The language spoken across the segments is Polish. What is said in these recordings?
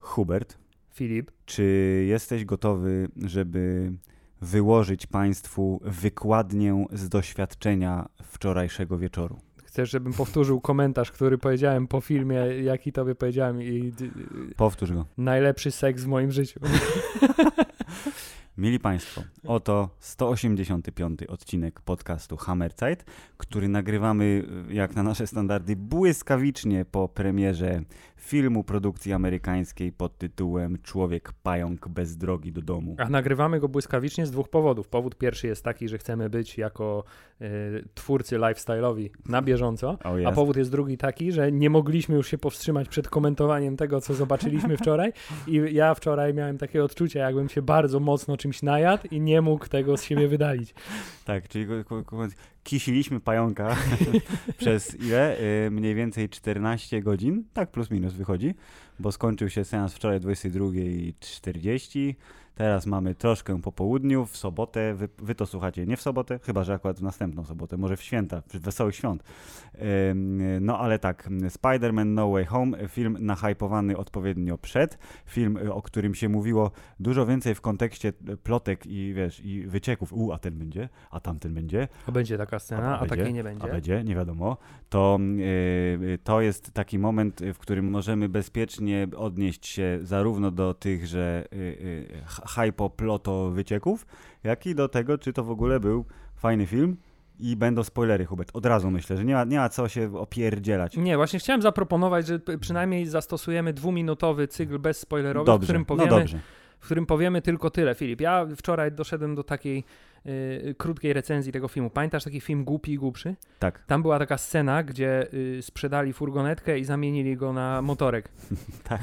Hubert, Filip, czy jesteś gotowy, żeby wyłożyć Państwu wykładnię z doświadczenia wczorajszego wieczoru? chcesz, żebym powtórzył komentarz, który powiedziałem po filmie, jaki tobie powiedziałem i Powtórz go. najlepszy seks w moim życiu. Mili Państwo, oto 185 odcinek podcastu Hammerzeit, który nagrywamy jak na nasze standardy błyskawicznie po premierze filmu produkcji amerykańskiej pod tytułem Człowiek pająk bez drogi do domu. A nagrywamy go błyskawicznie z dwóch powodów. Powód pierwszy jest taki, że chcemy być jako twórcy lifestyle'owi na bieżąco, Oh, a powód jest drugi taki, że nie mogliśmy już się powstrzymać przed komentowaniem tego, co zobaczyliśmy wczoraj. I ja wczoraj miałem takie odczucie, jakbym się bardzo mocno czymś najadł i nie mógł tego z siebie wydalić. Tak, czyli kisiliśmy pająka przez ile? Y, mniej więcej 14 godzin, tak plus minus wychodzi, bo skończył się seans wczoraj 22.40, Teraz mamy troszkę po południu, w sobotę, wy, wy, to słuchacie nie w sobotę, chyba że akurat w następną sobotę, może w święta, w wesołych świąt. No ale tak, Spider-Man No Way Home, film nahypowany odpowiednio przed, film, o którym się mówiło dużo więcej w kontekście plotek i wiesz, i wycieków, u, a ten będzie, a tamten będzie. A będzie taka scena, a, a, takiej nie będzie. A będzie, nie wiadomo. To, yy, to jest taki moment, w którym możemy bezpiecznie odnieść się zarówno do tych, że yy, hypoploto wycieków, jak i do tego, czy to w ogóle był fajny film. I będą spoilery, Hubert. Od razu myślę, że nie ma, nie ma co się opierdzielać. Nie, właśnie chciałem zaproponować, że przynajmniej zastosujemy dwuminutowy cykl bezspoilerowy, dobrze, w którym powiemy, no dobrze. w którym powiemy tylko tyle. Filip, ja wczoraj doszedłem do takiej y, krótkiej recenzji tego filmu. Pamiętasz taki film Głupi i Głupszy? Tak. Tam była taka scena, gdzie y, sprzedali furgonetkę i zamienili go na motorek. tak.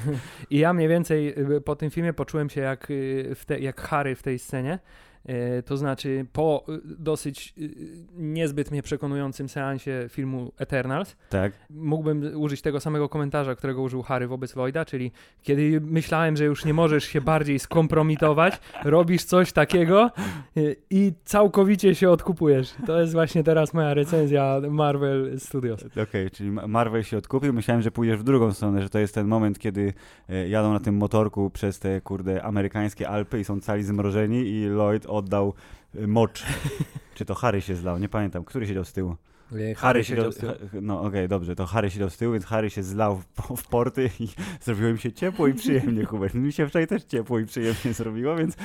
I ja mniej więcej y, po tym filmie poczułem się jak, y, te, jak Harry w tej scenie. E, to znaczy, po y, dosyć y, niezbyt mnie przekonującym seansie filmu Eternals, tak. mógłbym użyć tego samego komentarza, którego użył Harry wobec Lloyda, czyli kiedy myślałem, że już nie możesz się bardziej skompromitować, robisz coś takiego y, i całkowicie się odkupujesz. To jest właśnie teraz moja recenzja Marvel Studios. Okej, okay, czyli Marvel się odkupił. Myślałem, że pójdziesz w drugą stronę, że to jest ten moment, kiedy e, jadą na tym motorku przez te, kurde, amerykańskie Alpy i są cali zmrożeni i Lloyd oddał y, mocz. Czy to Harry się zlał? Nie pamiętam. Który siedział z tyłu? Harry, Harry siedział z tyłu. No okej, okay, dobrze, to Harry siedział z tyłu, więc Harry się zlał w, w porty i zrobiło mi się ciepło i przyjemnie, Hubert. Mi się wczoraj też ciepło i przyjemnie zrobiło, więc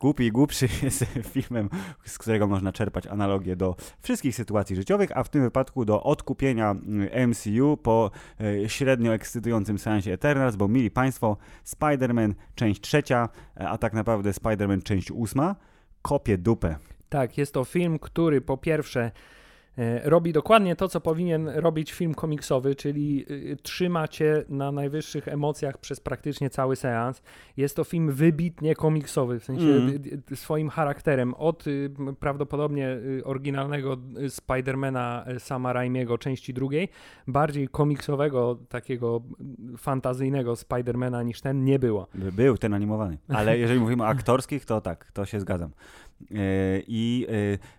Głupi i Głupszy jest filmem, z którego można czerpać analogię do wszystkich sytuacji życiowych, a w tym wypadku do odkupienia y, MCU po e, średnio ekscytującym seansie Eternals, bo mili Państwo, Spider-Man część trzecia, a tak naprawdę Spider-Man część ósma, kopie dupę. Tak, jest to film, który po pierwsze robi dokładnie to, co powinien robić film komiksowy, czyli e, trzyma cię na najwyższych emocjach przez praktycznie cały seans. Jest to film wybitnie komiksowy, w sensie mm. swoim charakterem. Od prawdopodobnie oryginalnego Spidermana Sama Raimiego części drugiej, bardziej komiksowego, takiego fantazyjnego Spidermana niż ten nie było. Był ten animowany, ale jeżeli mówimy o aktorskich, to tak, to się zgadzam. E, I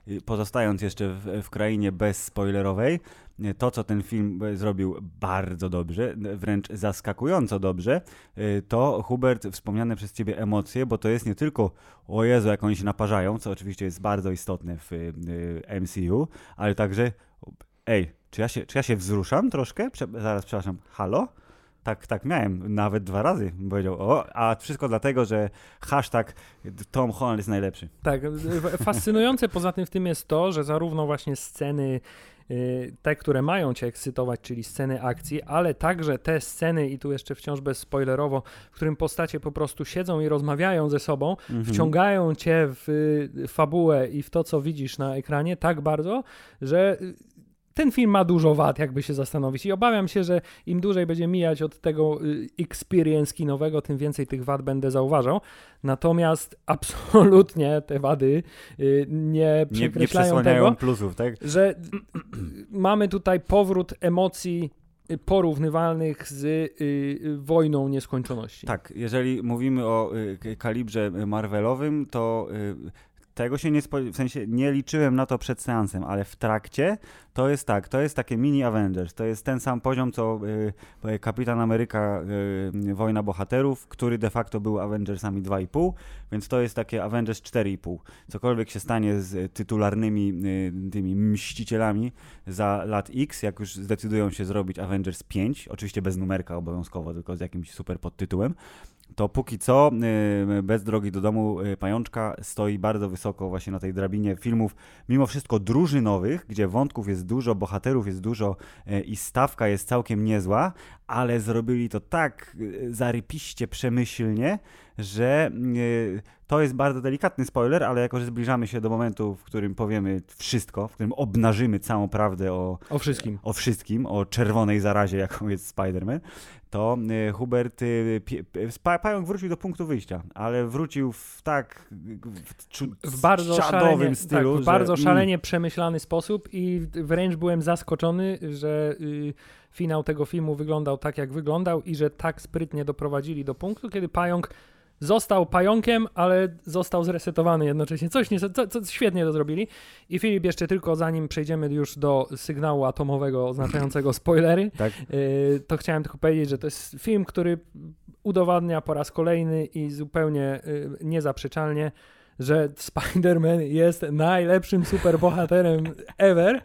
e, pozostając jeszcze w, w krainie bezspoilerowej, e, to, co ten film zrobił bardzo dobrze, wręcz zaskakująco dobrze, to Hubert, wspomniane przez ciebie emocje, bo to jest nie tylko o Jezu, jak oni się naparzają, co oczywiście jest bardzo istotne w MCU, ale także ej, czy ja się, czy ja się wzruszam troszkę? Prze zaraz, przepraszam, halo? Tak, tak miałem, nawet dwa razy powiedział, o, a wszystko dlatego, że hashtag Tom Holland jest najlepszy. Tak, fascynujące poza tym w tym jest to, że zarówno właśnie sceny y, te, które mają cię ekscytować, czyli sceny akcji, ale także te sceny, i tu jeszcze wciąż bez spoilerowo, w którym postacie po prostu siedzą i rozmawiają ze sobą, mhm. wciągają cię w fabułę i w to, co widzisz na ekranie tak bardzo, że ten film ma dużo wad, jakby się zastanowić. I obawiam się, że im dłużej będzie mijać od tego y, experience kinowego, tym więcej tych wad będę zauważał. Natomiast absolutnie te wady y, nie przekreślają nie, nie tego, plusów, tak? że mamy tutaj powrót emocji porównywalnych z y, wojną nieskończoności. Tak, jeżeli mówimy o y, kalibrze Marvelowym, to y, tego się nie, spo- w sensie nie liczyłem na to przed seansem, ale w trakcie to jest tak, to jest takie mini Avengers, to jest ten sam poziom co y, Kapitan Ameryka y, Wojna Bohaterów, który de facto był Avengersami 2,5, więc to jest takie Avengers 4,5. Cokolwiek się stanie z tytularnymi y, tymi mścicielami za lat X, jak już zdecydują się zrobić Avengers 5, oczywiście bez numerka obowiązkowo, tylko z jakimś super podtytułem, to póki co y, bez drogi do domu y, Pajączka stoi bardzo wysoko właśnie na tej drabinie filmów, mimo wszystko drużynowych, gdzie wątków jest dużo, bohaterów jest dużo y, i stawka jest całkiem niezła, ale zrobili to tak zarypiście przemyślnie, że to jest bardzo delikatny spoiler, ale jako, że zbliżamy się do momentu, w którym powiemy wszystko, w którym obnażymy całą prawdę o, o wszystkim, o, wszystkim, o czerwonej zarazie, jaką jest Spider-Man, to y, Hubert, y, Pająk wrócił do punktu wyjścia, ale wrócił w tak w, w bardzo szalenie, tak, stylu. Tak, w że, bardzo mm. szalenie przemyślany sposób i wręcz byłem zaskoczony, że y, finał tego filmu wyglądał tak, jak wyglądał i że tak sprytnie doprowadzili do punktu, kiedy Pająk został pająkiem, ale został zresetowany jednocześnie. Coś nie, co, co, świetnie to zrobili. I Filip, jeszcze tylko zanim przejdziemy już do sygnału atomowego oznaczającego spoilery, tak. y, to chciałem tylko powiedzieć, że to jest film, który udowadnia po raz kolejny i zupełnie y, niezaprzeczalnie, że Spider-Man jest najlepszym superbohaterem ever.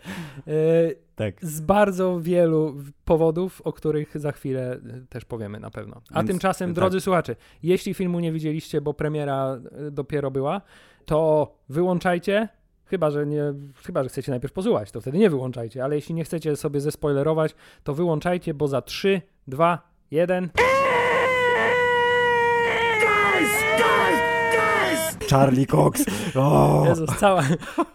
Y, tak. Z bardzo wielu powodów, o których za chwilę y, też powiemy na pewno. A Więc, tymczasem, tak. drodzy słuchacze, jeśli filmu nie widzieliście, bo premiera y, dopiero była, to wyłączajcie. Chyba że, nie, chyba, że chcecie najpierw posłuchać, to wtedy nie wyłączajcie, ale jeśli nie chcecie sobie zespoilerować, to wyłączajcie, bo za 3, 2, 1. Charlie Cox. Jezus, cała,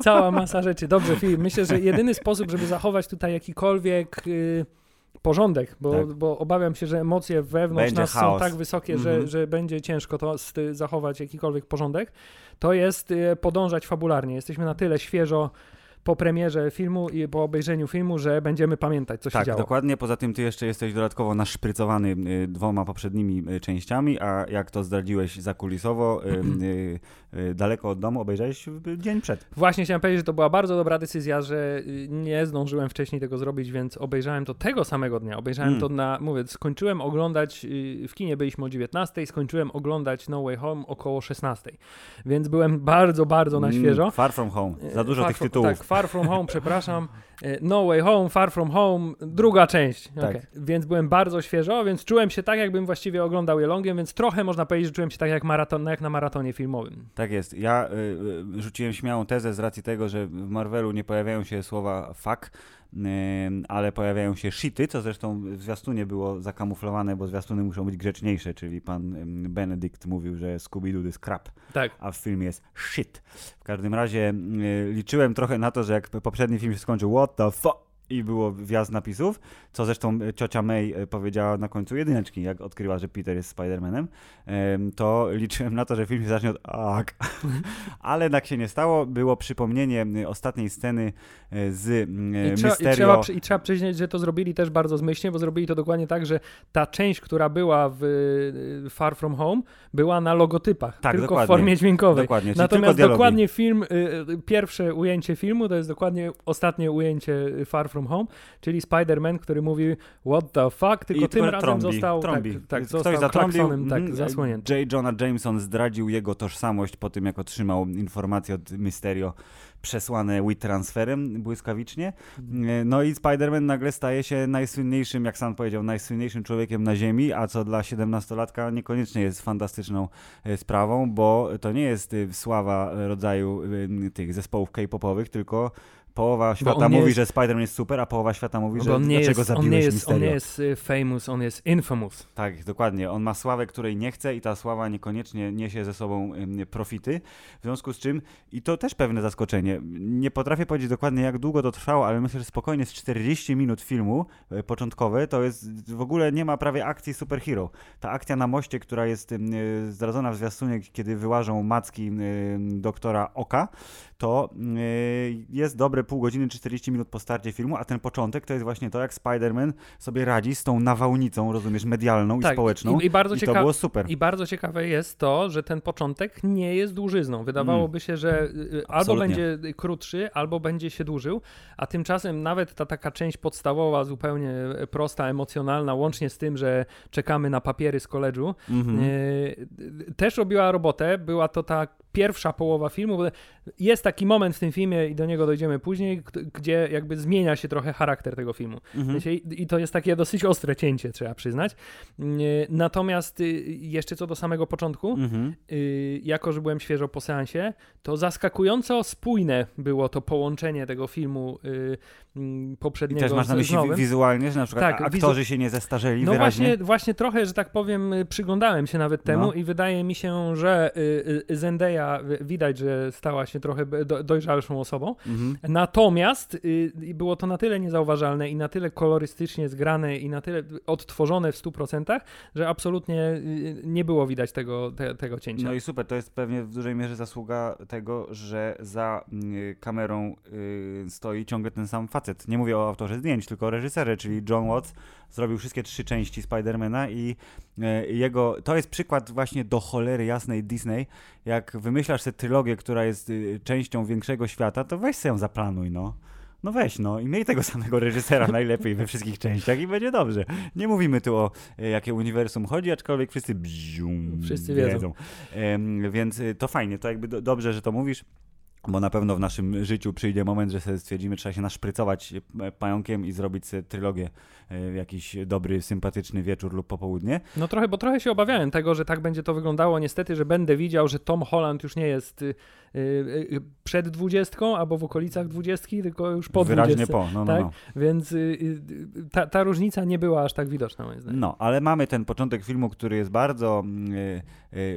cała masa rzeczy. Dobrze, Filip, myślę, że jedyny sposób, żeby zachować tutaj jakikolwiek... Yy, porządek, bo, tak. bo obawiam się, że emocje wewnątrz będzie nas chaos. są tak wysokie, mm -hmm. że, mhm. że będzie ciężko to zachować jakikolwiek porządek, to jest y, podążać fabularnie. Jesteśmy na tyle świeżo po premierze filmu i po obejrzeniu filmu, że będziemy pamiętać, co tak, się działo. Tak, dokładnie. Poza tym ty jeszcze jesteś dodatkowo naszprycowany y, dwoma poprzednimi y, częściami, a jak to zdradziłeś zakulisowo, y, daleko od domu obejrzałeś dzień przed. Właśnie chciałem powiedzieć, że to była bardzo dobra decyzja, że nie zdążyłem wcześniej tego zrobić, więc obejrzałem to tego samego dnia. Obejrzałem mm. to na, mówię, skończyłem oglądać, w kinie byliśmy o 19, skończyłem oglądać No Way Home około 16. Więc byłem bardzo, bardzo na mm, świeżo. Mm, far From Home. Za dużo far tych tytułów. Tak, Far From Home, przepraszam. E, no Way Home, Far From Home, druga część. Tak. Okay. Więc byłem bardzo świeżo, więc czułem się tak, jakbym właściwie oglądał je longiem, więc trochę można powiedzieć, że czułem się tak jak, maraton, jak na maratonie filmowym. Tak jest. Ja y, rzuciłem śmiałą tezę z racji tego, że w Marvelu nie pojawiają się słowa fuck, ale pojawiają się shity, co zresztą w zwiastunie było zakamuflowane, bo zwiastuny muszą być grzeczniejsze, czyli pan Benedict mówił, że Scooby-Doo jest crap, tak. a w filmie jest shit. W każdym razie liczyłem trochę na to, że jak poprzedni film się skończył, what the fuck, i było wjazd napisów, co zresztą e, ciocia May e, powiedziała na końcu jedyneczki, jak odkryła, że Peter jest Spider-Manem, to liczyłem na to, że film się zacznie od ak. Ale tak się nie stało. Było przypomnienie ostatniej sceny e, z I Mysterio. Trzeba, i, trzeba, I trzeba przyznać, że to zrobili też bardzo zmyślnie, bo zrobili to dokładnie tak, że ta część, która była w Far From Home, była na logotypach, tak, tylko w formie dźwiękowej. Dokładnie, Natomiast dokładnie film, pierwsze ujęcie filmu to jest dokładnie ostatnie ujęcie Far From Home, czyli Spider-Man, który mówi what the fuck, tylko I tym razem trąbi, został, trąbi. Tak, tak, został zatrąbił, tak, mm, zasłonięty. J. Jonah Jameson zdradził jego tożsamość po tym, jak otrzymał informację od Mysterio przesłane WeTransferem błyskawicznie. Mhm. No i Spider-Man nagle staje się najsłynniejszym, jak sam powiedział, najsłynniejszym człowiekiem na Ziemi, a co dla 17-latka niekoniecznie jest fantastyczną e, sprawą, bo to nie jest e, sława rodzaju e, tych zespołów K-popowych, tylko połowa świata mówi, jest... że Spider-Man jest super, a połowa świata mówi, że on nie dlaczego jest, zabiłeś on nie jest. On nie jest y, famous, on jest infamous. Tak, dokładnie. On ma sławę, której nie chce i ta sława niekoniecznie niesie ze sobą profity. W związku z czym, i to też pewne zaskoczenie, nie potrafię powiedzieć dokładnie jak długo to trwało, ale myślę, że spokojnie z 40 minut filmu e, początkowe to jest, w ogóle nie ma prawie akcji superhero. Ta akcja na moście, która jest zdradzona w zwiastunie, kiedy wyłażą macki doktora Oka, to jest dobre pół godziny, 40 minut po starcie filmu, a ten początek to jest właśnie to, jak Spider-Man sobie radzi z tą nawałnicą, rozumiesz, medialną tak, i społeczną. I, i bardzo I to było super. I bardzo ciekawe jest to, że ten początek nie jest dłużyzną. Wydawałoby mm. się, że y, y, albo będzie krótszy, albo będzie się dłużył, a tymczasem nawet ta taka część podstawowa, zupełnie prosta, emocjonalna, łącznie z tym, że czekamy na papiery z koledżu, mm -hmm. też robiła robotę. Była to ta pierwsza połowa filmu. Jest taki moment w tym filmie, i do niego dojdziemy później, gdzie jakby zmienia się trochę charakter tego filmu. Mhm. I to jest takie dosyć ostre cięcie, trzeba przyznać. Natomiast y, jeszcze co do samego początku, mhm. Y, jako że byłem świeżo po seansie, to zaskakująco spójne było to połączenie tego filmu y, mm, poprzedniego I też masz na myśli wizualnie, że na przykład tak, aktorzy wizu... się nie zestarzeli No wyraźnie? właśnie, właśnie trochę, że tak powiem, przyglądałem się nawet temu no. i wydaje mi się, że Zendaya widać, że stała się trochę dojrzalszą osobą. Mhm. Natomiast y, było to na tyle niezauważalne i na tyle kolorystycznie zgrane i na tyle odtworzone w 100%, że absolutnie y, nie było widać tego, te, tego cięcia. No i super, to jest pewnie w dużej mierze zasługa tego, że za y, kamerą stoi ciągle ten sam facet. Nie mówię o autorze zdjęć, tylko o reżyserze, czyli John Watts zrobił wszystkie trzy części Spidermana i jego, to jest przykład właśnie do cholery jasnej Disney, jak wymyślasz sobie trylogię, która jest y, częścią większego świata, to weź sobie ją zaplanuj, no. No weź, no i miej tego samego reżysera najlepiej we wszystkich częściach i będzie dobrze. Nie mówimy tu o e, jakie uniwersum chodzi, aczkolwiek wszyscy bzium, Wszyscy wiedzą. wiedzą. więc y, to fajnie, to jakby do, dobrze, że to mówisz bo na pewno w naszym życiu przyjdzie moment, że sobie stwierdzimy, trzeba się naszprycować e, pająkiem i zrobić sobie trylogię e, jakiś dobry, sympatyczny wieczór lub popołudnie. No trochę, bo trochę się obawiałem tego, że tak będzie to wyglądało. Niestety, że będę widział, że Tom Holland już nie jest y, przed dwudziestką albo w okolicach dwudziestki, tylko już po Wyraźnie po, no, no, tak? no. Więc ta, ta, różnica nie była aż tak widoczna moim zdaniem. No, ale mamy ten początek filmu, który jest bardzo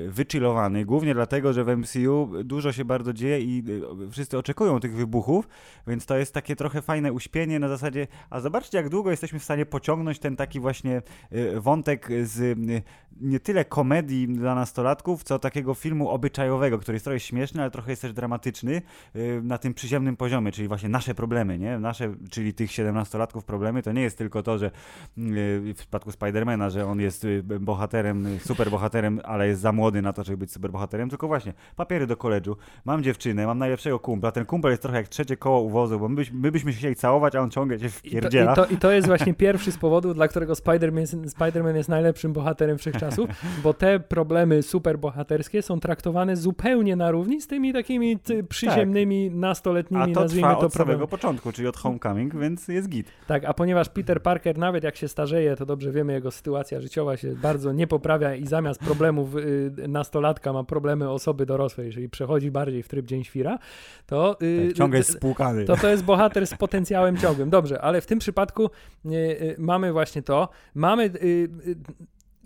wychillowany, głównie dlatego, że w MCU dużo się bardzo dzieje i wszyscy oczekują tych wybuchów, więc to jest takie trochę fajne uśpienie na zasadzie, a zobaczcie jak długo jesteśmy w stanie pociągnąć ten taki właśnie y, wątek z y, nie tyle komedii dla nastolatków, co takiego filmu obyczajowego, który jest trochę śmieszny, ale trochę jest też dramatyczny y, na tym przyziemnym poziomie, czyli właśnie nasze problemy, nie? Nasze, czyli tych 17-latków problemy, to nie jest tylko to, że w przypadku Spidermana, że on jest bohaterem, superbohaterem, ale jest za młody na to, żeby być superbohaterem, tylko właśnie papiery do koledżu, mam dziewczynę, mam najlepszego kumpla, ten kumpel jest trochę jak trzecie koło uwozu, bo my, byś, my byśmy się chcieli całować, a on ciągle się wpierdziela. I to, i to, i to jest właśnie pierwszy z powodów, dla którego Spider-Man jest, Spider jest najlepszym bohaterem wszechczasów, bo te problemy superbohaterskie są traktowane zupełnie na równi z tymi takimi przyziemnymi, tak. nastoletnimi, a to nazwijmy to od samego początku, czyli od Homecoming, więc jest git. Tak, a ponieważ Peter Parker nawet jak się starzeje, to dobrze wiemy, jego sytuacja życiowa się bardzo nie poprawia i zamiast problemów y, nastolatka ma problemy osoby dorosłej, czyli przechodzi bardziej w tryb dzień świra, to... Y, tak, ciągle jest spłukany. To to jest bohater z potencjałem ciągłym. Dobrze, ale w tym przypadku y, mamy właśnie to. Mamy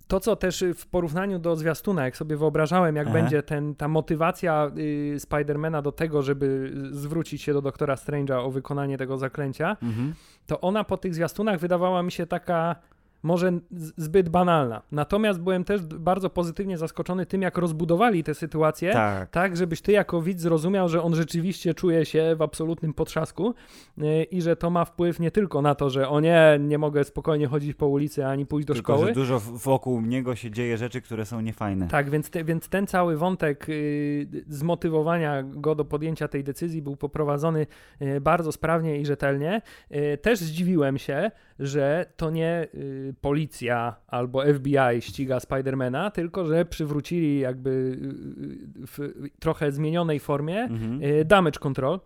to, co też w porównaniu do zwiastuna, jak sobie wyobrażałem, jak Aha. będzie ten, ta motywacja y, Spidermana do tego, żeby zwrócić się do doktora Strange'a o wykonanie tego zaklęcia, mhm. to ona po tych zwiastunach wydawała mi się taka może zbyt banalna. Natomiast byłem też bardzo pozytywnie zaskoczony tym, jak rozbudowali tę sytuację, tak. tak, żebyś ty jako widz zrozumiał, że on rzeczywiście czuje się w absolutnym potrzasku yy, i że to ma wpływ nie tylko na to, że o nie, nie mogę spokojnie chodzić po ulicy ani pójść do tylko, szkoły. Że dużo wokół niego się dzieje rzeczy, które są niefajne. Tak, więc, te, więc ten cały wątek yy, zmotywowania go do podjęcia tej decyzji był poprowadzony yy, bardzo sprawnie i rzetelnie. Y, też zdziwiłem się, że to nie y, policja albo FBI ściga Spidermana, tylko że przywrócili jakby y, w trochę zmienionej formie mhm. Y, damage control.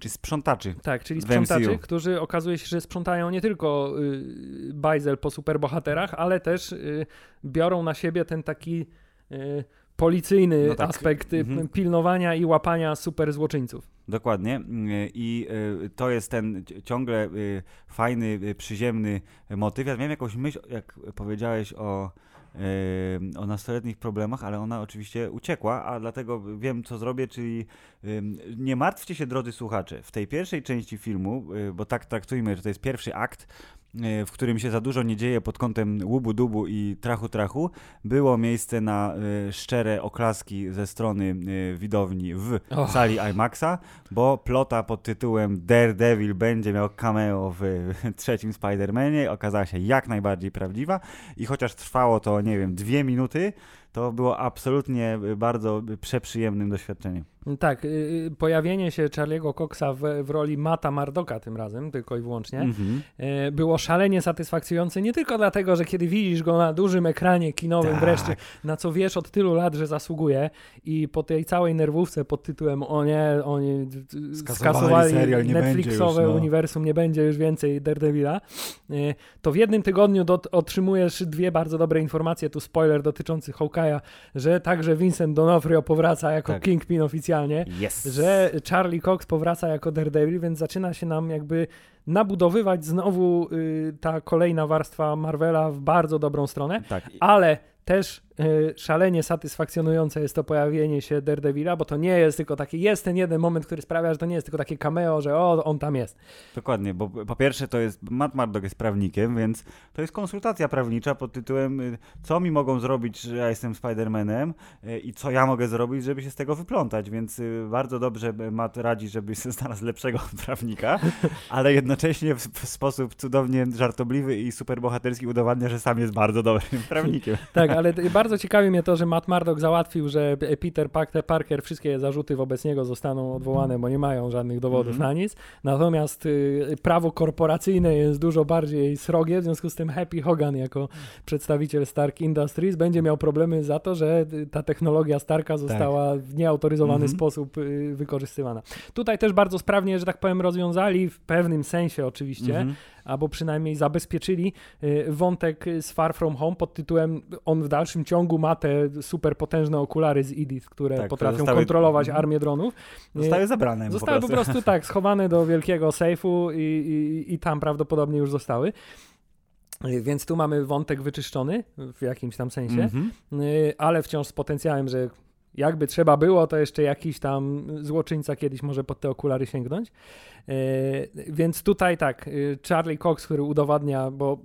Czyli sprzątaczy. Tak, czyli sprzątaczy, którzy okazuje się, że sprzątają nie tylko y, bajzel po superbohaterach, ale też y, biorą na siebie ten taki y, policyjny no tak. aspekt mhm. pilnowania i łapania super złoczyńców. Dokładnie. I y, to jest ten ciągle y, fajny, y, przyziemny motyw. Ja miałem jakąś myśl, jak powiedziałeś o, o nastoletnich problemach, ale ona oczywiście uciekła, a dlatego wiem, co zrobię, czyli nie martwcie się, drodzy słuchacze. W tej pierwszej części filmu, bo tak traktujmy, że to jest pierwszy akt, w którym się za dużo nie dzieje pod kątem łubu dubu i trachu trachu, było miejsce na szczere oklaski ze strony widowni w oh. sali IMAXa, bo plota pod tytułem Daredevil będzie miał cameo w trzecim Spider-Manie okazała się jak najbardziej prawdziwa i chociaż trwało to, nie wiem, dwie minuty, to było absolutnie bardzo przeprzyjemnym doświadczeniem. Tak, y, y, pojawienie się Charlie'ego Coxa w, w, roli Mata Mardoka tym razem, tylko i wyłącznie, mm-hmm. było szalenie satysfakcjonujące nie tylko dlatego, że kiedy widzisz go na dużym ekranie kinowym tak. wreszcie, na co wiesz od tylu lat, że zasługuje i po tej całej nerwówce pod tytułem o nie, oni skasowali, skasowali Netflixowe już, no. uniwersum, nie będzie już więcej Daredevila, to w jednym tygodniu dot, otrzymujesz dwie bardzo dobre informacje, tu spoiler dotyczący Że także Vincent D'Onofrio powraca jako tak. Kingpin oficjalnie, yes. że Charlie Cox powraca jako Daredevil, więc zaczyna się nam jakby nabudowywać znowu y, ta kolejna warstwa Marvela w bardzo dobrą stronę, tak. ale też szalenie satysfakcjonujące jest to pojawienie się Daredevila, bo to nie jest tylko taki, jest ten jeden moment, który sprawia, że to nie jest tylko takie cameo, że o, on tam jest. Dokładnie, bo po pierwsze to jest, Matt Murdock jest prawnikiem, więc to jest konsultacja prawnicza pod tytułem, y, co mi mogą zrobić, że ja jestem Spider-Manem y, i co ja mogę zrobić, żeby się z tego wyplątać, więc bardzo dobrze Matt radzi, żeby znalazł lepszego prawnika, ale jednocześnie w, w sposób cudownie żartobliwy i superbohaterski udowadnia, że sam jest bardzo dobrym prawnikiem. tak, ale bardzo ciekawi mnie to, że Matt Murdock załatwił, że Peter Parker, wszystkie zarzuty wobec niego zostaną odwołane, bo nie mają żadnych dowodów mm -hmm. na nic. Natomiast y, prawo korporacyjne jest dużo bardziej srogie, w związku z tym Happy Hogan jako przedstawiciel Stark Industries będzie miał problemy za to, że ta technologia Starka została tak. w nieautoryzowany mm -hmm. sposób y, wykorzystywana. Tutaj też bardzo sprawnie, że tak powiem, rozwiązali w pewnym sensie oczywiście, mm -hmm albo przynajmniej zabezpieczyli y, wątek z Far From Home pod tytułem on w dalszym ciągu ma te super potężne okulary z Edith, które tak, potrafią zostały, kontrolować mhm. armię dronów. Zostały zabrane. Zostały po prostu, po prostu tak, schowane do wielkiego sejfu i, i, i tam prawdopodobnie już zostały. Y, więc tu mamy wątek wyczyszczony w jakimś tam sensie, mm -hmm. ale wciąż z potencjałem, że jakby trzeba było, to jeszcze jakiś tam złoczyńca kiedyś może pod te okulary sięgnąć. E, więc tutaj tak, y, Charlie Cox, który udowadnia, bo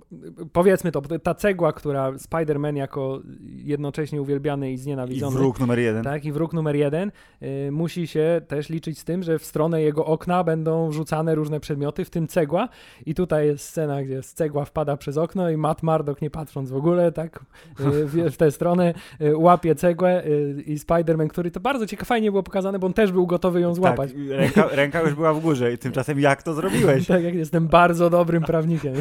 powiedzmy to, ta cegła, która Spider-Man jako jednocześnie uwielbiany i znienawidzony. I wróg numer jeden. Tak, i wróg numer jeden, y, musi się też liczyć z tym, że w stronę jego okna będą rzucane różne przedmioty, w tym cegła. I tutaj jest scena, gdzie cegła wpada przez okno i Matt Murdock, nie patrząc w ogóle, tak, y, w tę stronę łapie cegłę i Spider-Man, który to bardzo ciekawie, fajnie było pokazane, bo on też był gotowy ją złapać. Tak, ręka, ręka już była w górze i tym Tymczasem jak to zrobiłeś? tak, jak jestem bardzo dobrym prawnikiem.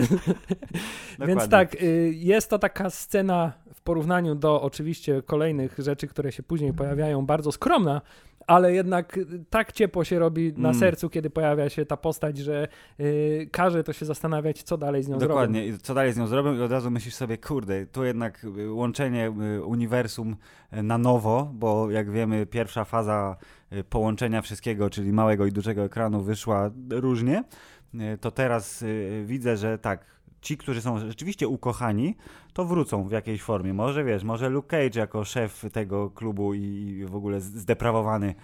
Więc tak, y, jest to taka scena porównaniu do oczywiście kolejnych rzeczy, które się później pojawiają, bardzo skromna, ale jednak tak ciepło się robi na mm. sercu, kiedy pojawia się ta postać, że yy, każe to się zastanawiać, co dalej z nią Dokładnie. zrobią. Dokładnie, co dalej z nią zrobią i od razu myślisz sobie, kurde, tu jednak y, łączenie y, uniwersum na nowo, bo jak wiemy, pierwsza faza Y, połączenia wszystkiego, czyli małego i dużego ekranu wyszła różnie, y, to teraz y, widzę, że tak, ci, którzy są rzeczywiście ukochani, to wrócą w jakiejś formie. Może wiesz, może Luke Cage jako szef tego klubu i w ogóle zdeprawowany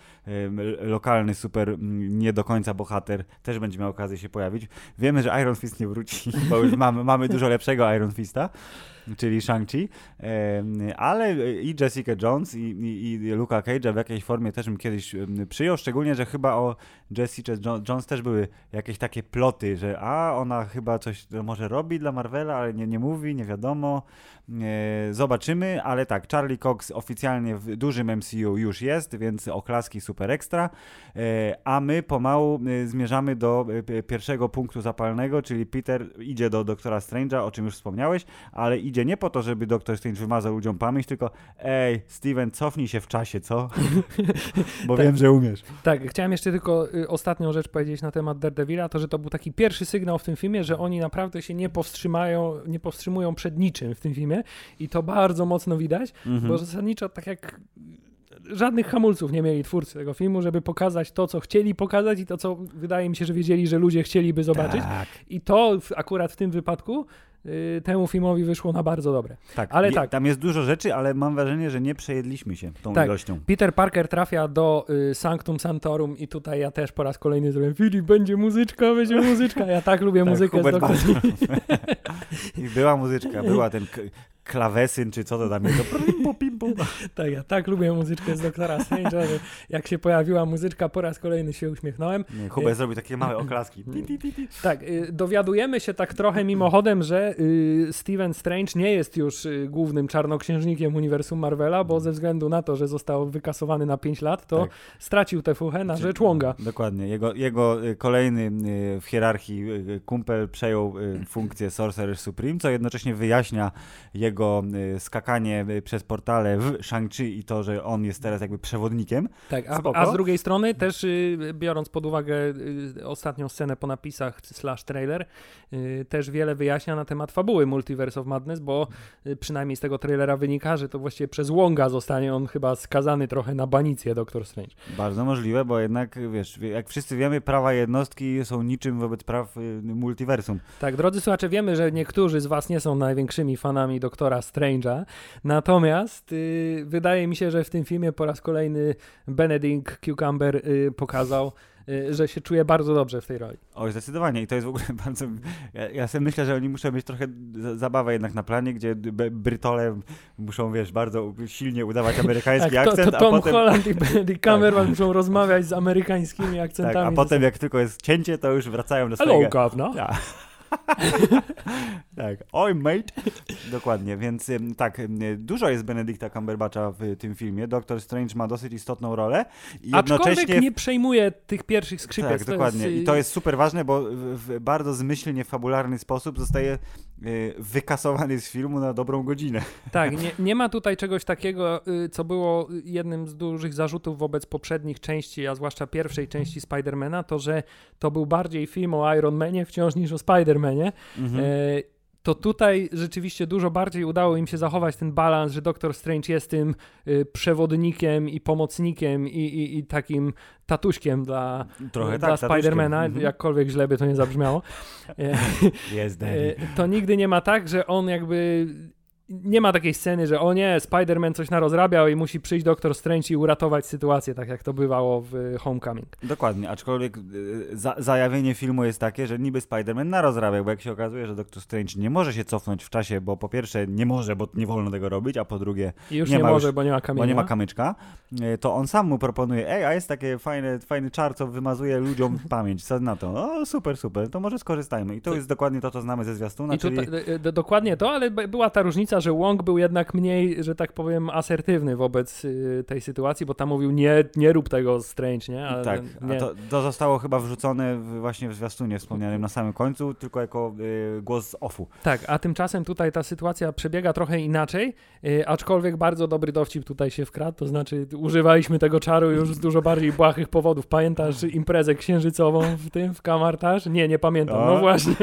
lokalny super nie do końca bohater też będzie miał okazję się pojawić. Wiemy, że Iron Fist nie wróci, bo już mamy, mamy dużo lepszego Iron Fista czyli Shang-Chi, ale i Jessica Jones i, i, i Luka Cage'a w jakiejś formie też bym kiedyś przyjął, szczególnie, że chyba o Jessica Jones też były jakieś takie ploty, że a, ona chyba coś może robi dla Marvela, ale nie, nie mówi, nie wiadomo, now zobaczymy, ale tak, Charlie Cox oficjalnie w dużym MCU już jest, więc oklaski super ekstra, e, a my pomału e, zmierzamy do e, pierwszego punktu zapalnego, czyli Peter idzie do doktora Strange'a, o czym już wspomniałeś, ale idzie idzie nie po to, żeby Doktor Strange wymazał ludziom pamięć, tylko ej, Steven, cofnij się w czasie, co? Bo tak, wiem, że umiesz. Tak, chciałem jeszcze tylko y, ostatnią rzecz powiedzieć na temat Daredevila, to, że to był taki pierwszy sygnał w tym filmie, że oni naprawdę się nie powstrzymają, nie powstrzymują przed niczym w tym filmie i to bardzo mocno widać, mhm. bo zasadniczo tak jak żadnych hamulców nie mieli twórcy tego filmu, żeby pokazać to, co chcieli pokazać i to, co wydaje mi się, że wiedzieli, że ludzie chcieliby zobaczyć. Tak. I to w, akurat w tym wypadku y, temu filmowi wyszło na bardzo dobre. Tak, Ale tak. tam jest dużo rzeczy, ale mam wrażenie, że nie przejedliśmy się tą Tak. ilością. Peter Parker trafia do y, Sanctum Santorum i tutaj ja też po raz kolejny zrobię Filip, będzie muzyczka, będzie muzyczka. Ja tak lubię Tak, muzykę. I była muzyczka, była ten klawesyn, czy co to tam jest. To. Tak, ja tak lubię muzyczkę z Doktora Strange'a, że jak się pojawiła muzyczka, po raz kolejny się uśmiechnąłem. Hubert zrobił takie małe oklaski. Tak, y, dowiadujemy się tak trochę mimochodem, że y, Steven Strange nie jest już głównym czarnoksiężnikiem uniwersum Marvela, bo ze względu na to, że został wykasowany na 5 lat, to Tak. stracił tę fuchę na rzecz Wonga. Dokładnie. Jego, jego kolejny w hierarchii kumpel przejął funkcję Sorcerer Supreme, co jednocześnie wyjaśnia jego y, skakanie y, przez portale w Shang-Chi i to, że on jest teraz jakby przewodnikiem. Tak, a, a z drugiej strony też y, biorąc pod uwagę ostatnią scenę po napisach slash trailer, też wiele wyjaśnia na temat fabuły Multiverse of Madness, bo przynajmniej z tego trailera wynika, że to właściwie przez Wonga zostanie on chyba skazany trochę na banicję Doctor Strange. Bardzo możliwe, bo jednak, wiesz, wie- jak wszyscy wiemy, prawa jednostki są niczym wobec praw multiversum. Tak, drodzy słuchacze, wiemy, że niektórzy z Was nie są największymi fanami doktora Strange'a, natomiast y, wydaje mi się, że w tym filmie po raz kolejny Benedict Cucumber y, pokazał, y, że się czuje bardzo dobrze w tej roli. Oj, zdecydowanie. I to jest w ogóle bardzo... Ja, ja sobie myślę, że oni muszą mieć trochę za- zabawę jednak na planie, gdzie Brytole muszą, wiesz, bardzo silnie udawać amerykański Tak, to, akcent, to Tom a potem... Holland i Benedict Cumberbatch muszą rozmawiać z amerykańskimi Tak, akcentami. a potem jak tylko jest cięcie, to już wracają do Hello, swojego... governor. Tak. oj mate. Dokładnie, więc tak, dużo jest Benedicta Cumberbatcha w tym filmie. Doctor Strange ma dosyć istotną rolę i Aczkolwiek jednocześnie... nie przejmuje tych pierwszych skrzypiec. Tak, dokładnie. Jest, I to jest super ważne, bo w, bardzo zmyślnie fabularny sposób zostaje y, wykasowany z filmu na dobrą godzinę. Tak, nie, nie ma tutaj czegoś takiego, y, co było jednym z dużych zarzutów wobec poprzednich części, a zwłaszcza pierwszej części Spidermana, to że to był bardziej film o Iron Manie wciąż niż o Spidermanie. Mhm. E, to tutaj rzeczywiście dużo bardziej udało im się zachować ten balans, że Doctor Strange jest tym y, przewodnikiem i pomocnikiem i, i, i takim tatuśkiem dla, Trochę dla tak, tatuśkiem. Spidermana, Mhm. jakkolwiek źle by to nie zabrzmiało. E, Jest E, to nigdy nie ma tak, że on jakby. Nie ma takiej sceny, że o nie, Spider-Man coś narozrabiał i musi przyjść Doktor Strange i uratować sytuację, tak jak to bywało w y, Homecoming. Dokładnie, aczkolwiek y, za, zajawienie filmu jest takie, że niby Spider-Man narozrabiał, bo jak się okazuje, że Doctor Strange nie może się cofnąć w czasie, bo po pierwsze nie może, bo nie wolno tego robić, a po drugie, I już Nie nie, ma może, już- bo nie ma kamienia. bo nie ma kamyczka, y, to on sam mu proponuje, ej, a jest takie fajne, fajny czar, co wymazuje ludziom pamięć, co na to? O, super, super, to może skorzystajmy. I to jest dokładnie to, co znamy ze zwiastuna, I czyli... tutaj, dokładnie to, ale była ta różnica, że Wong był jednak mniej, że tak powiem, asertywny wobec y, tej sytuacji, bo tam mówił nie, nie rób tego Strange, nie? Ale Tak, nie. a to, to zostało chyba wrzucone w, właśnie w zwiastunie wspomnianym na samym końcu, tylko jako y, głos z offu. Tak, a tymczasem tutaj ta sytuacja przebiega trochę inaczej, yy, aczkolwiek bardzo dobry dowcip tutaj się wkradł, to znaczy używaliśmy tego czaru już z dużo bardziej błahych powodów. Pamiętasz imprezę księżycową w tym, w kamartaż? Nie, nie pamiętam, O. no właśnie.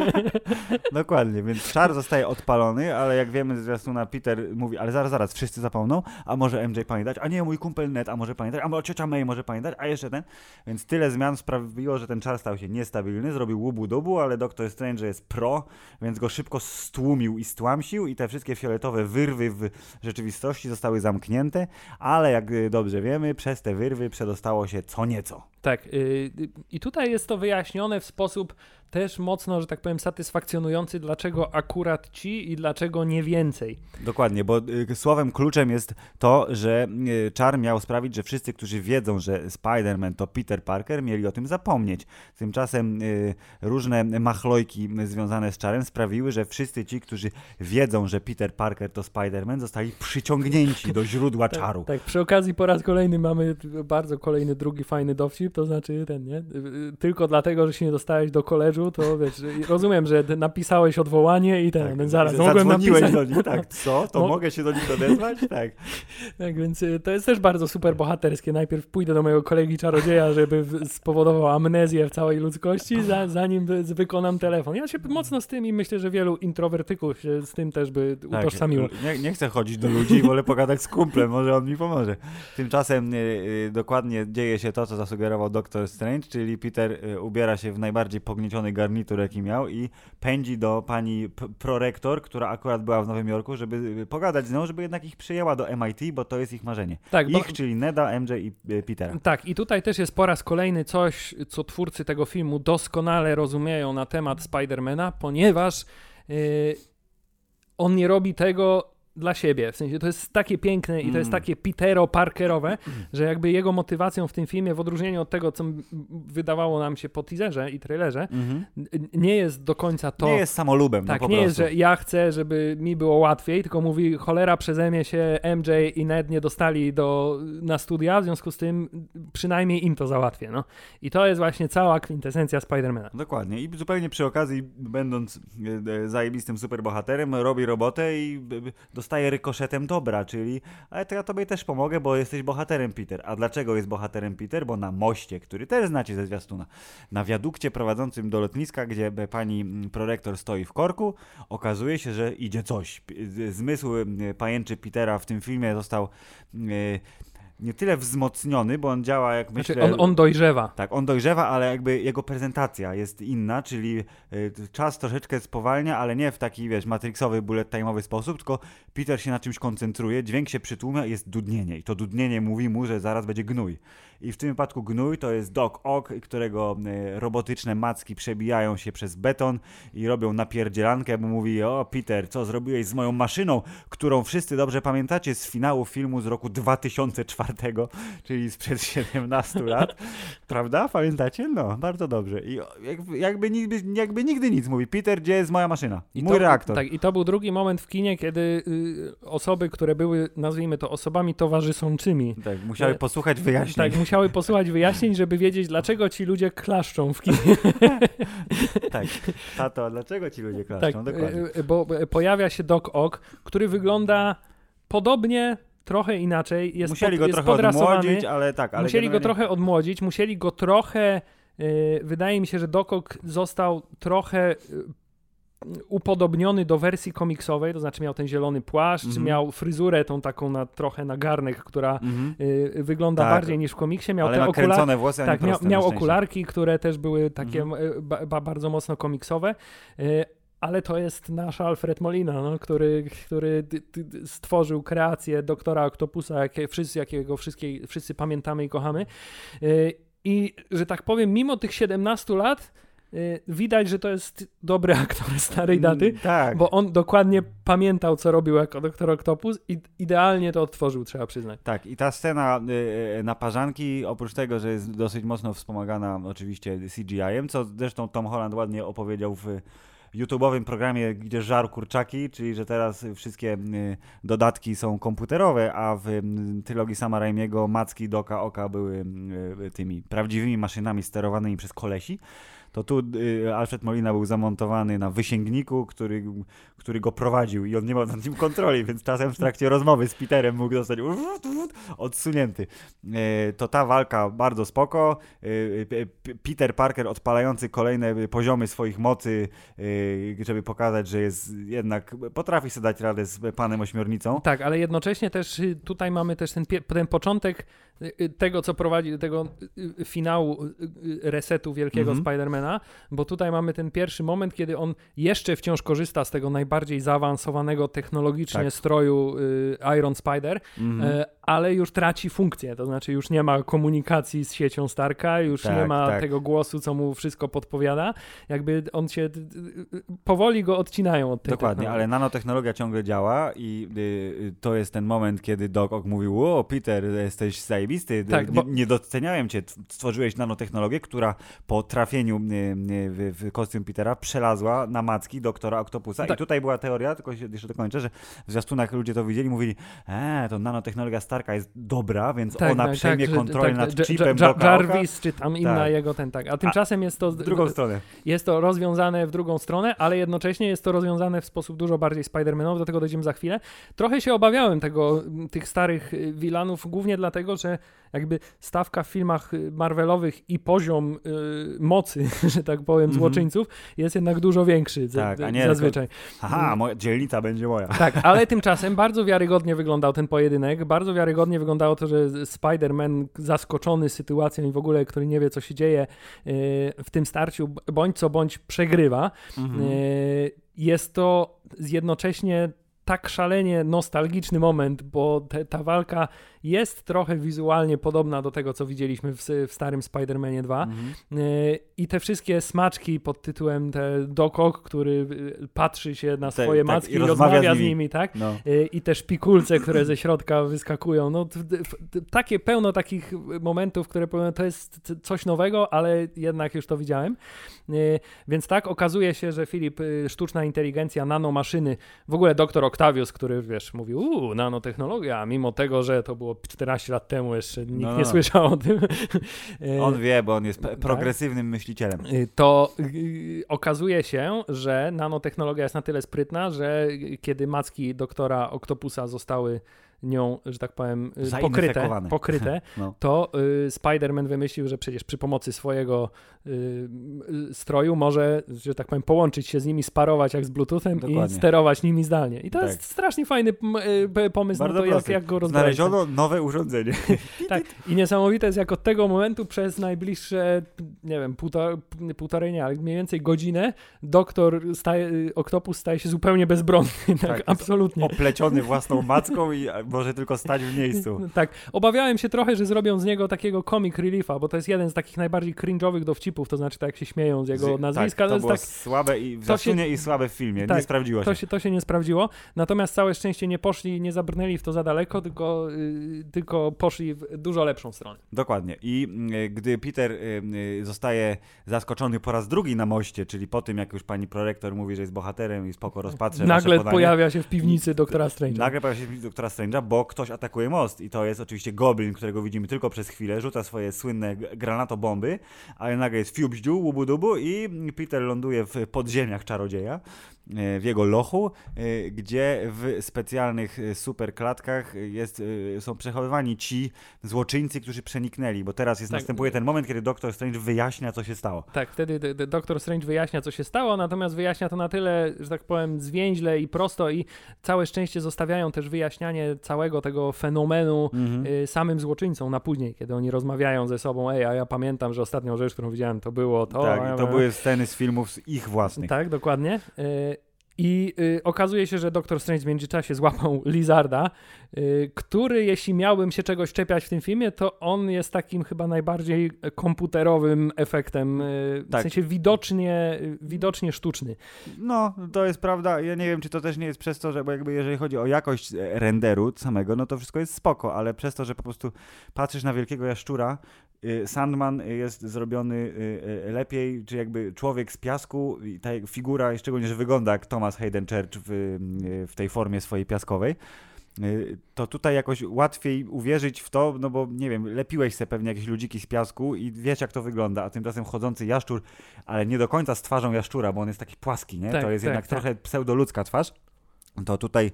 Dokładnie, więc czar zostaje odpalony, ale jak wiemy ze zwiastuna Peter mówi, ale zaraz, zaraz, wszyscy zapomną, a może MJ pamiętać, a nie, mój kumpel Ned, a może pamiętać, a może ciocia May może pamiętać, a jeszcze ten. Więc tyle zmian sprawiło, że ten czar stał się niestabilny, zrobił łubu-dubu, ale Doctor Strange jest pro, więc go szybko stłumił i stłamsił i te wszystkie fioletowe wyrwy w rzeczywistości zostały zamknięte, ale jak y, dobrze wiemy, przez te wyrwy przedostało się co nieco. Tak, yy, i tutaj jest to wyjaśnione w sposób też mocno, że tak powiem, satysfakcjonujący, dlaczego akurat ci i dlaczego nie więcej. Dokładnie, bo y, słowem kluczem jest to, że y, czar miał sprawić, że wszyscy, którzy wiedzą, że Spider-Man to Peter Parker, mieli o tym zapomnieć. Tymczasem y, różne machlojki związane z czarem sprawiły, że wszyscy ci, którzy wiedzą, że Peter Parker to Spider-Man, zostali przyciągnięci do źródła czaru. Tak, przy okazji po raz kolejny mamy bardzo kolejny drugi fajny dowcip, to znaczy ten, nie? Tylko dlatego, że się nie dostałeś do koledżu, to wiesz, rozumiem, że napisałeś odwołanie i ten, Tak, zaraz mogłem napisać. do nich, tak. Tak, co? To Mo mogę się do nich odezwać? Tak. tak, więc y, to jest też bardzo super bohaterskie. Najpierw pójdę do mojego kolegi czarodzieja, żeby spowodował amnezję w całej ludzkości, za, zanim wykonam telefon. Ja się mocno z tym i myślę, że wielu introwertyków się z tym też by tak, utożsamiło. Nie, nie chcę chodzić do ludzi, wolę pogadać z kumplem, może on mi pomoże. Tymczasem y, y, dokładnie dzieje się to, co zasugerował Doctor Strange, czyli Peter ubiera się w najbardziej pognieciony garnitur, jaki miał i pędzi do pani prorektor, która akurat była w Nowym Jorku, żeby y, pogadać z nią, żeby jednak ich przyjęła do MIT, bo to jest ich marzenie. Tak, ich, bo... czyli Neda, MJ i y, Petera. Tak, i tutaj też jest po raz kolejny coś, co twórcy tego filmu doskonale rozumieją na temat Spidermana, ponieważ yy, on nie robi tego dla siebie. W sensie to jest takie piękne i to jest mm. takie Petero Parkerowe, że jakby jego motywacją w tym filmie, w odróżnieniu od tego, co wydawało nam się po teaserze i trailerze, mm -hmm. nie jest do końca to. Nie jest samolubem. No tak, no nie prostu. jest, że ja chcę, żeby mi było łatwiej, tylko mówi, cholera przeze mnie się MJ i Ned nie dostali do, na studia, w związku z tym przynajmniej im to załatwię. No. I to jest właśnie cała kwintesencja Spidermana. Dokładnie. I zupełnie przy okazji, będąc e, e, zajebistym superbohaterem, robi robotę i dostaje rykoszetem dobra, czyli ale to ja tobie też pomogę, bo jesteś bohaterem Peter. A dlaczego jest bohaterem Peter? Bo na moście, który też znacie ze zwiastuna, na wiadukcie prowadzącym do lotniska, gdzie pani mm, prorektor stoi w korku, okazuje się, że idzie coś. Zmysł mm, pajęczy Petera w tym filmie został yy, nie tyle wzmocniony, bo on działa jak znaczy, myślę... On, on dojrzewa. Tak, on dojrzewa, ale jakby jego prezentacja jest inna, czyli y, czas troszeczkę spowalnia, ale nie w taki, wiesz, matrixowy, bullet time'owy sposób, tylko Peter się na czymś koncentruje, dźwięk się przytłumia i jest dudnienie. I to dudnienie mówi mu, że zaraz będzie gnój. I w tym wypadku gnój to jest Doc Ock, którego y, robotyczne macki przebijają się przez beton i robią napierdzielankę, bo mówi, o Peter, co zrobiłeś z moją maszyną, którą wszyscy dobrze pamiętacie z finału filmu z roku 2004 czyli sprzed 17 lat. Prawda? Pamiętacie? No, bardzo dobrze. I jakby, jakby, nigdy, jakby nigdy nic mówi. Peter, gdzie jest moja maszyna? I Mój to, reaktor. Tak, i to był drugi moment w kinie, kiedy y, osoby, które były, nazwijmy to, osobami towarzyszącymi. Tak, musiały y, posłuchać wyjaśnień. Tak, musiały posłuchać wyjaśnień, żeby wiedzieć, dlaczego ci ludzie klaszczą w kinie. tak, tato, dlaczego ci ludzie klaszczą? Tak, Dokładnie. Y, bo pojawia się Doc Ock, który wygląda podobnie trochę inaczej. Jest musieli pod, go trochę odmłodzić, ale tak. Ale musieli generalnie... go trochę odmłodzić, musieli go trochę. Yy, wydaje mi się, że Dokok został trochę yy, upodobniony do wersji komiksowej, to znaczy miał ten zielony płaszcz, mm -hmm. miał fryzurę tą taką na, trochę na garnek, która mm -hmm. wygląda tak. bardziej niż w komiksie. Miał Ale te okularki. Włosy, tak, miał, miał okularki, które też były takie mm -hmm. ba, bardzo mocno komiksowe. Ale to jest nasz Alfred Molina, no, który, który stworzył kreację doktora Octopusa, jakie, wszyscy, jakiego wszyscy, wszyscy pamiętamy i kochamy. Y, I że tak powiem, mimo tych 17 lat, y, widać, że to jest dobry aktor starej mm, daty, tak. bo on dokładnie pamiętał, co robił jako doktor Octopus i idealnie to odtworzył, trzeba przyznać. Tak, i ta scena y, naparzanki, oprócz tego, że jest dosyć mocno wspomagana oczywiście CGI-em, co zresztą Tom Holland ładnie opowiedział w YouTube'owym programie, gdzie żarł kurczaki, czyli że teraz wszystkie y, dodatki są komputerowe, a w trylogii sama Raimiego macki Doka Oka były y, tymi prawdziwymi maszynami sterowanymi przez kolesi to tu y, Alfred Molina był zamontowany na wysięgniku, który, który go prowadził i on nie miał nad nim kontroli, więc czasem w trakcie rozmowy z Peterem mógł zostać odsunięty. Y, to ta walka bardzo spoko. Y, Peter Parker odpalający kolejne poziomy swoich mocy, żeby pokazać, że jest jednak, potrafi sobie dać radę z panem ośmiornicą. Tak, ale jednocześnie też tutaj mamy też ten, ten początek tego, co prowadzi, tego finału resetu wielkiego -hmm. Spidermana, bo tutaj mamy ten pierwszy moment, kiedy on jeszcze wciąż korzysta z tego najbardziej zaawansowanego technologicznie tak. stroju y, Iron Spider, -hmm. y, ale już traci funkcję, to znaczy już nie ma komunikacji z siecią Starka, już tak, nie ma tak. tego głosu, co mu wszystko podpowiada, jakby on się, powoli go odcinają od tej Dokładnie, ale nanotechnologia ciągle działa i y, to jest ten moment, kiedy Doc Ock mówił, o Peter, jesteś zajebisty, Tak, nie, bo- nie doceniałem cię, stworzyłeś nanotechnologię, która po trafieniu y, y, w, w kostium Petera przelazła na macki doktora Octopusa Tak. i tutaj była teoria, tylko się jeszcze dokończę, że w zwiastunach ludzie to widzieli, mówili, e, to nanotechnologia Starka jest dobra, więc ona przejmie że- kontrolę tak, nad chipem Ja- do oka. Jarvis, czy tam inna Tak. jego ten tak. A tymczasem jest to W drugą stronę. jest to rozwiązane w drugą stronę, ale jednocześnie jest to rozwiązane w sposób dużo bardziej Spider-Manowy, do tego dojdziemy za chwilę. Trochę się obawiałem tego, tych starych y, wilanów, głównie dlatego, że jakby stawka w filmach y, Marvelowych i poziom y, mocy, że tak powiem, Mhm. złoczyńców jest jednak dużo większy za- Tak, a nie zazwyczaj. Haha, moja dzielnica będzie moja. Tak, ale tymczasem bardzo wiarygodnie wyglądał ten pojedynek. Bardzo wiarygodnie wyglądało to, że Spider-Man zaskoczony sytuacją i w ogóle, który nie wie, co się dzieje yy, w tym starciu, bądź co bądź przegrywa. Mhm. Yy, Jest to jednocześnie tak szalenie nostalgiczny moment, bo te, ta walka jest trochę wizualnie podobna do tego, co widzieliśmy w, w starym Spider-Manie 2. Mhm. Yy, I te wszystkie smaczki pod tytułem te Doc Ock, który yy, patrzy się na swoje tak, macki i i rozmawia z z nimi. nimi, tak? No. Y, i te szpikulce, które ze środka wyskakują. No, t- t- t- takie pełno takich momentów, które powiem, to jest coś nowego, ale jednak już to widziałem. Więc tak, okazuje się, że Filip, sztuczna inteligencja, nanomaszyny, w ogóle doktor Octavius, który wiesz, mówił, uuu, nanotechnologia, mimo tego, że to było 14 lat temu, jeszcze nikt No, no, nie no. słyszał o tym. On wie, bo on jest pe- tak. progresywnym myślicielem. Y, to y, okazuje się, że nanotechnologia jest na tyle sprytna, że kiedy macki doktora Octopusa zostały nią, że tak powiem, y, pokryte, pokryte No. to y, Spider-Man wymyślił, że przecież przy pomocy swojego y, y, stroju może, że tak powiem, połączyć się z nimi, sparować jak z Bluetoothem i Dokładnie. sterować nimi zdalnie. I to Tak. jest strasznie fajny y, pomysł Bardzo na to, jak, jak go rozwiązać. Znaleziono nowe urządzenie. Tak. I niesamowite jest, jak od tego momentu przez najbliższe, nie wiem, półtora, półtorej, nie, ale mniej więcej godzinę doktor staje, y, Octopus staje się zupełnie bezbronny. Tak, Tak, absolutnie. Opleciony własną macką i może tylko stać w miejscu. Tak, obawiałem się trochę, że zrobią z niego takiego comic reliefa, bo to jest jeden z takich najbardziej cringe'owych dowcipów, to znaczy tak jak się śmieją z jego Z- nazwiska, tak, to to jest było tak, słabe i w się- i słabe w filmie. Tak, nie sprawdziło to się. się, to się nie sprawdziło. Natomiast całe szczęście nie poszli, nie zabrnęli w to za daleko, tylko, y, tylko poszli w dużo lepszą stronę. Dokładnie. I mm, gdy Peter y, y, zostaje zaskoczony po raz drugi na moście, czyli po tym, jak już pani prorektor mówi, że jest bohaterem i spoko rozpatrzę Nagle pojawia się w piwnicy doktora Strange'a. Nagle pojawia się doktora Strange'a, bo ktoś atakuje most. I to jest oczywiście Goblin, którego widzimy tylko przez chwilę, rzuca swoje słynne granatobomby, ale nagle jest fiubździu, łubu-dubu i Peter ląduje w podziemiach czarodzieja, w jego lochu, e, gdzie w specjalnych e, super klatkach jest, e, są przechowywani ci złoczyńcy, którzy przeniknęli, bo teraz jest, Tak. następuje ten moment, kiedy doktor Strange wyjaśnia, co się stało. Tak, wtedy d- d- doktor Strange wyjaśnia, co się stało, natomiast wyjaśnia to na tyle, że tak powiem, zwięźle i prosto i całe szczęście zostawiają też wyjaśnianie całego tego fenomenu Mhm. y, samym złoczyńcom na później, kiedy oni rozmawiają ze sobą, ej, a ja pamiętam, że ostatnią rzecz, którą widziałem, to było to. tak, to były sceny z filmów z ich własnych. Tak, dokładnie. I y, okazuje się, że Doktor Strange w międzyczasie złapał Lizarda, y, który, jeśli miałbym się czegoś czepiać w tym filmie, to on jest takim chyba najbardziej komputerowym efektem, y, w Tak. sensie widocznie, widocznie sztuczny. No, to jest prawda. Ja nie wiem, czy to też nie jest przez to, że bo jakby jeżeli chodzi o jakość e, renderu samego, no to wszystko jest spoko, ale przez to, że po prostu patrzysz na wielkiego jaszczura, Sandman jest zrobiony y, y, lepiej, czy jakby człowiek z piasku i ta figura, szczególnie, że wygląda jak Thomas Hayden Church w, y, w tej formie swojej piaskowej, y, to tutaj jakoś łatwiej uwierzyć w to, no bo nie wiem, lepiłeś sobie pewnie jakieś ludziki z piasku i wiesz jak to wygląda, a tymczasem chodzący jaszczur, ale nie do końca z twarzą jaszczura, bo on jest taki płaski, nie? Tak, to jest tak, jednak tak. trochę pseudoludzka twarz. To tutaj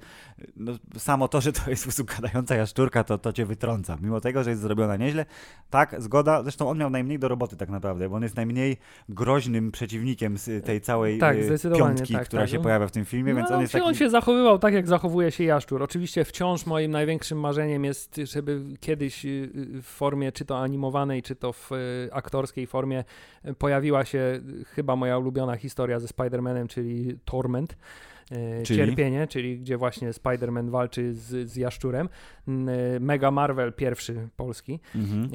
no, samo to, że to jest prostu gadająca jaszczurka, to, to cię wytrąca. Mimo tego, że jest zrobiona nieźle. Tak, zgoda. Zresztą on miał najmniej do roboty tak naprawdę, bo on jest najmniej groźnym przeciwnikiem z tej całej Tak, y, piątki, tak, która tak. się pojawia w tym filmie, więc no, on jest się- taki... on się zachowywał tak, jak zachowuje się jaszczur. Oczywiście wciąż moim największym marzeniem jest, żeby kiedyś y, y, w formie czy to animowanej, czy to w aktorskiej formie pojawiła się chyba moja ulubiona historia ze Spider-Manem, czyli Torment. Y, Czyli? Cierpienie, czyli gdzie właśnie Spider-Man walczy z, z jaszczurem. Y, Mega Marvel pierwszy polski. Mhm.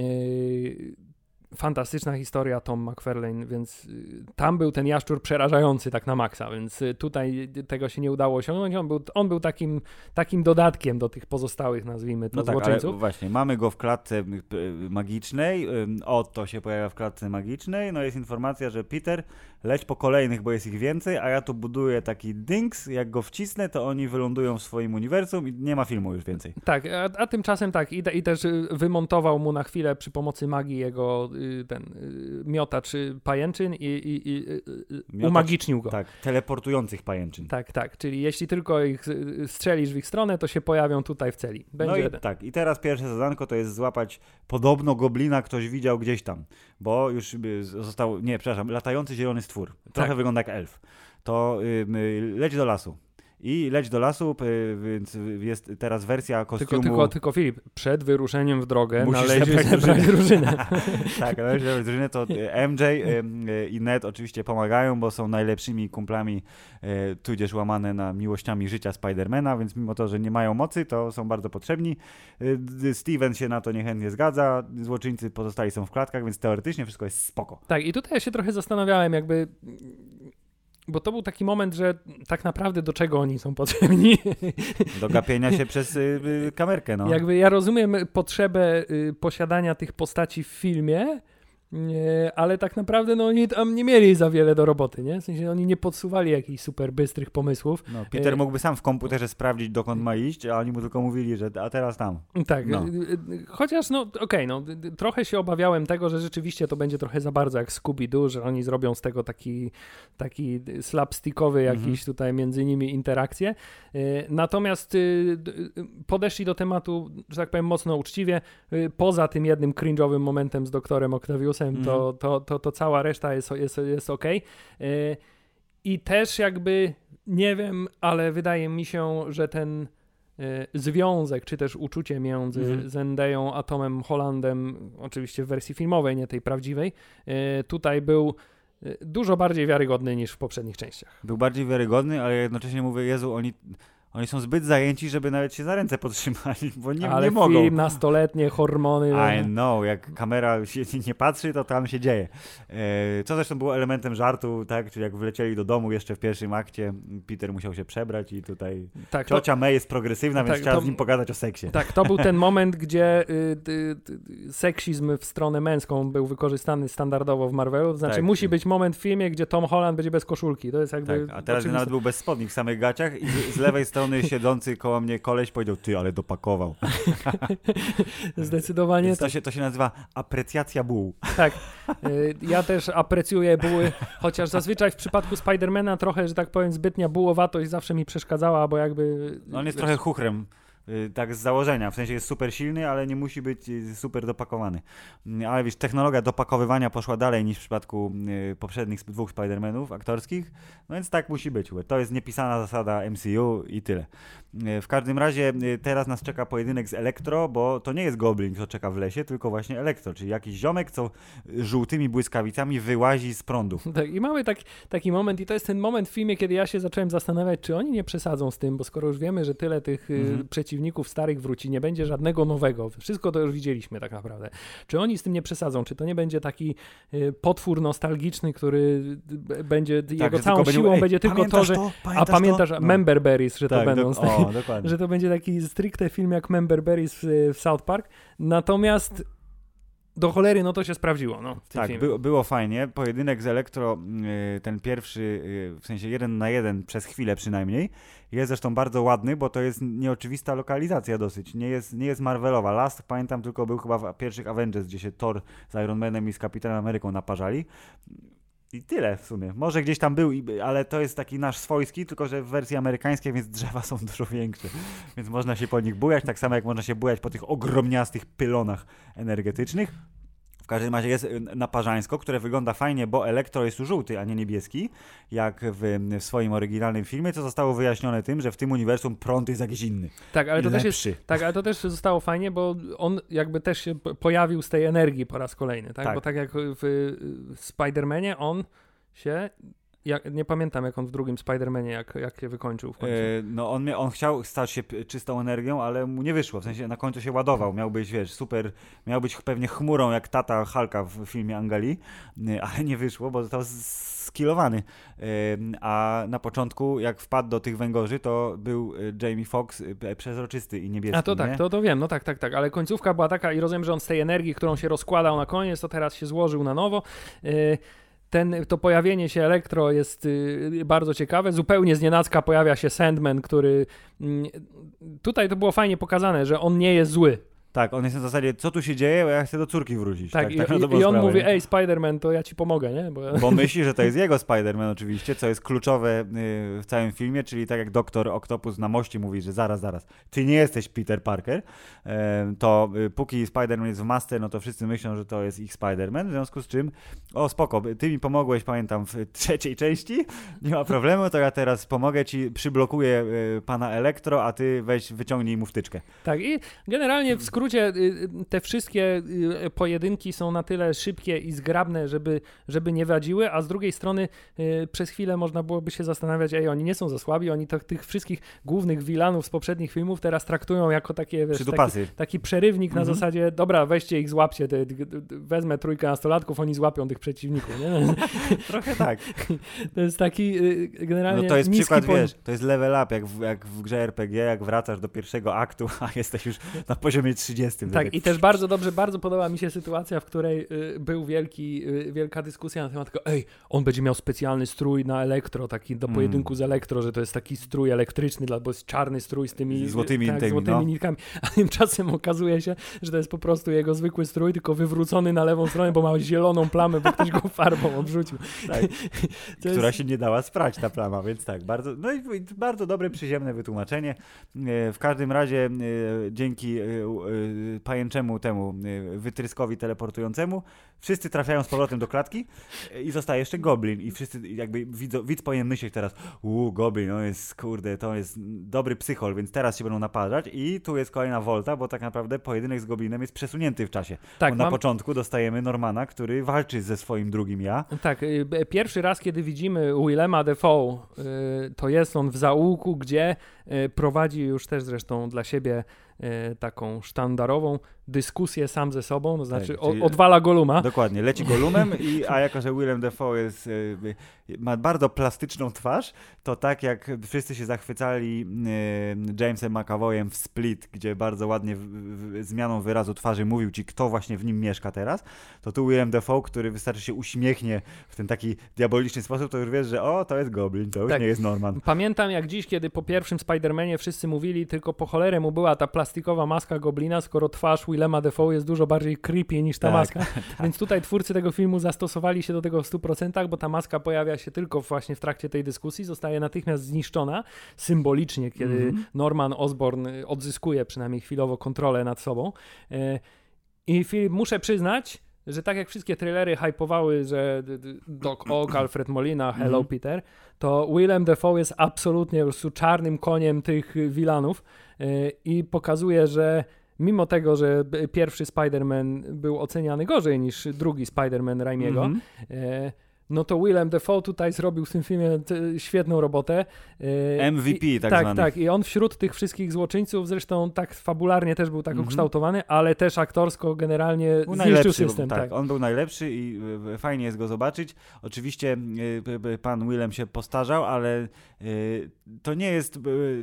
Fantastyczna historia Tom McFarlane, więc y, tam był ten jaszczur przerażający tak na maksa, więc y, tutaj tego się nie udało osiągnąć. On był, on był takim, takim dodatkiem do tych pozostałych, nazwijmy to, no tak, złoczyńców. Ale właśnie, mamy go w klatce magicznej, Otto się pojawia w klatce magicznej, no jest informacja, że Peter, leć po kolejnych, bo jest ich więcej, a ja tu buduję taki dings, jak go wcisnę, to oni wylądują w swoim uniwersum i nie ma filmu już więcej. Tak, a, a tymczasem tak, i, i, też wymontował mu na chwilę przy pomocy magii jego ten miotacz pajęczyn i, i, i miotacz, umagicznił go. Tak, teleportujących pajęczyn. Tak, tak, czyli jeśli tylko ich strzelisz w ich stronę, to się pojawią tutaj w celi. Będzie no i jeden. tak, i teraz pierwsze zadanko to jest złapać podobno goblina, ktoś widział gdzieś tam, bo już został, nie, przepraszam, latający zielony stwór. Trochę tak. wygląda jak elf. To yy, leć do lasu i leć do lasu, więc jest teraz wersja kostiumu. Tylko, tylko, tylko Filip, przed wyruszeniem w drogę Musisz należy zebrać drużynę. tak, należy zebrać drużynę, to MJ i Ned oczywiście pomagają, bo są najlepszymi kumplami, e, tudzież łamane na miłościami życia Spidermana, więc mimo to, że nie mają mocy, to są bardzo potrzebni. E, Steven się na to niechętnie zgadza, złoczyńcy pozostali są w klatkach, więc teoretycznie wszystko jest spoko. Tak, i tutaj ja się trochę zastanawiałem, jakby bo to był taki moment, że tak naprawdę do czego oni są potrzebni. Do gapienia się przez y, y, kamerkę, no. Jakby ja rozumiem potrzebę y, posiadania tych postaci w filmie, ale tak naprawdę no, oni tam nie mieli za wiele do roboty, nie? W sensie oni nie podsuwali jakichś super bystrych pomysłów. No, Peter e, mógłby sam w komputerze sprawdzić, dokąd ma iść, a oni mu tylko mówili, że a teraz tam. Tak, no. chociaż no okej, okay, no trochę się obawiałem tego, że rzeczywiście to będzie trochę za bardzo jak Scooby-Doo, że oni zrobią z tego taki, taki slapstickowy mhm. jakiś mhm. tutaj między nimi interakcje. E, natomiast podeszli do tematu, że tak powiem, mocno uczciwie, poza tym jednym cringe'owym momentem z doktorem Octaviusem, to, to, to, to cała reszta jest, jest, jest ok. I też jakby nie wiem, ale wydaje mi się, że ten e, związek, czy też uczucie między mm. Zendeją a Tomem Hollandem, oczywiście w wersji filmowej, nie tej prawdziwej, e, tutaj był dużo bardziej wiarygodny niż w poprzednich częściach. Był bardziej wiarygodny, ale jednocześnie mówię, Jezu, oni oni są zbyt zajęci, żeby nawet się za ręce podtrzymali, bo nie, Ale nie mogą. film, nastoletnie, hormony. I know, jak kamera się nie patrzy, to tam się dzieje. E, co zresztą było elementem żartu, tak? Czyli jak wlecieli do domu jeszcze w pierwszym akcie, Peter musiał się przebrać i tutaj tak, ciocia to... May jest progresywna, tak, więc chciała to... z nim pogadać o seksie. Tak, to był ten moment, gdzie y, y, y, seksizm w stronę męską był wykorzystany standardowo w Marvelu. Znaczy, tak. musi być moment w filmie, gdzie Tom Holland będzie bez koszulki. To jest jakby. Tak, a teraz nawet był bez spodni w samych gaciach i z, z lewej strony siedzący koło mnie koleś powiedział, ty, ale dopakował. Zdecydowanie. To, się, to się nazywa aprecjacja buł. Tak. Y, ja też aprecjuję buły, chociaż zazwyczaj w przypadku Spidermana trochę, że tak powiem, zbytnia bułowatość zawsze mi przeszkadzała, bo jakby... No on jest wiesz, trochę chuchrem. Y, tak z założenia, w sensie jest super silny, ale nie musi być y, super dopakowany. Mm, ale wiesz, technologia dopakowywania poszła dalej niż w przypadku y, poprzednich dwóch Spider-Manów aktorskich, no więc tak musi być. To jest niepisana zasada MCU i tyle. W każdym razie teraz nas czeka pojedynek z Elektro, bo to nie jest Goblin, co czeka w lesie, tylko właśnie Elektro, czyli jakiś ziomek, co żółtymi błyskawicami wyłazi z prądu. Tak, i mamy tak, taki moment, i to jest ten moment w filmie, kiedy ja się zacząłem zastanawiać, czy oni nie przesadzą z tym, bo skoro już wiemy, że tyle tych mhm. przeciwników przeciwników starych wróci, nie będzie żadnego nowego. Wszystko to już widzieliśmy tak naprawdę. Czy oni z tym nie przesadzą? Czy to nie będzie taki y, potwór nostalgiczny, który będzie, tak, jego całą siłą będzie, będzie tylko to, że... To? a pamiętasz to? No. Member Berries, że tak, to będą... Do, o, że to będzie taki stricte film jak Member Berries w, w South Park. Natomiast do cholery, no to się sprawdziło. No, tak, by, było fajnie. Pojedynek z Elektro, y, ten pierwszy, y, w sensie jeden na jeden, przez chwilę przynajmniej, jest zresztą bardzo ładny, bo to jest nieoczywista lokalizacja dosyć. Nie jest, nie jest Marvelowa. Last, pamiętam, tylko był chyba w pierwszych Avengers, gdzie się Thor z Iron Manem i z Kapitanem Ameryką naparzali. I tyle w sumie. Może gdzieś tam był, ale to jest taki nasz swojski, tylko że w wersji amerykańskiej, więc drzewa są dużo większe. Więc można się po nich bujać, tak samo jak można się bujać po tych ogromniastych pylonach energetycznych. W każdym razie jest y, naparzańsko, które wygląda fajnie, bo elektro jest tu żółty, a nie niebieski, jak w, w, swoim oryginalnym filmie, co zostało wyjaśnione tym, że w tym uniwersum prąd jest jakiś inny. Tak, ale to też jest, tak, ale to też zostało fajnie, bo on jakby też się pojawił z tej energii po raz kolejny, tak? tak. Bo tak jak w Spider-Manie on się Jak, nie pamiętam, jak on w drugim Spider-Manie, jak, jak się wykończył w końcu. E, no on, on chciał stać się czystą energią, ale mu nie wyszło. W sensie na końcu się ładował. Miał być, wiesz, super, miał być pewnie chmurą jak tata Halka w filmie Angali, e, ale nie wyszło, bo został skilowany. E, a na początku, jak wpadł do tych węgorzy, to był Jamie Foxx przezroczysty i niebieski. A to tak, nie? to, to wiem, no tak, tak, tak, ale końcówka była taka i rozumiem, że on z tej energii, którą się rozkładał na koniec, to teraz się złożył na nowo ten, to pojawienie się Elektro jest y, bardzo ciekawe. Zupełnie znienacka pojawia się Sandman, który mm, tutaj to było fajnie pokazane, że on nie jest zły. Tak, on jest na zasadzie, co tu się dzieje, bo ja chcę do córki wrócić. Tak, tak, tak i, i, on mówi, ej, Spider-Man, to ja ci pomogę, nie? Bo, bo myśli, że to jest jego Spider-Man oczywiście, co jest kluczowe y, w całym filmie, czyli tak jak doktor Octopus na moście mówi, że zaraz, zaraz, ty nie jesteś Peter Parker, to y, póki Spider-Man jest w masce, no to wszyscy myślą, że to jest ich Spider-Man, w związku z czym, o spoko, ty mi pomogłeś, pamiętam, w trzeciej części, nie ma problemu, to ja teraz pomogę ci, przyblokuję y, pana Elektro, a ty weź, wyciągnij mu wtyczkę. Tak i generalnie w skrócie skrócie y, y, te wszystkie y, pojedynki są na tyle szybkie i zgrabne, żeby, żeby nie wadziły, a z drugiej strony przez chwilę można byłoby się zastanawiać, ej, oni nie są za słabi, oni to, tych wszystkich głównych wilanów z poprzednich filmów teraz traktują jako takie, wiesz, taki, taki, przerywnik mhm. na zasadzie, dobra, weźcie ich, złapcie, te, wezmę trójkę nastolatków, oni złapią tych przeciwników, nie? Trochę tak. To jest taki generalnie No to jest przykład, wiesz, to jest level up, jak w, jak w grze RPG, jak wracasz do pierwszego aktu, a jesteś już na poziomie 3 30. Tak, i też bardzo dobrze, bardzo podoba mi się sytuacja, w której y, był wielki, y, wielka dyskusja na temat tego, ej, on będzie miał specjalny strój na elektro, taki do mm. pojedynku mm. z elektro, że to jest taki strój elektryczny, bo jest czarny strój z tymi złotymi, tak, tymi, złotymi no. nitkami, a tymczasem okazuje się, że to jest po prostu jego zwykły strój, tylko wywrócony na lewą stronę, bo ma zieloną plamę, bo ktoś go farbą odrzucił. Tak, która jest... się nie dała sprać, ta plama, więc tak, bardzo, no i bardzo dobre, przyziemne wytłumaczenie. E, w każdym razie e, dzięki e, pajęczemu temu y, wytryskowi teleportującemu, wszyscy trafiają z powrotem do klatki i zostaje jeszcze Goblin i wszyscy jakby widz, widz powinien myśleć teraz, uuu, Goblin, no jest, kurde, to jest dobry psychol, więc teraz się będą naparzać i tu jest kolejna volta, bo tak naprawdę pojedynek z Goblinem jest przesunięty w czasie. Tak, na mam... początku dostajemy Normana, który walczy ze swoim drugim ja. Tak, y, pierwszy raz, kiedy widzimy Willema Defoe, y, to jest on w zaułku, gdzie prowadzi już też zresztą dla siebie taką sztandarową dyskusję sam ze sobą, to znaczy tak, odwala Goluma. Dokładnie, leci Golumem, i, a jako, że Willem Dafoe jest, e, ma bardzo plastyczną twarz, to tak jak wszyscy się zachwycali e, Jamesem McAvoyem w Split, gdzie bardzo ładnie w, w, zmianą wyrazu twarzy mówił ci, kto właśnie w nim mieszka teraz, to tu Willem Dafoe, który wystarczy się uśmiechnie w ten taki diaboliczny sposób, to już wiesz, że o, to jest Goblin, to już tak. nie jest Norman. Pamiętam jak dziś, kiedy po pierwszym Spider-Manie wszyscy mówili, tylko po cholerę mu była ta plastikowa maska Goblina, skoro twarz Willema Defoe jest dużo bardziej creepy niż ta tak, maska. Tak. Więc tutaj twórcy tego filmu zastosowali się do tego w 100%, bo ta maska pojawia się tylko właśnie w trakcie tej dyskusji, zostaje natychmiast zniszczona symbolicznie, kiedy mm -hmm. Norman Osborn odzyskuje przynajmniej chwilowo kontrolę nad sobą. E, I Filip, muszę przyznać, że tak jak wszystkie trailery hypowały, że Doc Ock, Alfred Molina, Hello mm -hmm. Peter, to Willem Dafoe jest absolutnie po prostu czarnym koniem tych wilanów e, i pokazuje, że mimo tego, że pierwszy Spider-Man był oceniany gorzej niż drugi Spider-Man Raimiego, mm -hmm no to Willem Dafoe tutaj zrobił w tym filmie świetną robotę. E, MVP I, tak Tak, zwany. tak. I on wśród tych wszystkich złoczyńców zresztą tak fabularnie też był tak mm -hmm. ukształtowany, ale też aktorsko generalnie był zniszczył system. Tak, tak, on był najlepszy i e, fajnie jest go zobaczyć. Oczywiście e, pan Willem się postarzał, ale to nie jest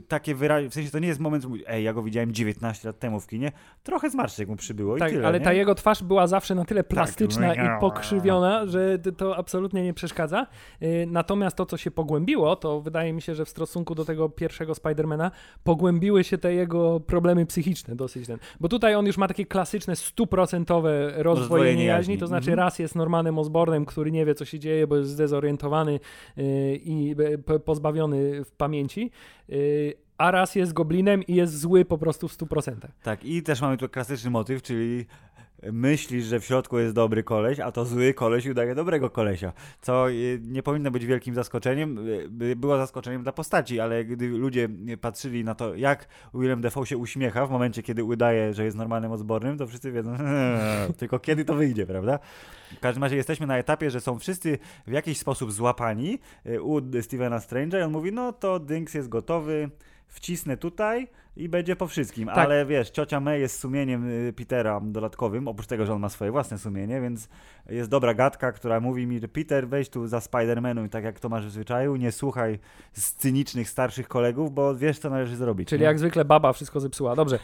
takie wyraźne, w sensie to nie jest moment, że ej, ja go widziałem 19 lat temu w kinie, trochę zmarszczek mu przybyło tak, i tyle, ale nie? ta jego twarz była zawsze na tyle tak. plastyczna tak. i pokrzywiona, że to absolutnie nie przeszkadza. Y, natomiast to, co się pogłębiło, to wydaje mi się, że w stosunku do tego pierwszego Spidermana pogłębiły się te jego problemy psychiczne dosyć ten. Bo tutaj on już ma takie klasyczne, stuprocentowe rozdwojenie jaźni, to znaczy mhm. raz jest Normanem Osbornem, który nie wie, co się dzieje, bo jest zdezorientowany y, i pozbawiony w pamięci y, a raz jest goblinem i jest zły po prostu w 100%. Tak, i też mamy tu klasyczny motyw, czyli myślisz, że w środku jest dobry koleś, a to zły koleś udaje dobrego kolesia, co y, nie powinno być wielkim zaskoczeniem. Y, było zaskoczeniem dla postaci, ale gdy ludzie patrzyli na to, jak Willem Dafoe się uśmiecha w momencie, kiedy udaje, że jest normalnym odbornym, to wszyscy wiedzą, tylko kiedy to wyjdzie, prawda? W każdym razie jesteśmy na etapie, że są wszyscy w jakiś sposób złapani u Stevena Strange'a i on mówi, no to Dynks jest gotowy, wcisnę tutaj, i będzie po wszystkim. Tak. Ale wiesz, ciocia May jest sumieniem y, Petera dodatkowym, oprócz tego, że on ma swoje własne sumienie, więc jest dobra gadka, która mówi mi, że Peter, weź tu za Spider-Manem, tak jak to masz w zwyczaju, nie słuchaj z cynicznych starszych kolegów, bo wiesz, co należy zrobić. Czyli nie? jak zwykle baba wszystko zepsuła. Dobrze.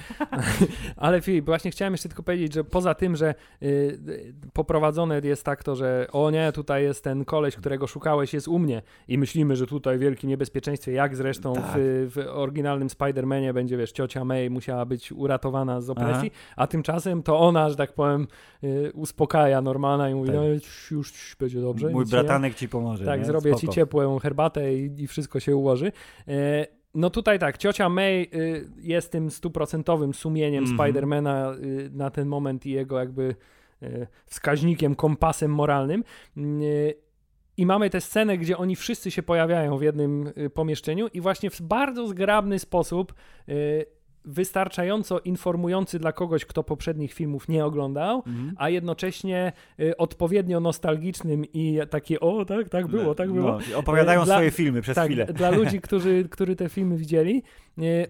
Ale Filip, właśnie chciałem jeszcze tylko powiedzieć, że poza tym, że yy, poprowadzone jest tak to, że o nie, tutaj jest ten koleś, którego szukałeś, jest u mnie i myślimy, że tutaj w wielkim niebezpieczeństwie, jak zresztą tak. w, w oryginalnym Spider-Manie będzie, wiesz, ciocia May musiała być uratowana z opresji, Aha. a tymczasem to ona, że tak powiem, yy, uspokaja normalna i mówi, tak. no już, już będzie dobrze. Mój bratanek ci pomoże. Tak, nie? zrobię Spoko. ci ciepłą herbatę i, i wszystko się ułoży. Yy, no tutaj tak, ciocia May y, jest tym stuprocentowym sumieniem mm -hmm. Spidermana y, na ten moment i jego jakby y, wskaźnikiem, kompasem moralnym. I mamy tę scenę, gdzie oni wszyscy się pojawiają w jednym y, pomieszczeniu i właśnie w bardzo zgrabny sposób y, wystarczająco informujący dla kogoś, kto poprzednich filmów nie oglądał, mm. a jednocześnie y, odpowiednio nostalgicznym i taki, o tak, tak było, tak było. No, opowiadają dla, swoje filmy przez tak, chwilę. Dla ludzi, którzy, którzy te filmy widzieli,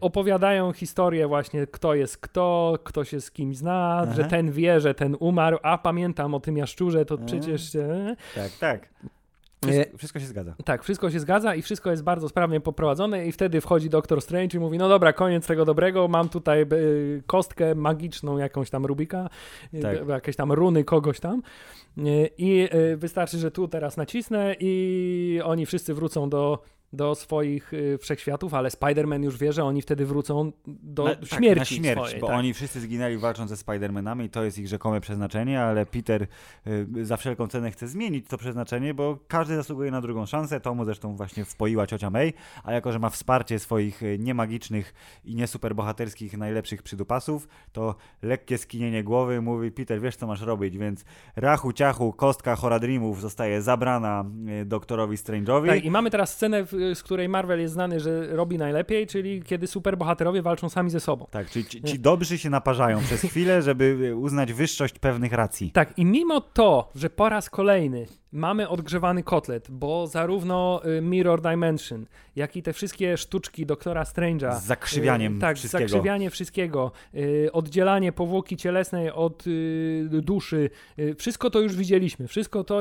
opowiadają historię właśnie, kto jest kto, kto się z kim zna, Aha. że ten wie, że ten umarł, a pamiętam o tym jaszczurze, to przecież... E, tak, tak. Wszystko, wszystko, się zgadza. Tak, wszystko się zgadza i wszystko jest bardzo sprawnie poprowadzone i wtedy wchodzi doktor Strange i mówi, no dobra, koniec tego dobrego, mam tutaj y, kostkę magiczną jakąś tam Rubika, y, tak. jakieś tam runy kogoś tam i wystarczy, że tu teraz nacisnę i oni wszyscy wrócą do do swoich y, wszechświatów, ale Spider-Man już wie, że oni wtedy wrócą do na, śmierci. Tak, na śmierć, swojej, bo tak. oni wszyscy zginęli walcząc ze Spider-Manami i to jest ich rzekome przeznaczenie, ale Peter y, za wszelką cenę chce zmienić to przeznaczenie, bo każdy zasługuje na drugą szansę. To mu zresztą właśnie wpoiła ciocia May, a jako, że ma wsparcie swoich y, niemagicznych i nie superbohaterskich najlepszych przydupasów, to lekkie skinienie głowy mówi Peter, wiesz co masz robić, więc rachu, ciachu, kostka Horadrimów zostaje zabrana doktorowi Strange'owi. Tak, i mamy teraz scenę w z której Marvel jest znany, że robi najlepiej, czyli kiedy superbohaterowie walczą sami ze sobą. Tak, czyli ci, ci dobrzy się naparzają przez chwilę, żeby uznać wyższość pewnych racji. Tak, i mimo to, że po raz kolejny mamy odgrzewany kotlet, bo zarówno y, Mirror Dimension, jak i te wszystkie sztuczki doktora Strange'a. Z zakrzywianiem y, tak, wszystkiego. zakrzywianie wszystkiego, y, oddzielanie powłoki cielesnej od duszy, wszystko to już widzieliśmy. Wszystko to,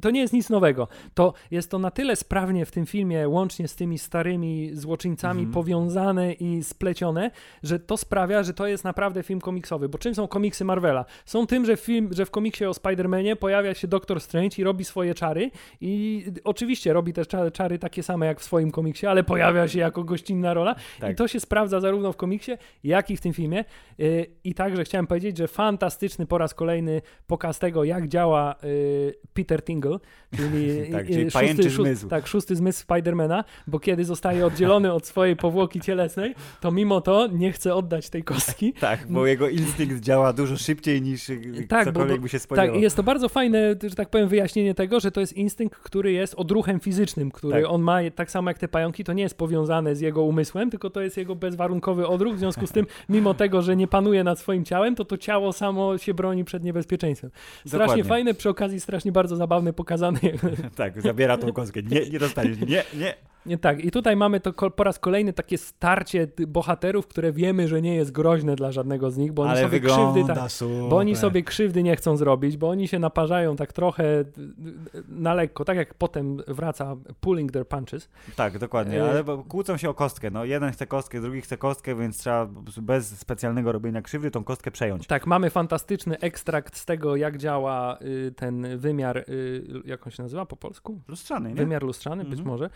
to nie jest nic nowego. To jest to na tyle sprawnie w tym filmie, łącznie z tymi starymi złoczyńcami mhm. powiązane i splecione, że to sprawia, że to jest naprawdę film komiksowy. Bo czym są komiksy Marvela? Są tym, że, film, że w komiksie o Spider-Manie pojawia się Doktor Strange i robi swoje czary i oczywiście robi też czary, czary takie same jak w swoim komiksie, ale pojawia się jako gościnna rola tak. i to się sprawdza zarówno w komiksie, jak i w tym filmie. Y, I także chciałem powiedzieć, że fantastyczny po raz kolejny pokaz tego, jak działa y, Peter Tingle, czyli, tak, czyli szósty, zmysł. tak, szósty zmysł Spidermana, bo kiedy zostaje oddzielony od swojej powłoki cielesnej, to mimo to nie chce oddać tej kostki. Tak, bo jego instynkt działa dużo szybciej niż tak, cokolwiek bo, by się spodziewał. Tak, jest to bardzo fajne, że tak powiem, wyjaśnienie tego, że to jest instynkt, który jest odruchem fizycznym, który tak. on ma tak samo jak te pająki, to nie jest powiązane z jego umysłem, tylko to jest jego bezwarunkowy odruch, w związku z tym, mimo tego, że nie panuje nad swoim ciałem, to to ciało samo się broni przed niebezpieczeństwem. Strasznie Dokładnie. fajne, przy okazji strasznie bardzo zabawne, pokazane. tak, zabiera tą kostkę. Nie, nie dostaniesz, nie, nie. Nie, tak, i tutaj mamy to po raz kolejny takie starcie bohaterów, które wiemy, że nie jest groźne dla żadnego z nich, bo oni Ale sobie krzywdy tak, bo oni sobie krzywdy nie chcą zrobić, bo oni się naparzają tak trochę na lekko, tak jak potem wraca pulling their punches. Tak, dokładnie, e, ale kłócą się o kostkę. No, jeden chce kostkę, drugi chce kostkę, więc trzeba bez specjalnego robienia krzywdy tą kostkę przejąć. Tak, mamy fantastyczny ekstrakt z tego, jak działa y, ten wymiar, y, jak on się nazywa po polsku? Lustrzany, nie? Wymiar lustrzany, być mhm. może.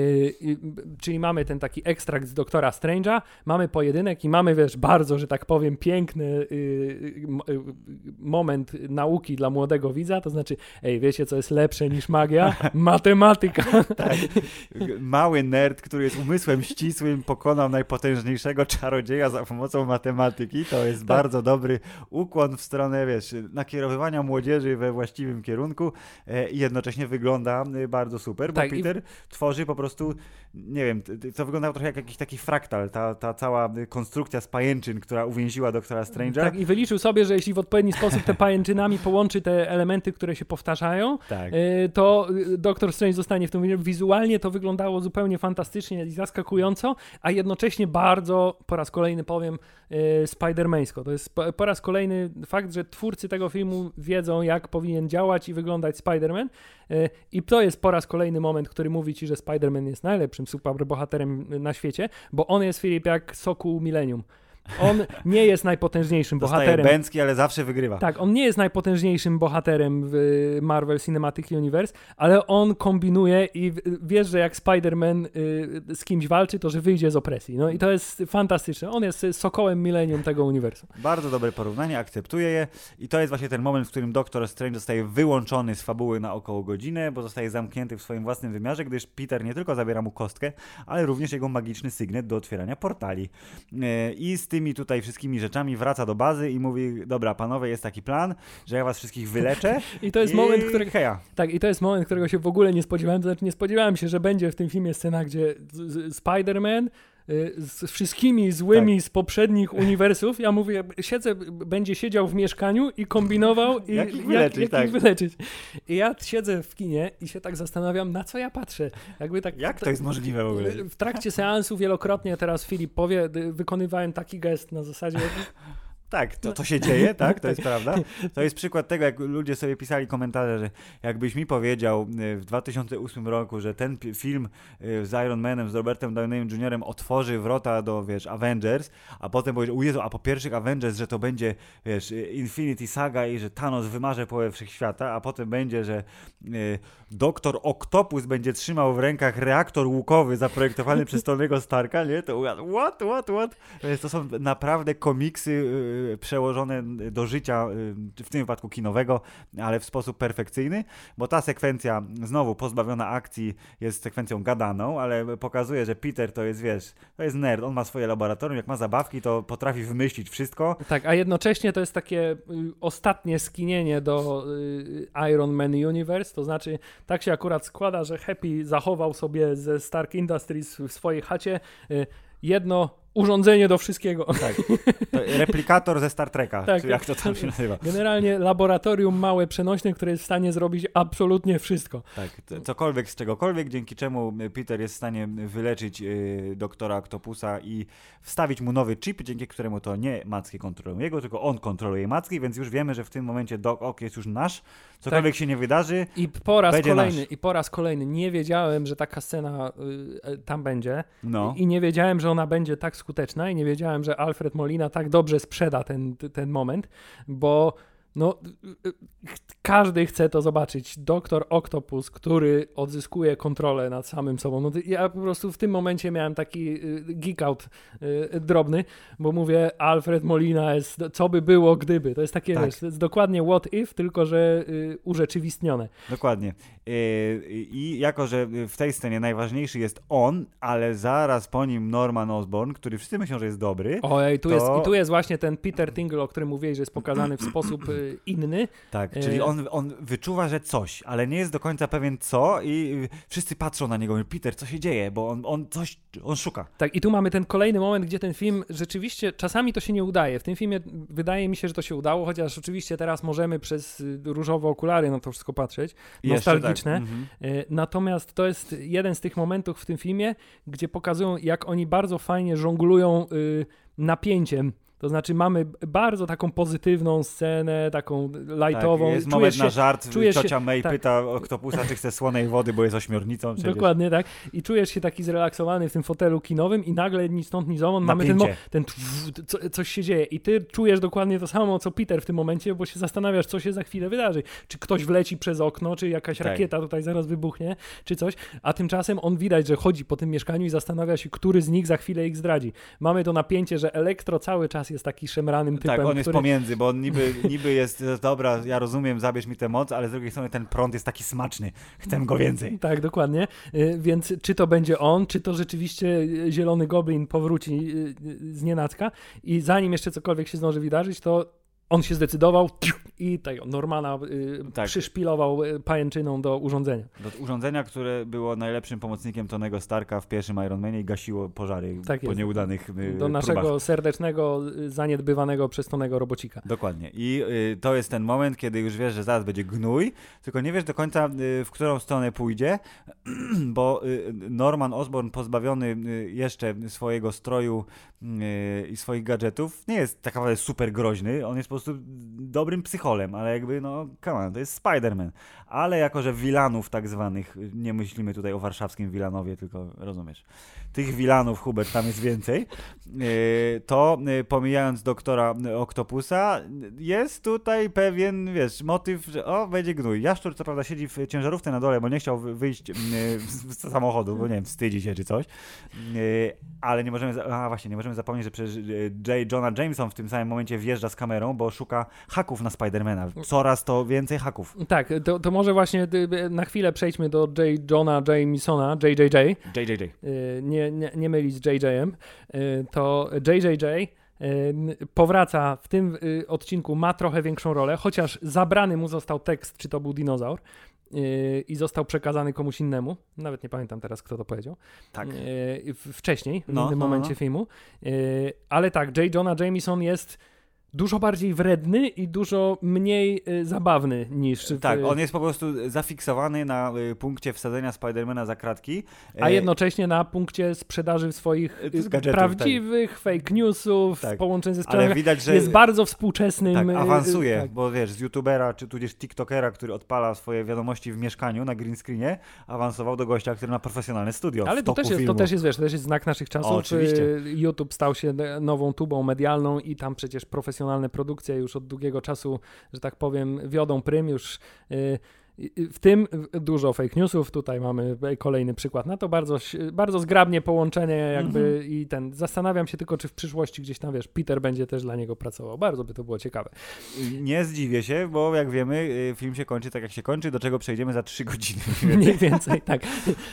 Y, czyli mamy ten taki ekstrakt z doktora Strange'a, mamy pojedynek i mamy, wiesz, bardzo, że tak powiem, piękny moment nauki dla młodego widza, to znaczy, ej, wiecie, co jest lepsze niż magia? Matematyka. tak. Mały nerd, który jest umysłem ścisłym, pokonał najpotężniejszego czarodzieja za pomocą matematyki. To jest tak. bardzo dobry ukłon w stronę, wiesz, nakierowywania młodzieży we właściwym kierunku e, i jednocześnie wygląda bardzo super, bo tak, Peter i... tworzy po prostu, nie wiem, to wyglądało trochę jak jakiś taki fraktal, ta, ta cała konstrukcja z pajęczyn, która uwięziła doktora Strange'a. Tak, i wyliczył sobie, że jeśli w odpowiedni sposób te pajęczynami połączy te elementy, które się powtarzają, tak. E, to doktor Strange zostanie w tym wizualnie to wyglądało zupełnie fantastycznie i zaskakująco, a jednocześnie bardzo, po raz kolejny powiem, Spider-Mańsko. To jest po raz kolejny fakt, że twórcy tego filmu wiedzą, jak powinien działać i wyglądać Spider-Man. I to jest po raz kolejny moment, który mówi ci, że Spider-Man jest najlepszym superbohaterem na świecie, bo on jest Filip jak soku Millennium. On nie jest najpotężniejszym Dostaje bohaterem. Bęcki, ale zawsze wygrywa. Tak, on nie jest najpotężniejszym bohaterem w Marvel Cinematic Universe, ale on kombinuje i wiesz, że jak Spider-Man y, z kimś walczy, to że wyjdzie z opresji. No i to jest fantastyczne. On jest sokołem milenium tego uniwersum. Bardzo dobre porównanie, akceptuję je i to jest właśnie ten moment, w którym Doctor Strange zostaje wyłączony z fabuły na około godzinę, bo zostaje zamknięty w swoim własnym wymiarze, gdyż Peter nie tylko zabiera mu kostkę, ale również jego magiczny sygnet do otwierania portali. Y, I z tymi tutaj wszystkimi rzeczami wraca do bazy i mówi, dobra panowie, jest taki plan, że ja was wszystkich wyleczę. I to jest i... moment, którego... Heja. Tak, i to jest moment, którego się w ogóle nie spodziewałem, to znaczy nie spodziewałem się, że będzie w tym filmie scena, gdzie Spider-Man z wszystkimi złymi tak. z poprzednich uniwersów. Ja mówię, siedzę, będzie siedział w mieszkaniu i kombinował, i jak ich wyleczyć. Jak, jak tak. ich wyleczyć. I ja siedzę w kinie i się tak zastanawiam, na co ja patrzę. Jakby tak, jak to jest możliwe w ogóle? W trakcie seansu wielokrotnie, teraz Filip powie, wykonywałem taki gest na zasadzie tak, to, to się dzieje, tak, to jest prawda. To jest przykład tego, jak ludzie sobie pisali komentarze, że jakbyś mi powiedział e, w 2008 roku, że ten film e, z Iron Manem, z Robertem Downeyem Jr. otworzy wrota do, wiesz, Avengers, a potem powiedział, u Jezu, a po pierwszych Avengers, że to będzie, wiesz, Infinity Saga i że Thanos wymarze połowę wszechświata, a potem będzie, że y, doktor Octopus będzie trzymał w rękach reaktor łukowy zaprojektowany przez Tonego Starka, nie? To what, what, what? To są naprawdę komiksy y, przełożone do życia, y, w tym wypadku kinowego, ale w sposób perfekcyjny, bo ta sekwencja, znowu pozbawiona akcji, jest sekwencją gadaną, ale pokazuje, że Peter to jest, wiesz, to jest nerd, on ma swoje laboratorium, jak ma zabawki, to potrafi wymyślić wszystko. Tak, a jednocześnie to jest takie y, ostatnie skinienie do y, Iron Man Universe, to znaczy tak się akurat składa, że Happy zachował sobie ze Stark Industries w swojej chacie jedno urządzenie do wszystkiego. Tak. Replikator ze Star Treka, tak, jak to tam się nazywa. Generalnie laboratorium małe, przenośne, które jest w stanie zrobić absolutnie wszystko. Tak, cokolwiek z czegokolwiek, dzięki czemu Peter jest w stanie wyleczyć y, doktora Octopusa i wstawić mu nowy chip, dzięki któremu to nie macki kontrolują jego, tylko on kontroluje macki, więc już wiemy, że w tym momencie Doc Ock jest już nasz, cokolwiek tak. się nie wydarzy, I po raz kolejny, nasz. I po raz kolejny nie wiedziałem, że taka scena y, tam będzie no. I, i nie wiedziałem, że ona będzie tak skuteczna i nie wiedziałem, że Alfred Molina tak dobrze sprzeda ten, ten moment, bo no, każdy chce to zobaczyć. Doktor Octopus, który odzyskuje kontrolę nad samym sobą. No, ja po prostu w tym momencie miałem taki y, geek out y, drobny, bo mówię, Alfred Molina jest, co by było gdyby. To jest takie, tak. wiesz, to jest dokładnie what if, tylko że y, urzeczywistnione. Dokładnie. I jako, że w tej scenie najważniejszy jest on, ale zaraz po nim Norman Osborn, który wszyscy myślą, że jest dobry. Ojej, tu, to... jest, i tu jest właśnie ten Peter Tingle, o którym mówiłeś, że jest pokazany w sposób inny. Tak, czyli e, on, on wyczuwa, że coś, ale nie jest do końca pewien co i wszyscy patrzą na niego, Peter, co się dzieje, bo on, on coś, on szuka. Tak, i tu mamy ten kolejny moment, gdzie ten film rzeczywiście, czasami to się nie udaje. W tym filmie wydaje mi się, że to się udało, chociaż oczywiście teraz możemy przez różowe okulary na to wszystko patrzeć, nostalgiczne. Tak. Mhm. E, natomiast to jest jeden z tych momentów w tym filmie, gdzie pokazują, jak oni bardzo fajnie żonglują y, napięciem To znaczy mamy bardzo taką pozytywną scenę, taką lightową. Tak, jest czujesz moment się, na żart, czujesz ciocia się- May tak. pyta Oktopusa, czy chce słonej wody, bo jest ośmiornicą. Przecież. Dokładnie tak. I czujesz się taki zrelaksowany w tym fotelu kinowym i nagle ni stąd, ni zowąd mamy ten, ten co, coś się dzieje i ty czujesz dokładnie to samo, co Peter w tym momencie, bo się zastanawiasz, co się za chwilę wydarzy. Czy ktoś wleci przez okno, czy jakaś Tak. rakieta tutaj zaraz wybuchnie, czy coś. A tymczasem on widać, że chodzi po tym mieszkaniu i zastanawia się, który z nich za chwilę ich zdradzi. Mamy to napięcie, że Elektro cały czas jest taki szemranym typem, Tak, on jest który... pomiędzy, bo on niby, niby jest, dobra, ja rozumiem, zabierz mi tę moc, ale z drugiej strony ten prąd jest taki smaczny, chcę go więcej. Tak, dokładnie. Y, Więc czy to będzie on, czy to rzeczywiście y, zielony goblin powróci y, z nienacka i zanim jeszcze cokolwiek się zdąży wydarzyć, to on się zdecydował i tego Normana y, Tak. przyszpilował y, pajęczyną do urządzenia. Do urządzenia, które było najlepszym pomocnikiem Tonego Starka w pierwszym Iron Manie i gasiło pożary Tak po jest. nieudanych y, Do naszego próbach. serdecznego, y, zaniedbywanego przez Tonego robocika. Dokładnie. I y, to jest ten moment, kiedy już wiesz, że zaraz będzie gnój, tylko nie wiesz do końca, y, w którą stronę pójdzie, bo y, Norman Osborn pozbawiony jeszcze swojego stroju i swoich gadżetów nie jest tak naprawdę super groźny, on jest po prostu dobrym psycholem, ale jakby no, come on, to jest Spider-Man. Ale jako, że wilanów tak zwanych, nie myślimy tutaj o warszawskim wilanowie, tylko rozumiesz, tych wilanów, Hubert, tam jest więcej, y, to y, pomijając doktora Octopusa, jest tutaj pewien, wiesz, motyw, że o, będzie gnój. Jaszczur co prawda siedzi w ciężarówce na dole, bo nie chciał wy- wyjść y, z, samochodu, bo nie wiem, wstydzi się czy coś, ale nie możemy, a właśnie, nie możemy zapomnieć, że przecież J. Jonah Jameson w tym samym momencie wjeżdża z kamerą, bo szuka haków na Spidermana. Coraz to więcej haków. Tak, to, to może właśnie y, na chwilę przejdźmy do J. Johna Jamesona, JJJ. JJJ. y, nie, nie, nie mylić z JJ-em, y, to JJJ y, powraca w tym y, odcinku, ma trochę większą rolę, chociaż zabrany mu został tekst, czy to był dinozaur y, i został przekazany komuś innemu. Nawet nie pamiętam teraz, kto to powiedział. Tak. Y, wcześniej, w No, innym no, no, momencie no. filmu. Y, ale tak, J. Jonah Jameson jest dużo bardziej wredny i dużo mniej y, zabawny niż w, Tak, on jest po prostu zafiksowany na y, punkcie wsadzenia Spidermana za kratki. A E, jednocześnie na punkcie sprzedaży swoich Z y, gadżetów, prawdziwych fake newsów Tak. połączonych ze Ale sprawami. widać, że Jest bardzo współczesnym. tak, y, y, awansuje, tak. bo wiesz, z youtubera czy tudzież tiktokera, który odpala swoje wiadomości w mieszkaniu na green screenie, awansował do gościa, który ma profesjonalne studio. Ale to też, jest, to też jest, wiesz, to też jest znak naszych czasów. O, oczywiście. Y, YouTube stał się nową tubą medialną i tam przecież profesjonalne produkcje już od długiego czasu, że tak powiem, wiodą prym już. W tym dużo fake newsów, tutaj mamy kolejny przykład na to, bardzo, bardzo zgrabnie połączenie jakby Mhm. i ten, zastanawiam się tylko, czy w przyszłości gdzieś tam, wiesz, Peter będzie też dla niego pracował, bardzo by to było ciekawe. Nie zdziwię się, bo jak wiemy, y, film się kończy tak jak się kończy, do czego przejdziemy za trzy godziny. Mniej więcej, tak.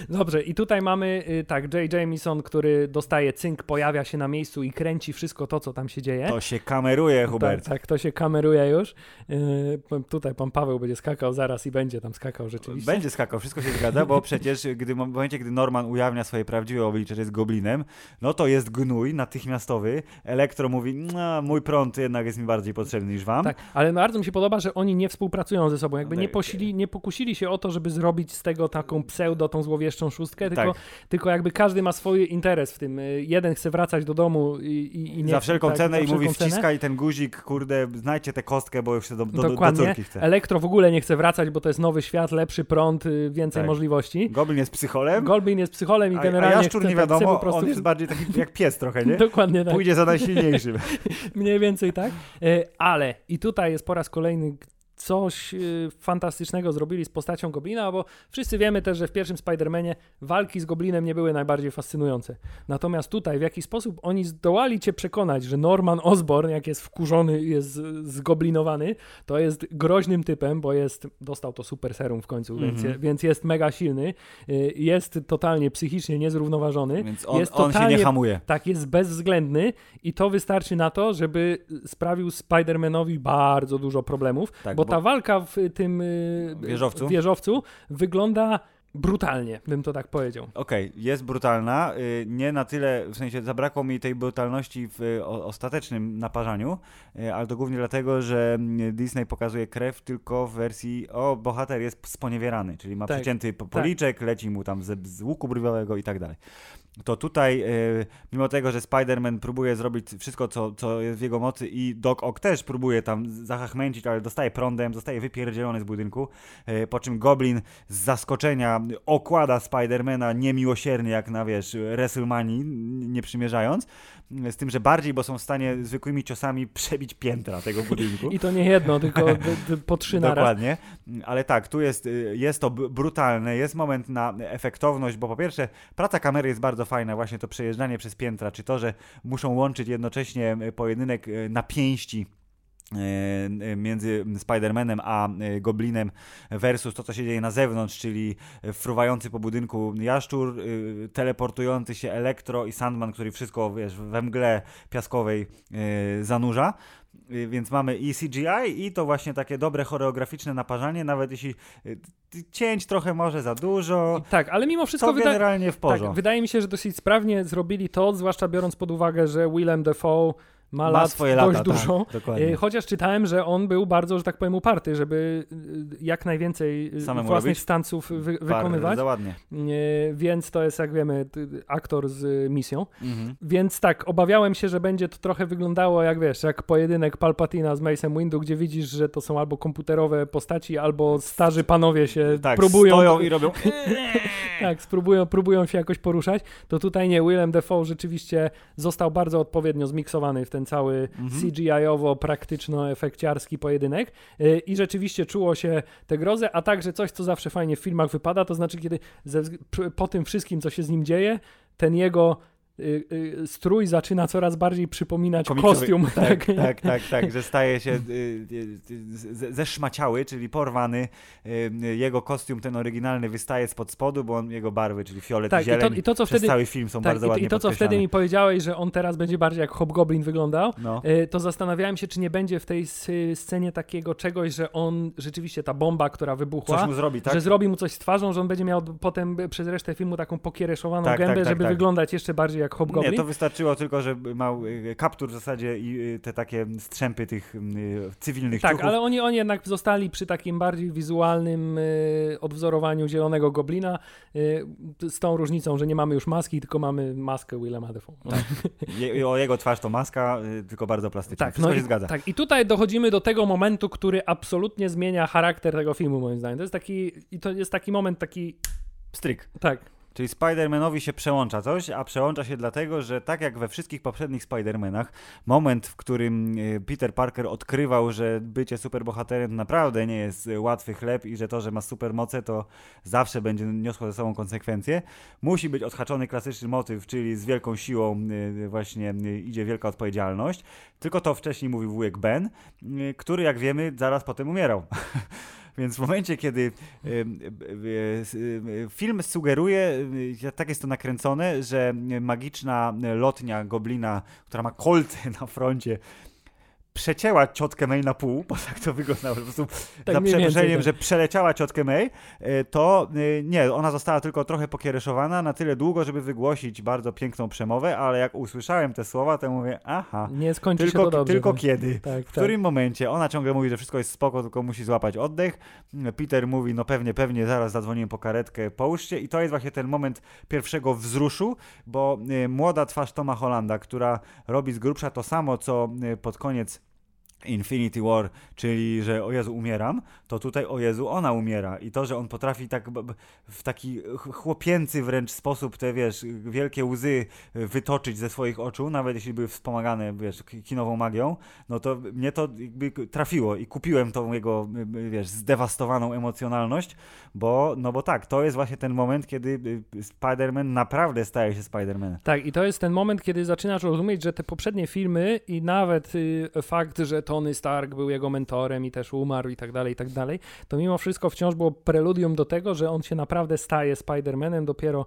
Dobrze, i tutaj mamy y, tak, J. Jameson, który dostaje cynk, pojawia się na miejscu i kręci wszystko to, co tam się dzieje. To się kameruje, Hubert. Tak, tak, to się kameruje już. Y, p- tutaj pan Paweł będzie skakał zaraz i będzie tam skakał rzeczywiście. Będzie skakał, wszystko się zgadza, bo przecież gdy, w momencie, gdy Norman ujawnia swoje prawdziwe oblicze, że jest goblinem, no to jest gnój natychmiastowy. Elektro mówi, no, mój prąd jednak jest mi bardziej potrzebny niż wam. Tak, ale bardzo mi się podoba, że oni nie współpracują ze sobą, jakby No nie, posili, nie pokusili się o to, żeby zrobić z tego taką pseudo, tą złowieszczą szóstkę, tylko, Tak. tylko jakby każdy ma swój interes w tym. Y, Jeden chce wracać do domu i, i, nie za wszelką tak, cenę i mówi cenę. wciskaj ten guzik, kurde, znajdźcie tę kostkę, bo już się do, do, do, córki chce. Elektro w ogóle nie chce wracać, bo to jest nowy świat, lepszy prąd, y, więcej Tak. możliwości. Goblin jest psycholem, Goldbean jest psycholem i a, a generalnie jaszczur nie tak, wiadomo, po prostu... on jest bardziej taki jak pies trochę, nie? Dokładnie tak. Pójdzie za najsilniejszym. Mniej więcej tak. E, Ale i tutaj jest po raz kolejny coś e, fantastycznego zrobili z postacią Goblina, bo wszyscy wiemy też, że w pierwszym Spider-Manie walki z Goblinem nie były najbardziej fascynujące. Natomiast tutaj w jaki sposób oni zdołali cię przekonać, że Norman Osborn, jak jest wkurzony, jest zgoblinowany, to jest groźnym typem, bo jest, dostał to super serum w końcu, więc, Mhm. więc jest mega silny, e, jest totalnie psychicznie niezrównoważony. Więc on, jest on się nie totalnie hamuje. tak, jest bezwzględny i to wystarczy na to, żeby sprawił Spider-Manowi bardzo dużo problemów, Tak, bo, bo- ta walka w tym y, Wieżowcu? wieżowcu wygląda brutalnie, bym to tak powiedział. Okej, jest brutalna, y, nie na tyle, w sensie zabrakło mi tej brutalności w ostatecznym naparzaniu, y, ale to głównie dlatego, że mm, Disney pokazuje krew tylko w wersji, o, bohater jest sponiewierany, czyli ma Tak, przecięty tak. policzek, leci mu tam z, z łuku brwiowego i tak dalej. To tutaj, mimo tego, że Spider-Man próbuje zrobić wszystko, co, co jest w jego mocy i Doc Ock też próbuje tam zachachmęcić, ale dostaje prądem, zostaje wypierdzielony z budynku, po czym Goblin z zaskoczenia okłada Spidermana niemiłosiernie, jak na, wiesz, WrestleManii, nie przymierzając, z tym, że bardziej, bo są w stanie zwykłymi ciosami przebić piętra tego budynku. I to nie jedno, tylko po trzy naraz. Dokładnie, ale tak, tu jest, jest to brutalne, jest moment na efektowność, bo po pierwsze praca kamery jest bardzo fajna, właśnie to przejeżdżanie przez piętra, czy to, że muszą łączyć jednocześnie pojedynek e, na pięści e, między Spider-Manem a e, Goblinem versus to, co się dzieje na zewnątrz, czyli fruwający po budynku jaszczur, teleportujący się Elektro i Sandman, który wszystko, wiesz, we mgle piaskowej zanurza. Y, więc mamy i CGI i to właśnie takie dobre choreograficzne naparzanie, nawet jeśli y, cięć trochę może za dużo. Tak, ale mimo wszystko to generalnie w porządku. Tak, wydaje mi się, że dosyć sprawnie zrobili to, zwłaszcza biorąc pod uwagę, że Willem Dafoe ma, ma lat swoje dość lata, dużo. Tak, chociaż czytałem, że on był bardzo, że tak powiem, uparty, żeby e, jak najwięcej e, Samemu własnych robić? stanców wy wykonywać. ładnie. Więc to jest, jak wiemy, aktor z misją. Mhm. Więc tak, obawiałem się, że będzie to trochę wyglądało, jak wiesz, jak pojedynek Palpatina z Mace'em Windu, gdzie widzisz, że to są albo komputerowe postaci, albo starzy panowie się tak, próbują... stoją i robią... tak, spróbują, próbują się jakoś poruszać. To tutaj nie, Willem Dafoe rzeczywiście został bardzo odpowiednio zmiksowany w ten cały mhm. CGI-owo-praktyczno-efekciarski pojedynek y, i rzeczywiście czuło się tę grozę, a także coś, co zawsze fajnie w filmach wypada, to znaczy kiedy ze, po tym wszystkim, co się z nim dzieje, ten jego Y, y, strój zaczyna coraz bardziej przypominać Komiksowy. kostium. Tak, tak, tak, tak, tak, że staje się y, zeszmaciały, czyli porwany. Jego kostium, ten oryginalny, wystaje spod spodu, bo on, jego barwy, czyli fiolet tak, i zieleń, i to, i to, co przez wtedy, cały film są tak, bardzo i, ładnie I to, co wtedy mi powiedziałeś, że on teraz będzie bardziej jak Hobgoblin wyglądał, no. to zastanawiałem się, czy nie będzie w tej scenie takiego czegoś, że on rzeczywiście, ta bomba, która wybuchła, coś mu zrobi, tak? że zrobi mu coś z twarzą, że on będzie miał potem przez resztę filmu taką pokiereszowaną tak, gębę, tak, tak żeby tak. wyglądać jeszcze bardziej jak Hobgoblin. Nie, to wystarczyło tylko, że miał y, kaptur w zasadzie i y, te takie strzępy tych y, cywilnych Tak, ciuchów. ale oni, oni jednak zostali przy takim bardziej wizualnym odwzorowaniu zielonego goblina z tą różnicą, że nie mamy już maski, tylko mamy maskę Willema Dafoe. Tak. Je, o jego twarz to maska, tylko bardzo plastyczna. Tak, Wszystko no się i, zgadza. Tak, i tutaj dochodzimy do tego momentu, który absolutnie zmienia charakter tego filmu, moim zdaniem. To jest taki, i to jest taki moment, taki... Stryk. Tak. Czyli Spider-Manowi się przełącza coś, a przełącza się dlatego, że tak jak we wszystkich poprzednich Spider-Manach, moment, w którym e, Peter Parker odkrywał, że bycie superbohaterem naprawdę nie jest łatwy chleb i że to, że ma supermoce, to zawsze będzie niosło ze sobą konsekwencje, musi być odhaczony klasyczny motyw, czyli z wielką siłą e, właśnie idzie wielka odpowiedzialność. Tylko to wcześniej mówił wujek Ben, który jak wiemy zaraz potem umierał. Więc w momencie, kiedy film sugeruje, tak jest to nakręcone, że magiczna lotnia goblina, która ma kolce na froncie, przecięła ciotkę May na pół, bo tak to wyglądało, po prostu tak za przeproszeniem, tak. że przeleciała ciotkę May, e, to e, nie, ona została tylko trochę pokiereszowana na tyle długo, żeby wygłosić bardzo piękną przemowę, ale jak usłyszałem te słowa, to mówię, aha, nie skończy tylko, się to dobrze. Tylko tak. kiedy? W tak. którym momencie? Ona ciągle mówi, że wszystko jest spoko, tylko musi złapać oddech. Peter mówi, no pewnie, pewnie, zaraz zadzwoniłem po karetkę, połóżcie i to jest właśnie ten moment pierwszego wzruszu, bo e, młoda twarz Toma Hollanda, która robi z grubsza to samo, co pod koniec Infinity War, czyli że o Jezu umieram, to tutaj o Jezu ona umiera i to, że on potrafi tak w taki chłopięcy wręcz sposób te, wiesz, wielkie łzy wytoczyć ze swoich oczu, nawet jeśli były wspomagane, wiesz, kinową magią, no to mnie to jakby trafiło i kupiłem tą jego, wiesz, zdewastowaną emocjonalność, bo, no bo tak, to jest właśnie ten moment, kiedy Spider-Man naprawdę staje się Spider-Manem. Tak, i to jest ten moment, kiedy zaczynasz rozumieć, że te poprzednie filmy i nawet y, fakt, że Tony Stark był jego mentorem i też umarł i tak dalej, i tak dalej, to mimo wszystko wciąż było preludium do tego, że on się naprawdę staje Spider-Manem. Dopiero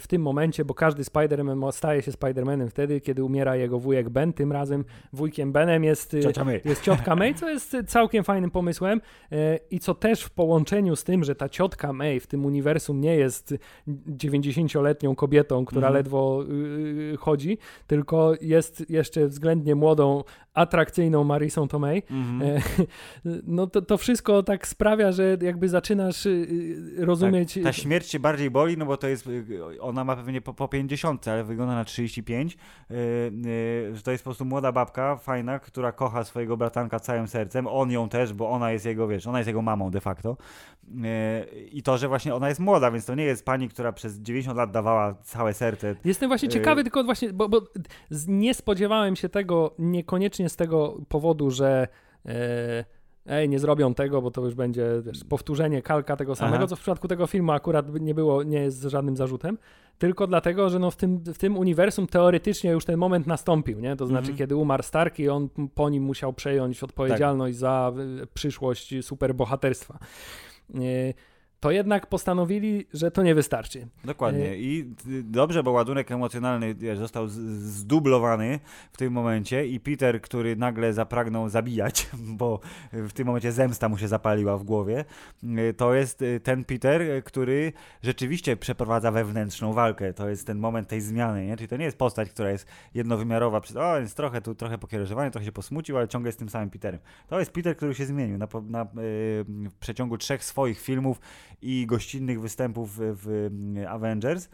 w tym momencie, bo każdy Spider-Man staje się Spider-Manem wtedy, kiedy umiera jego wujek Ben. Tym razem wujkiem Benem jest, e, jest ciotka May, co jest całkiem fajnym pomysłem e, i co też w połączeniu z tym, że ta ciotka May w tym uniwersum nie jest 90-letnią kobietą, która mhm. ledwo y, chodzi, tylko jest jeszcze względnie młodą, atrakcyjną Marisą Tomei. Mhm. No to, to wszystko tak sprawia, że jakby zaczynasz y, y, rozumieć... Tak, ta śmierć się bardziej boli, no bo to jest ona ma pewnie po, po 50, ale wygląda na 35, yy, yy, że to jest po prostu młoda babka, fajna, która kocha swojego bratanka całym sercem, on ją też, bo ona jest jego, wiesz, ona jest jego mamą de facto. Yy, I to, że właśnie ona jest młoda, więc to nie jest pani, która przez 90 lat dawała całe serce. Jestem właśnie Yy. ciekawy, tylko właśnie, bo, bo nie spodziewałem się tego niekoniecznie z tego powodu, że e, ej, nie zrobią tego, bo to już będzie wiesz, powtórzenie kalka tego samego, Aha. co w przypadku tego filmu akurat nie było, nie jest żadnym zarzutem, tylko dlatego, że no w, tym, w tym uniwersum teoretycznie już ten moment nastąpił, nie? To znaczy, Mhm. kiedy umarł Stark i on po nim musiał przejąć odpowiedzialność za y, przyszłość superbohaterstwa. Y, To jednak postanowili, że to nie wystarczy. Dokładnie. Yy. I dobrze, bo ładunek emocjonalny został zdublowany w tym momencie i Peter, który nagle zapragnął zabijać, bo w tym momencie zemsta mu się zapaliła w głowie, y, to jest y, ten Peter, który rzeczywiście przeprowadza wewnętrzną walkę. To jest ten moment tej zmiany, nie? Czyli to nie jest postać, która jest jednowymiarowa, przez- o, jest trochę tu, trochę pokierowany, trochę się posmucił, ale ciągle jest tym samym Peterem. To jest Peter, który się zmienił na, na, y, w przeciągu trzech swoich filmów i gościnnych występów w, Avengers.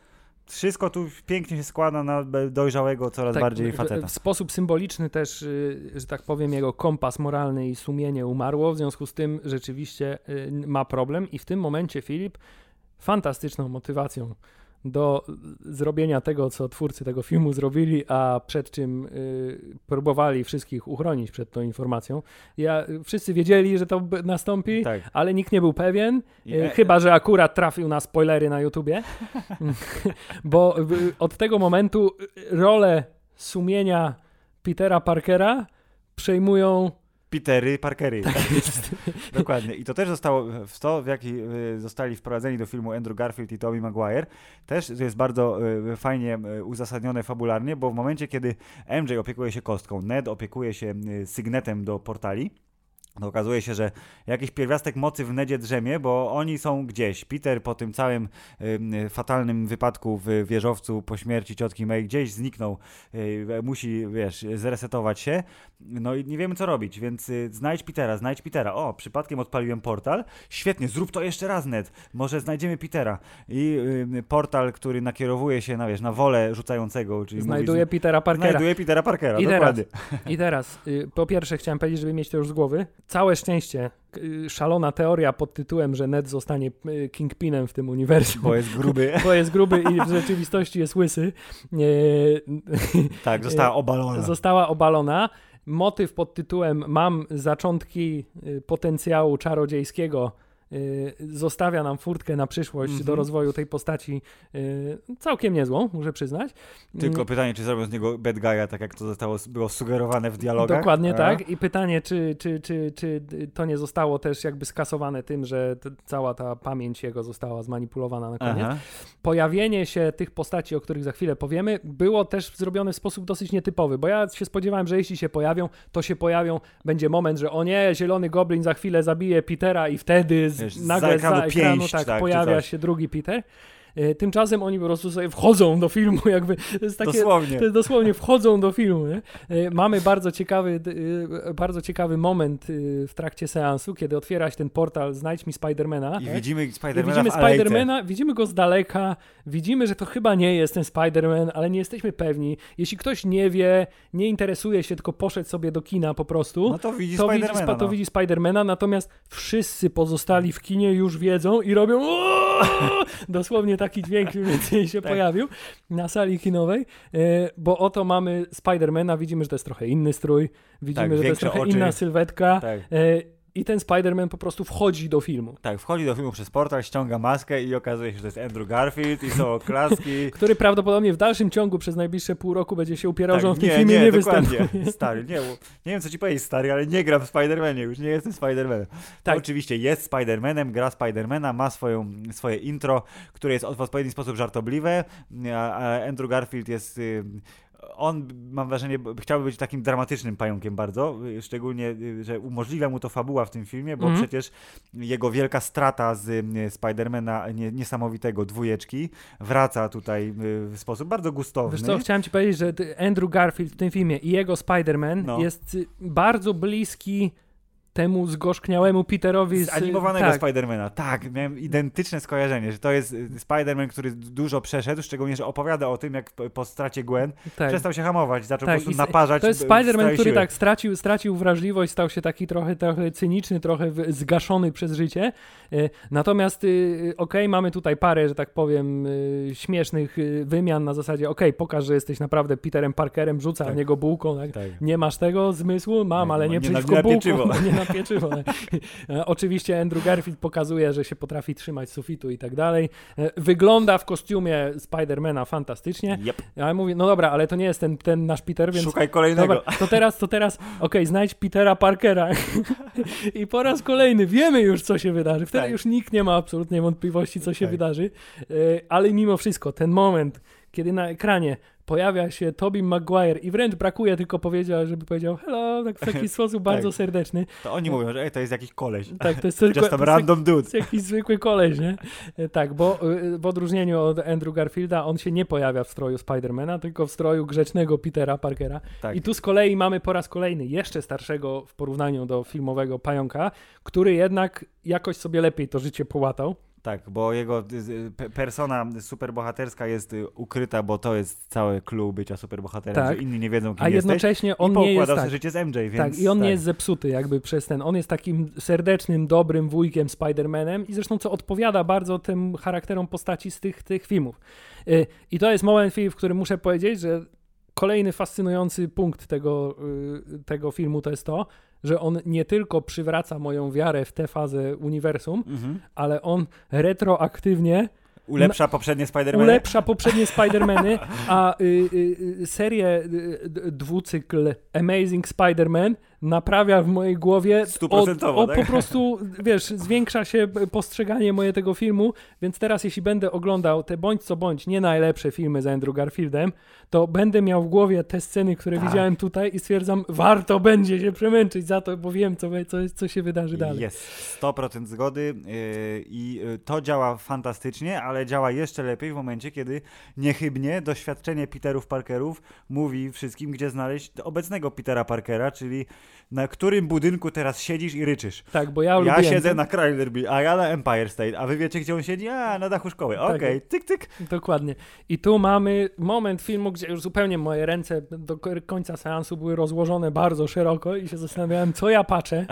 Wszystko tu pięknie się składa na dojrzałego, coraz bardziej w- faceta. W sposób symboliczny też, y, że tak powiem, jego kompas moralny i sumienie umarło, w związku z tym rzeczywiście y, ma problem i w tym momencie Filip fantastyczną motywacją do zrobienia tego, co twórcy tego filmu zrobili, a przed czym y, próbowali wszystkich uchronić przed tą informacją. Ja, wszyscy wiedzieli, że to nastąpi, Tak. ale nikt nie był pewien, I- E, Chyba, że akurat trafił na spoilery na YouTubie. Bo y, od tego momentu y, rolę sumienia Petera Parkera przejmują. Petery Parkery. Tak jest. Dokładnie. I to też zostało, w to w jaki y, zostali wprowadzeni do filmu Andrew Garfield i Tobey Maguire, też jest bardzo y, fajnie y, uzasadnione fabularnie, bo w momencie, kiedy MJ opiekuje się kostką, Ned opiekuje się sygnetem do portali, to okazuje się, że jakiś pierwiastek mocy w Nedzie drzemie, bo oni są gdzieś. Peter po tym całym ym, y, fatalnym wypadku w wieżowcu po śmierci ciotki May gdzieś zniknął. Y, musi, wiesz, zresetować się. No i nie wiemy, co robić, więc y, znajdź Petera, znajdź Petera. O, przypadkiem odpaliłem portal. Świetnie, zrób to jeszcze raz, Ned. Może znajdziemy Petera. I portal, który nakierowuje się na, wiesz, na wolę rzucającego, czyli Znajduje mówi, Petera Parkera. znajduje Petera Parkera, I teraz, dokładnie. I teraz, y, po pierwsze, chciałem powiedzieć, żeby mieć to już z głowy. Całe szczęście, szalona teoria pod tytułem, że Ned zostanie y, Kingpinem w tym uniwersum. Bo jest gruby. Bo jest gruby i w rzeczywistości jest łysy. Tak, została obalona. została obalona. Motyw pod tytułem Mam zaczątki y, potencjału czarodziejskiego zostawia nam furtkę na przyszłość Mhm. do rozwoju tej postaci y, całkiem niezłą, muszę przyznać. Tylko Mm, pytanie, czy zrobią z niego bad guy'a, tak jak to zostało, było sugerowane w dialogach? Dokładnie A? tak. I pytanie, czy, czy, czy, czy to nie zostało też jakby skasowane tym, że cała ta pamięć jego została zmanipulowana na koniec. Aha. pojawienie się tych postaci, o których za chwilę powiemy, było też zrobione w sposób dosyć nietypowy, bo ja się spodziewałem, że jeśli się pojawią, to się pojawią, będzie moment, że o nie, zielony goblin za chwilę zabije Petera i wtedy Wiesz, nagle za ekranu za ekranu pięść, tak, tak, pojawia się drugi Peter. E, Tymczasem oni po prostu sobie wchodzą do filmu, jakby to jest takie, Dosłownie. to dosłownie wchodzą do filmu. Nie? E, Mamy bardzo ciekawy, e, bardzo ciekawy moment w trakcie seansu, kiedy otwiera się ten portal Znajdź mi Spidermana. I widzimy Spidermana widzimy. Spidermana, widzimy go z daleka, widzimy, że to chyba nie jest ten Spiderman, ale nie jesteśmy pewni. Jeśli ktoś nie wie, nie interesuje się, tylko poszedł sobie do kina po prostu, No to widzi to, widzi, Spidermana. spa- to no. widzi Spidermana, natomiast wszyscy pozostali w kinie już wiedzą i robią dosłownie taki dźwięk mniej więcej się Tak. pojawił na sali kinowej, e, bo oto mamy Spidermana, widzimy, że to jest trochę inny strój, widzimy, Tak, że to jest trochę oczy. inna sylwetka Tak. I ten Spiderman po prostu wchodzi do filmu. Tak, wchodzi do filmu przez portal, ściąga maskę i okazuje się, że to jest Andrew Garfield i są oklaski. który prawdopodobnie w dalszym ciągu przez najbliższe pół roku będzie się upierał, Tak, że on w tym nie, filmie nie, nie, występuje. Stary, nie, nie wiem co ci powiedzieć, stary, ale nie gram w Spider-Manie, już nie jestem Spider-Manem. Tak. Oczywiście jest Spider-Manem, gra Spider-Mana, ma swoją, swoje intro, które jest w odpowiedni sposób żartobliwe, Andrew Garfield jest... On, mam wrażenie, chciałby być takim dramatycznym pająkiem bardzo, y, szczególnie, y, że umożliwia mu to fabuła w tym filmie, bo Mhm. przecież jego wielka strata z y, Spidermana nie, niesamowitego dwójeczki wraca tutaj w sposób bardzo gustowny. Wiesz co, chciałem ci powiedzieć, że Andrew Garfield w tym filmie i jego Spider-Man No. jest bardzo bliski temu zgorzkniałemu Peterowi z, z animowanego tak. Spidermana. Tak, miałem identyczne skojarzenie, że to jest y, Spiderman, który dużo przeszedł, szczególnie, że opowiada o tym, jak po stracie Gwen tak. przestał się hamować, zaczął tak. po prostu naparzać. To jest Spiderman, który tak stracił, stracił wrażliwość, stał się taki trochę, trochę cyniczny, trochę zgaszony przez życie. Y, natomiast okej, okay, mamy tutaj parę, że tak powiem, śmiesznych wymian na zasadzie okej, okay, pokaż, że jesteś naprawdę Peterem Parkerem, rzuca tak. niego bułką, tak? tak? Nie masz tego zmysłu? Mam, ale nie, nie przeciwko bułką. Nie na pieczywo. E, oczywiście Andrew Garfield pokazuje, że się potrafi trzymać sufitu i tak dalej. E, wygląda w kostiumie Spidermana fantastycznie. Yep. Ja mówię, no dobra, ale to nie jest ten, ten nasz Peter, więc... Szukaj kolejnego. Dobra, to teraz, to teraz, okej, okay, znajdź Petera Parkera. I po raz kolejny wiemy już, co się wydarzy. Wtedy tak. już nikt nie ma absolutnie wątpliwości, co się tak. wydarzy. E, ale mimo wszystko, ten moment, kiedy na ekranie pojawia się Tobey Maguire i wręcz brakuje tylko powiedział, żeby powiedział hello, tak w taki sposób bardzo tak. serdeczny. To oni mówią, że to jest jakiś koleś. Tak, to jest tylko Just random dude. To jest jakiś zwykły koleś, nie? E, tak, bo e, w odróżnieniu od Andrew Garfielda on się nie pojawia w stroju Spidermana, tylko w stroju grzecznego Petera Parkera. Tak. I tu z kolei mamy po raz kolejny jeszcze starszego w porównaniu do filmowego pająka, który jednak jakoś sobie lepiej to życie połatał. Tak, bo jego persona superbohaterska jest y, ukryta, bo to jest całe clue bycia superbohaterem, tak. że inni nie wiedzą, kim A jednocześnie jesteś. on I nie jest tak. życie z MJ, więc... Tak, i on tak. nie jest zepsuty jakby przez ten, on jest takim serdecznym, dobrym wujkiem Spider-Manem i zresztą co odpowiada bardzo tym charakterom postaci z tych, tych filmów. Y, I to jest moment, w którym muszę powiedzieć, że kolejny fascynujący punkt tego, y, tego filmu to jest to, że on nie tylko przywraca moją wiarę w tę fazę uniwersum, mhm. ale on retroaktywnie Ulepsza poprzednie Spider-Many? Ulepsza poprzednie Spider-Many, a y, y, y serię y, dwucykl Amazing Spider-Man naprawia w mojej głowie Stuprocentowo, tak? po prostu, wiesz, zwiększa się postrzeganie moje tego filmu, więc teraz jeśli będę oglądał te bądź co bądź nie najlepsze filmy z Andrew Garfieldem, to będę miał w głowie te sceny, które tak. widziałem tutaj i stwierdzam, warto będzie się przemęczyć za to, bo wiem, co, co, co się wydarzy dalej. Jest 100% zgody yy, i yy, to działa fantastycznie, ale działa jeszcze lepiej w momencie, kiedy niechybnie doświadczenie Peterów Parkerów mówi wszystkim, gdzie znaleźć obecnego Petera Parkera, czyli na którym budynku teraz siedzisz i ryczysz. Tak, bo ja Ja siedzę na Chrysler a ja na Empire State, a wy wiecie, gdzie on siedzi? A, na dachu szkoły. Tak. Okej, okay. tyk, tyk. Dokładnie. I tu mamy moment filmu, gdzie już zupełnie moje ręce do końca seansu były rozłożone bardzo szeroko i się zastanawiałem, co ja patrzę.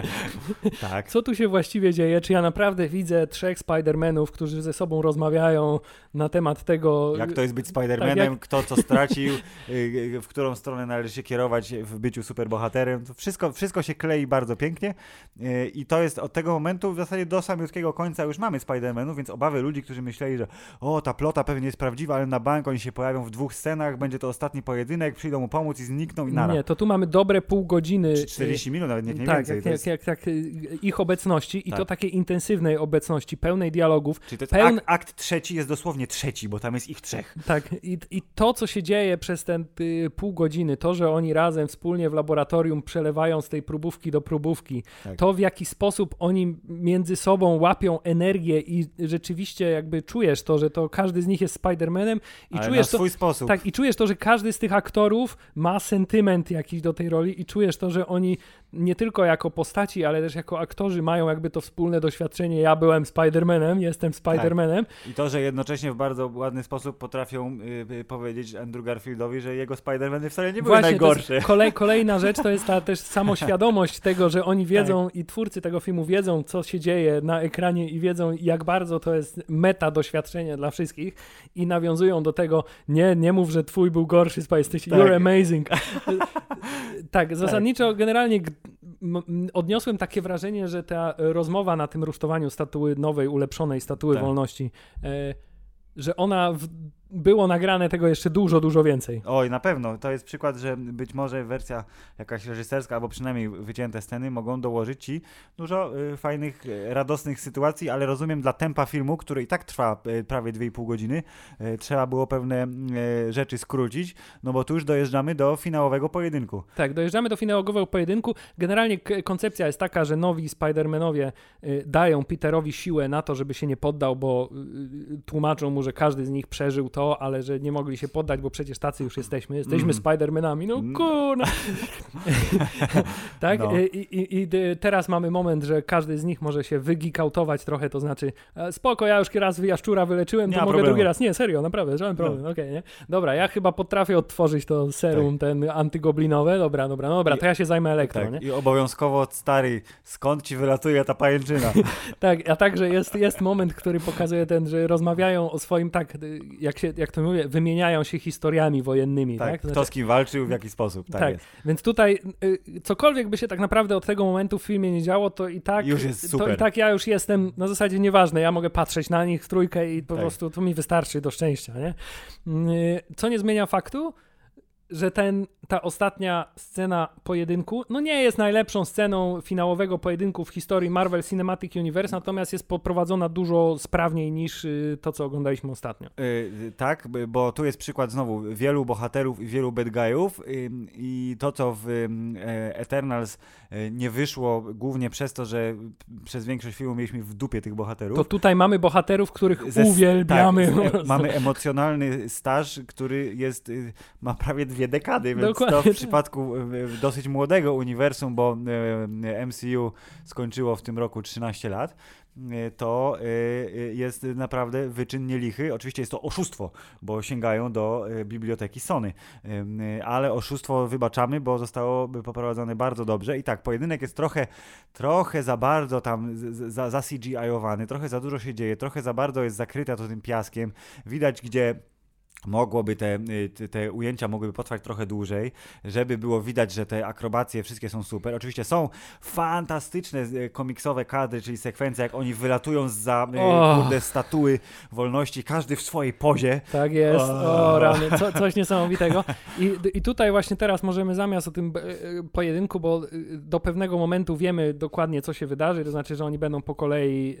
tak. Co tu się właściwie dzieje? Czy ja naprawdę widzę trzech Spider-Manów, którzy ze sobą rozmawiają na temat tego... Jak to jest być Spider-Manem, tak, jak... kto co stracił, y, y, w którą stronę należy się kierować w byciu superbohaterem. To wszystko, wszystko się klei bardzo pięknie y, i to jest od tego momentu w zasadzie do samiutkiego końca już mamy Spider-Manów, więc obawy ludzi, którzy myśleli, że o, ta plota pewnie jest prawdziwa, ale na bank oni się pojawią w dwóch scenach, będzie to ostatni pojedynek, przyjdą mu pomóc i znikną i nara. Nie, to tu mamy dobre pół godziny. 40 minut, nawet nie, nie tak, więcej. Jak, jak, jak, jak, ich obecności i tak. to takiej intensywnej obecności, pełnej dialogów. Czyli to pełn... akt, akt, trzeci jest dosłownie trzeci, bo tam jest ich trzech. Tak, i, i to, co się dzieje przez ten y, pół godziny, to, że oni razem wspólnie w laboratorium przelewają z tej próbówki do próbówki, tak. to w jaki sposób oni między sobą łapią energię i rzeczywiście jakby czujesz to, że to każdy z nich jest Spider-Manem i Ale czujesz to, swój sposób. Tak, i czujesz to, że każdy z tych aktorów ma sentyment jakiś do tej roli i czujesz to, że oni nie tylko jako postaci, ale też jako aktorzy mają jakby to wspólne doświadczenie. Ja byłem Spider-Manem, jestem Spider-Manem. Tak. I to, że jednocześnie w bardzo ładny sposób potrafią yy, powiedzieć Andrew Garfieldowi, że jego Spider-Many wcale nie były Właśnie, najgorsze. Kolej, kolejna rzecz to jest ta też samoświadomość tego, że oni wiedzą tak. i twórcy tego filmu wiedzą, co się dzieje na ekranie i wiedzą, jak bardzo to jest meta doświadczenie dla wszystkich i nawiązują do tego, nie, nie mów, że twój był gorszy, jesteś, tak. you're amazing. tak, zasadniczo tak. generalnie odniosłem takie wrażenie, że ta rozmowa na tym rusztowaniu statuły nowej, ulepszonej statuły tak. wolności, e, że ona w było nagrane tego jeszcze dużo, dużo więcej. Oj, na pewno. To jest przykład, że być może wersja jakaś reżyserska, albo przynajmniej wycięte sceny mogą dołożyć ci dużo y, fajnych, y, radosnych sytuacji, ale rozumiem dla tempa filmu, który i tak trwa y, prawie 2,5 godziny, y, trzeba było pewne y, rzeczy skrócić, no bo tu już dojeżdżamy do finałowego pojedynku. Tak, dojeżdżamy do finałowego pojedynku. Generalnie koncepcja jest taka, że nowi Spider-Manowie y, dają Peterowi siłę na to, żeby się nie poddał, bo tłumaczą mu, że każdy z nich przeżył to, to, ale że nie mogli się poddać, bo przecież tacy już jesteśmy, jesteśmy Mm. Spidermanami, no Mm. kurna. tak? No. I, i, I teraz mamy moment, że każdy z nich może się wygikautować trochę, to znaczy e, spoko, ja już raz jaszczura wyleczyłem, Nie to mogę problemu. No. drugi raz. Nie, serio, naprawdę, żaden problem, okej, nie? Dobra, ja chyba potrafię odtworzyć to serum, ten antygoblinowe, dobra, dobra, no dobra, I- to ja się zajmę elektro, nie? Tak, i obowiązkowo stary, skąd ci wylatuje ta pajęczyna? Tak, a także jest, jest moment, który pokazuje ten, że rozmawiają o swoim, tak, jak, się, jak to mówię, wymieniają się historiami wojennymi, tak? tak, Znaczy- kto z kim walczył, w jaki sposób, tak, tak, więc tutaj y, cokolwiek by się tak naprawdę od tego momentu w filmie nie działo, to i tak Już jest to super. i tak ja już jestem na zasadzie nieważne, ja mogę patrzeć na nich w trójkę i po Tak. prostu to mi wystarczy do szczęścia, nie? Y, Co nie zmienia faktu, że ten, ta ostatnia scena pojedynku, no nie jest najlepszą sceną finałowego pojedynku w historii Marvel Cinematic Universe, natomiast jest poprowadzona dużo sprawniej niż y, to, co oglądaliśmy ostatnio. Y, tak, bo tu jest przykład znowu wielu bohaterów i wielu bad guyów i to, co w e, Eternals y, nie wyszło głównie przez to, że przez większość filmu mieliśmy w dupie tych bohaterów. To tutaj mamy bohaterów, których Ze- uwielbiamy. tak, po z- prostu. mamy emocjonalny staż, który jest, y, ma prawie dwie dekady, więc Dokładnie to tak. w przypadku y, dosyć młodego uniwersum, bo y, MCU skończyło w tym roku 13 lat, to jest naprawdę wyczyn nielichy. Oczywiście jest to oszustwo, bo sięgają do biblioteki Sony, ale oszustwo wybaczamy, bo zostało poprowadzone bardzo dobrze i tak, pojedynek jest trochę, trochę za bardzo tam za, za CGI-owany, trochę za dużo się dzieje, trochę za bardzo jest zakryta to tym piaskiem. Widać, gdzie mogłoby te, y, te- te ujęcia mogłyby potrwać trochę dłużej, żeby było widać, że te akrobacje wszystkie są super. Oczywiście są fantastyczne y, komiksowe kadry, czyli sekwencje, jak oni wylatują za O. kurde statuły wolności, każdy w swojej pozie. Tak jest, O. o rany, co, coś niesamowitego. I, I tutaj właśnie teraz możemy zamiast o tym e, e, pojedynku, bo e, do pewnego momentu wiemy dokładnie, co się wydarzy, to znaczy, że oni będą po kolei...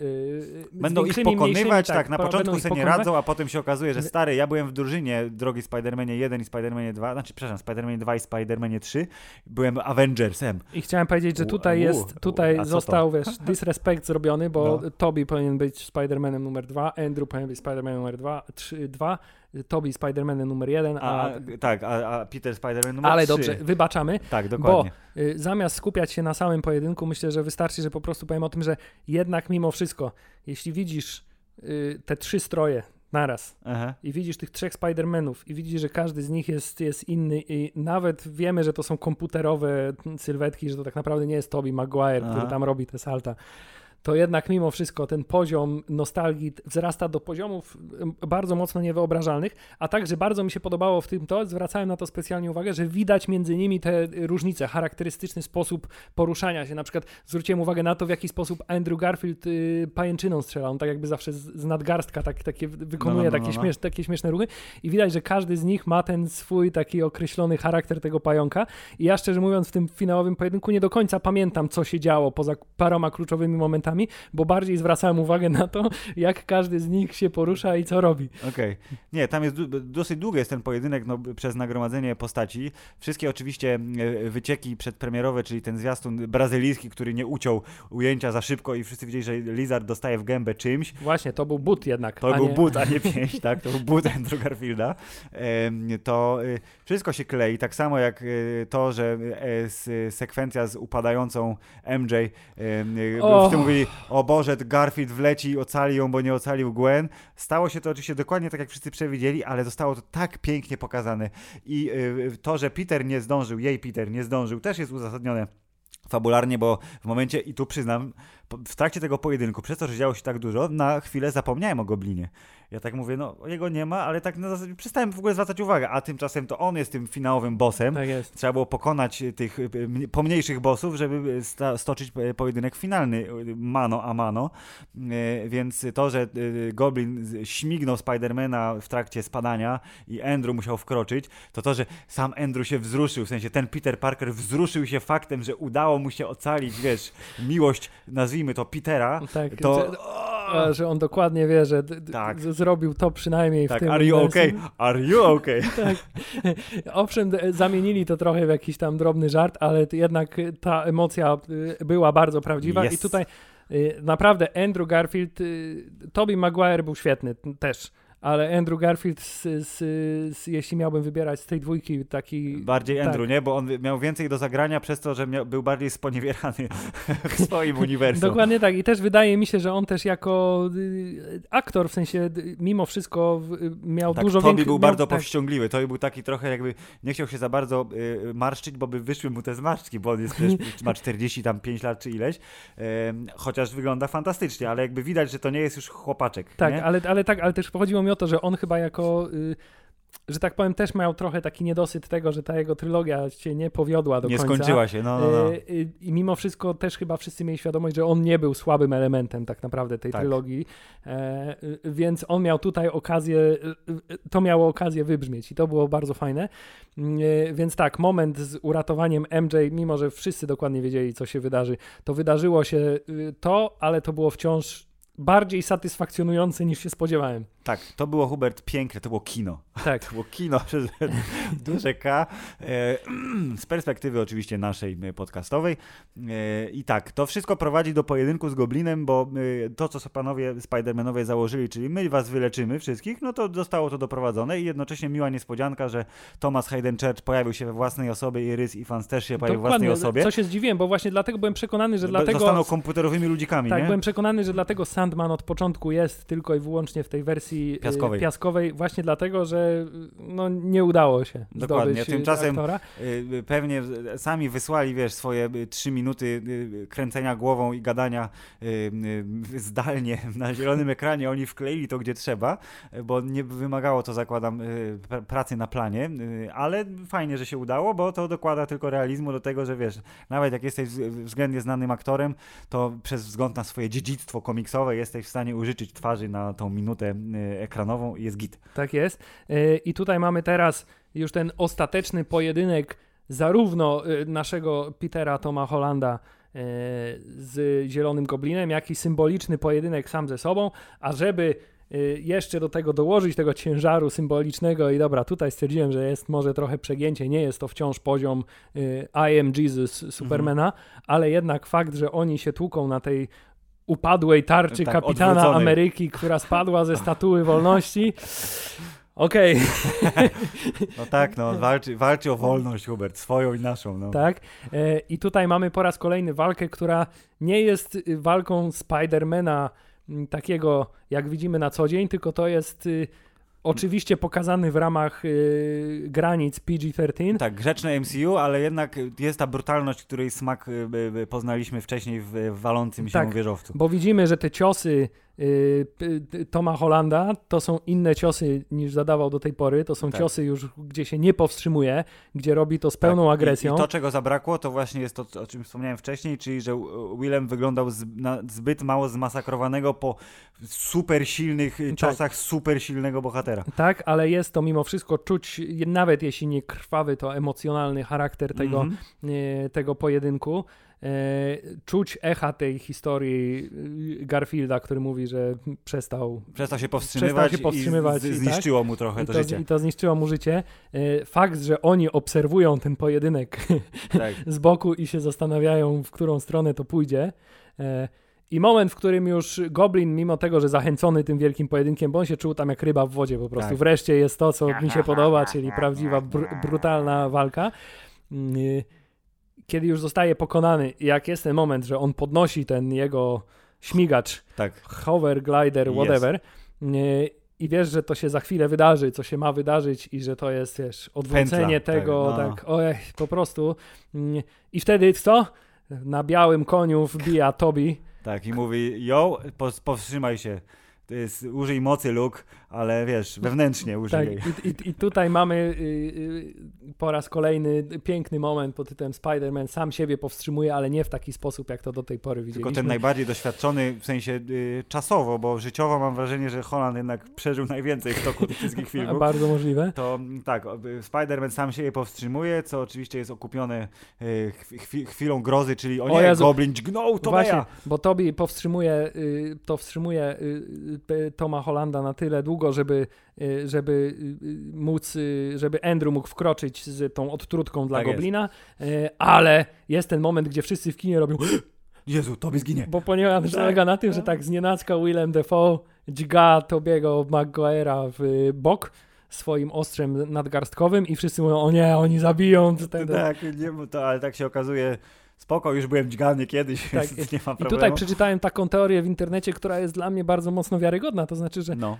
Będą ich pokonywać, mniejszymi, tak, na po- początku sobie nie radzą, a potem się okazuje, że stary, ja byłem w drużynie drogi Spider-Manie 1 i Spider-Manie 2, znaczy, przepraszam, Spider-Manie 2 i Spider-Manie 3, byłem Avengersem. I chciałem powiedzieć, że tutaj u- jest, u- tutaj został, wiesz, disrespect zrobiony, bo No. Toby powinien być Spider-Manem numer dwa, Andrew powinien być Spider-Manem numer dwa, trzy, dwa, Toby Spider-Manem numer jeden, A, a... tak, a, a Peter Spider-Man numer Ale 3. dobrze, wybaczamy. Tak, dokładnie. Y, Zamiast skupiać się na samym pojedynku, myślę, że wystarczy, że po prostu powiem o tym, że jednak mimo wszystko, jeśli widzisz y, te trzy stroje naraz Aha. i widzisz tych trzech Spider-Manów i widzisz, że każdy z nich jest, jest inny i nawet wiemy, że to są komputerowe sylwetki, że to tak naprawdę nie jest Tobey Maguire, który Aha. tam robi te salta, to jednak mimo wszystko ten poziom nostalgii wzrasta do poziomów bardzo mocno niewyobrażalnych, a także bardzo mi się podobało w tym to, zwracałem na to specjalnie uwagę, że widać między nimi te różnice, charakterystyczny sposób poruszania się. Na przykład zwróciłem uwagę na to, w jaki sposób Andrew Garfield y, pajęczyną strzela. On tak jakby zawsze z, z nadgarstka tak, takie wykonuje No, no, no, takie, no, no. Śmiesz, takie śmieszne ruchy i widać, że każdy z nich ma ten swój taki określony charakter tego pająka i ja szczerze mówiąc w tym finałowym pojedynku nie do końca pamiętam, co się działo poza paroma kluczowymi momentami, bo bardziej zwracałem uwagę na to, jak każdy z nich się porusza i co robi. Okej. Nie, tam jest dosyć długi jest ten pojedynek no, przez nagromadzenie postaci. Wszystkie oczywiście e, wycieki przedpremierowe, czyli ten zwiastun brazylijski, który nie uciął ujęcia za szybko i wszyscy widzieli, że Lizard dostaje w gębę czymś. Właśnie, to był but jednak. To był nie... but, a nie pięść, tak? To był but Andrew Garfielda. To y, wszystko się klei, tak samo jak y, to, że s- sekwencja z upadającą MJ, y, O. w tym mówili, o Boże, Garfield wleci i ocali ją, bo nie ocalił Gwen. Stało się to oczywiście dokładnie tak, jak wszyscy przewidzieli, ale zostało to tak pięknie pokazane. I y, to, że Peter nie zdążył, jej Peter nie zdążył, też jest uzasadnione fabularnie, bo w momencie, i tu przyznam, w trakcie tego pojedynku, przez to, że działo się tak dużo, na chwilę zapomniałem o Goblinie. Ja tak mówię, no jego nie ma, ale tak na zasadzie przestałem w ogóle zwracać uwagę, a tymczasem to on jest tym finałowym bossem. Tak jest. Trzeba było pokonać tych y, m- pomniejszych bossów, żeby sta- stoczyć e, pojedynek finalny mano a mano. E, Więc to, że Goblin śmignął Spidermana w trakcie spadania i Andrew musiał wkroczyć, to to, że sam Andrew się wzruszył, w sensie ten Peter Parker wzruszył się faktem, że udało mu się ocalić, wiesz, miłość, nazwijmy to Petera, Tak, to... że, a, że on dokładnie wie, że Tak. zrobił to przynajmniej w Tak, tym are you okay? Are you okay? Tak. Owszem, zamienili to trochę w jakiś tam drobny żart, ale jednak ta emocja y, była bardzo prawdziwa Yes. i tutaj y, naprawdę Andrew Garfield, y, Tobey Maguire był świetny też, ale Andrew Garfield, z, z, z, jeśli miałbym wybierać z tej dwójki taki... Bardziej tak. Andrew, nie? Bo on miał więcej do zagrania przez to, że miał, był bardziej sponiewierany w swoim uniwersum. Dokładnie tak i też wydaje mi się, że on też jako y, aktor, w sensie y, mimo wszystko y, miał tak, dużo Toby większy... był miał, bardzo tak, powściągliwy. Toby był taki trochę jakby, nie chciał się za bardzo y, marszczyć, bo by wyszły mu te zmarszczki, bo on jest przecież, ma 40 tam 5 lat czy ileś. Em, chociaż wygląda fantastycznie, ale jakby widać, że to nie jest już chłopaczek. Tak, nie? ale, ale tak, ale też chodziło mi to, że on chyba jako, y, że tak powiem, też miał trochę taki niedosyt tego, że ta jego trylogia się nie powiodła do nie końca. skończyła się, no, no, no. Y, y, I mimo wszystko też chyba wszyscy mieli świadomość, że on nie był słabym elementem tak naprawdę tej Tak. trylogii, e, więc on miał tutaj okazję, to miało okazję wybrzmieć i to było bardzo fajne. Więc tak, moment z uratowaniem MJ, mimo że wszyscy dokładnie wiedzieli, co się wydarzy, to wydarzyło się to, ale to było wciąż bardziej satysfakcjonujące niż się spodziewałem. Tak, to było Hubert piękne, to było kino. Tak. To było kino przez duże K. E, z perspektywy oczywiście naszej e, podcastowej. E, I tak, to wszystko prowadzi do pojedynku z Goblinem, bo to, co panowie Spider-Manowie założyli, czyli my was wyleczymy wszystkich, no to zostało to doprowadzone i jednocześnie miła niespodzianka, że Thomas Hayden Church pojawił się we własnej osobie i Rys Evans też się pojawił we własnej osobie. co się zdziwiłem, bo właśnie dlatego byłem przekonany, że dlatego... Zostaną komputerowymi ludzikami, Tak, nie? byłem przekonany, że dlatego Sandman od początku jest tylko i wyłącznie w tej wersji y, Piaskowej. piaskowej właśnie dlatego, że y, no, nie udało się Dokładnie, y, tymczasem- aktora. Pewnie sami wysłali, wiesz, swoje trzy minuty kręcenia głową i gadania zdalnie na zielonym ekranie. Oni wkleili to, gdzie trzeba, bo nie wymagało to, zakładam, pr- pracy na planie, ale fajnie, że się udało, bo to dokłada tylko realizmu do tego, że wiesz, nawet jak jesteś względnie znanym aktorem, to przez wzgląd na swoje dziedzictwo komiksowe jesteś w stanie użyczyć twarzy na tą minutę y, ekranową i jest git. Tak jest. Y, I tutaj mamy teraz już ten ostateczny pojedynek zarówno y, naszego Petera Toma Hollanda z Zielonym Goblinem, jak i symboliczny pojedynek sam ze sobą, a żeby jeszcze do tego dołożyć tego ciężaru symbolicznego i dobra, tutaj stwierdziłem, że jest może trochę przegięcie, nie jest to wciąż poziom I am Jesus Supermana, ale jednak fakt, że oni się tłuką na tej upadłej tarczy Tak, kapitana odwróconej. Ameryki, która spadła ze statuły wolności. Okej, No tak, no, walczy, walczy o wolność, Hubert, swoją i naszą. No. tak. E, I tutaj mamy po raz kolejny walkę, która nie jest y, walką Spidermana takiego, jak widzimy na co dzień, tylko to jest y, oczywiście pokazany w ramach y, granic PG-13. Tak, grzeczne MCU, ale jednak jest ta brutalność, której smak y, y, poznaliśmy wcześniej w, w walącym się Tak. wieżowcu. Bo widzimy, że te ciosy Toma Hollanda to są inne ciosy niż zadawał do tej pory. To są Tak. ciosy już, gdzie się nie powstrzymuje, gdzie robi to z pełną Tak, agresją. I, I to, czego zabrakło, to właśnie jest to, o czym wspomniałem wcześniej, czyli że y, Willem wyglądał z, na, zbyt mało zmasakrowanego po super silnych y, Tak. ciosach super silnego bohatera. Tak, ale jest to mimo wszystko czuć, nawet jeśli nie krwawy, to emocjonalny charakter tego, Mhm. e, tego pojedynku. E, czuć echa tej historii e, Garfielda, który mówi, że przestał Przestał się powstrzymywać, się powstrzymywać i, tak. zniszczyło mu trochę i to, to, życie. i to zniszczyło mu życie. E, Fakt, że oni obserwują ten pojedynek Tak. z boku i się zastanawiają, w którą stronę to pójdzie. E, I moment, w którym już Goblin, mimo tego, że zachęcony tym wielkim pojedynkiem, bo on się czuł tam jak ryba w wodzie po prostu. Tak. Wreszcie jest to, co mi się podoba, czyli prawdziwa, br- brutalna walka. Y, Kiedy już zostaje pokonany, jak jest ten moment, że on podnosi ten jego śmigacz, tak. hover, glider, whatever, y, i wiesz, że to się za chwilę wydarzy, co się ma wydarzyć i że to jest, wiesz, odwrócenie Pętla, tego, tak, no. tak, ojej, po prostu. Mm, I wtedy co? Na białym koniu wbija Tobi. Tak, i mówi, yo, powstrzymaj się. To jest, użyj mocy, Luke, ale wiesz, wewnętrznie użyj Tak, i, i, I tutaj mamy y, y, po raz kolejny piękny moment pod tytułem Spider-Man sam siebie powstrzymuje, ale nie w taki sposób, jak to do tej pory widzieliśmy. Tylko ten najbardziej doświadczony, w sensie y, czasowo, bo życiowo mam wrażenie, że Holland jednak przeżył najwięcej w toku tych wszystkich filmów. Bardzo możliwe. To mm, tak, o, Spider-Man sam siebie powstrzymuje, co oczywiście jest okupione chwi- chwilą grozy, czyli o O nie, Jezu. Goblin dźgnął, to Właśnie, ja. bo Tobi powstrzymuje, to wstrzymuje Toma Hollanda na tyle długo, żeby, y, żeby y, móc, y, żeby Andrew mógł wkroczyć z tą odtrutką dla Tak jest. Goblina, y, ale jest ten moment, gdzie wszyscy w kinie robią Jezu, tobie zginie. Bo ponieważ Tak. polega na tym, że tak znienacka Willem Dafoe dźga Tobiego Maguire'a w bok swoim ostrzem nadgarstkowym i wszyscy mówią, o nie, oni zabiją. Wtedy. Tak, nie, to, ale tak się okazuje, spoko, już byłem dźgany kiedyś, tak. więc nie ma problemu. I tutaj przeczytałem taką teorię w internecie, która jest dla mnie bardzo mocno wiarygodna, to znaczy, że no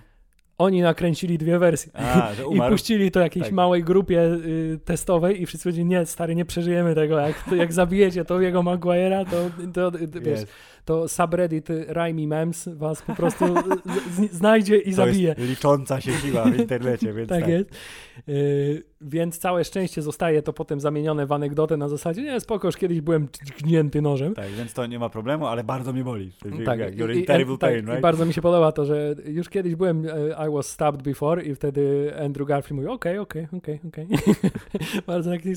oni nakręcili dwie wersje. A, i puścili to jakiejś tak. małej grupie y, testowej i wszyscy powiedzieli, nie, stary, nie przeżyjemy tego, jak, jak zabijecie to jego Maguire'a, to, to, to wiesz, to subreddit Raimi Memes was po prostu znajdzie i to zabije. Licząca się siła w internecie, więc tak, tak. jest. Y, więc całe szczęście zostaje to potem zamienione w anegdotę na zasadzie, nie, spoko, już kiedyś byłem gnięty nożem. Tak, więc to nie ma problemu, ale bardzo mnie boli. Tak, you're in terrible tak, pain, right? bardzo mi się podoba to, że już kiedyś byłem, e, I was stabbed before i wtedy Andrew Garfield mówi, okej, okej, okej, okej. Bardzo taki,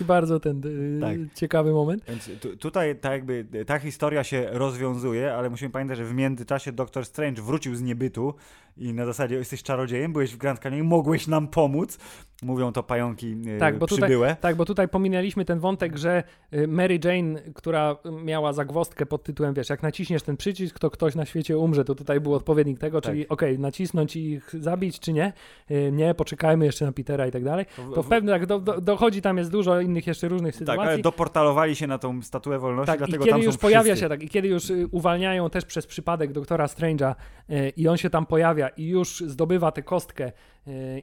bardzo ten e, tak. ciekawy moment. Więc tutaj tak jakby ta historia się rozwiązuje, ale musimy pamiętać, że w międzyczasie Doctor Strange wrócił z niebytu i na zasadzie jesteś czarodziejem, byłeś w Grand Canyonie, mogłeś nam pomóc. Mówią to pająki yy, tak, bo przybyłe. Tutaj, tak, bo tutaj pominęliśmy ten wątek, że e, Mary Jane, która miała zagwostkę pod tytułem, wiesz, jak naciśniesz ten przycisk, to ktoś na świecie umrze, to tutaj był odpowiednik tego, tak. czyli okej, okay, nacisnąć i ich zabić, czy nie? Yy, nie, poczekajmy jeszcze na Petera i tak dalej. To w pewnym, tak, do, do, dochodzi, tam jest dużo innych jeszcze różnych sytuacji. Tak, ale doportalowali się na tą statuę wolności, tak, dlatego i kiedy tam już pojawia się, tak, i kiedy już y, uwalniają też przez przypadek doktora Strange'a yy, i on się tam pojawia i już zdobywa tę kostkę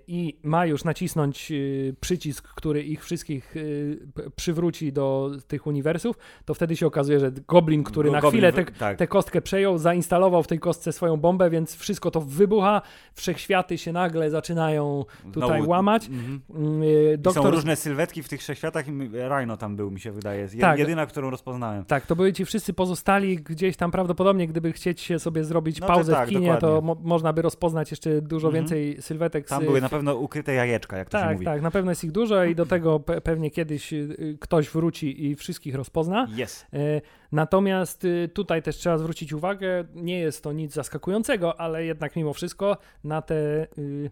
i ma już nacisnąć e, przycisk, który ich wszystkich e, przywróci do tych uniwersów, to wtedy się okazuje, że Goblin, który Go, na Goblin, chwilę tę tak. kostkę przejął, zainstalował w tej kostce swoją bombę, więc wszystko to wybucha, wszechświaty się nagle zaczynają tutaj Znowu, łamać. Mhm. Doktor... Są różne sylwetki w tych wszechświatach i Rhino tam był, mi się wydaje. Tak. Jedyna, którą rozpoznałem. Tak, to były ci wszyscy pozostali gdzieś tam prawdopodobnie, gdyby chcieć się sobie zrobić no pauzę tak, w kinie, dokładnie. to mo można by rozpoznać jeszcze dużo mm -hmm. więcej sylwetek. Tam były na pewno ukryte jajeczka, jak to tak, się mówi. Tak, na pewno jest ich dużo i do tego pe pewnie kiedyś y, ktoś wróci i wszystkich rozpozna. Yes. E, natomiast y, tutaj też trzeba zwrócić uwagę, nie jest to nic zaskakującego, ale jednak mimo wszystko na te y,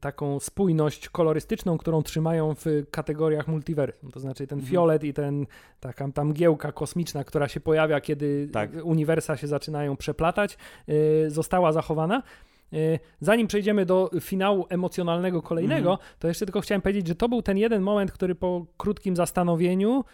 taką spójność kolorystyczną, którą trzymają w kategoriach multiversum. To znaczy ten mhm. fiolet i ten taka tam mgiełka kosmiczna, która się pojawia, kiedy tak. uniwersa się zaczynają przeplatać, yy, została zachowana. Y, zanim przejdziemy do finału emocjonalnego kolejnego, mm. to jeszcze tylko chciałem powiedzieć, że to był ten jeden moment, który po krótkim zastanowieniu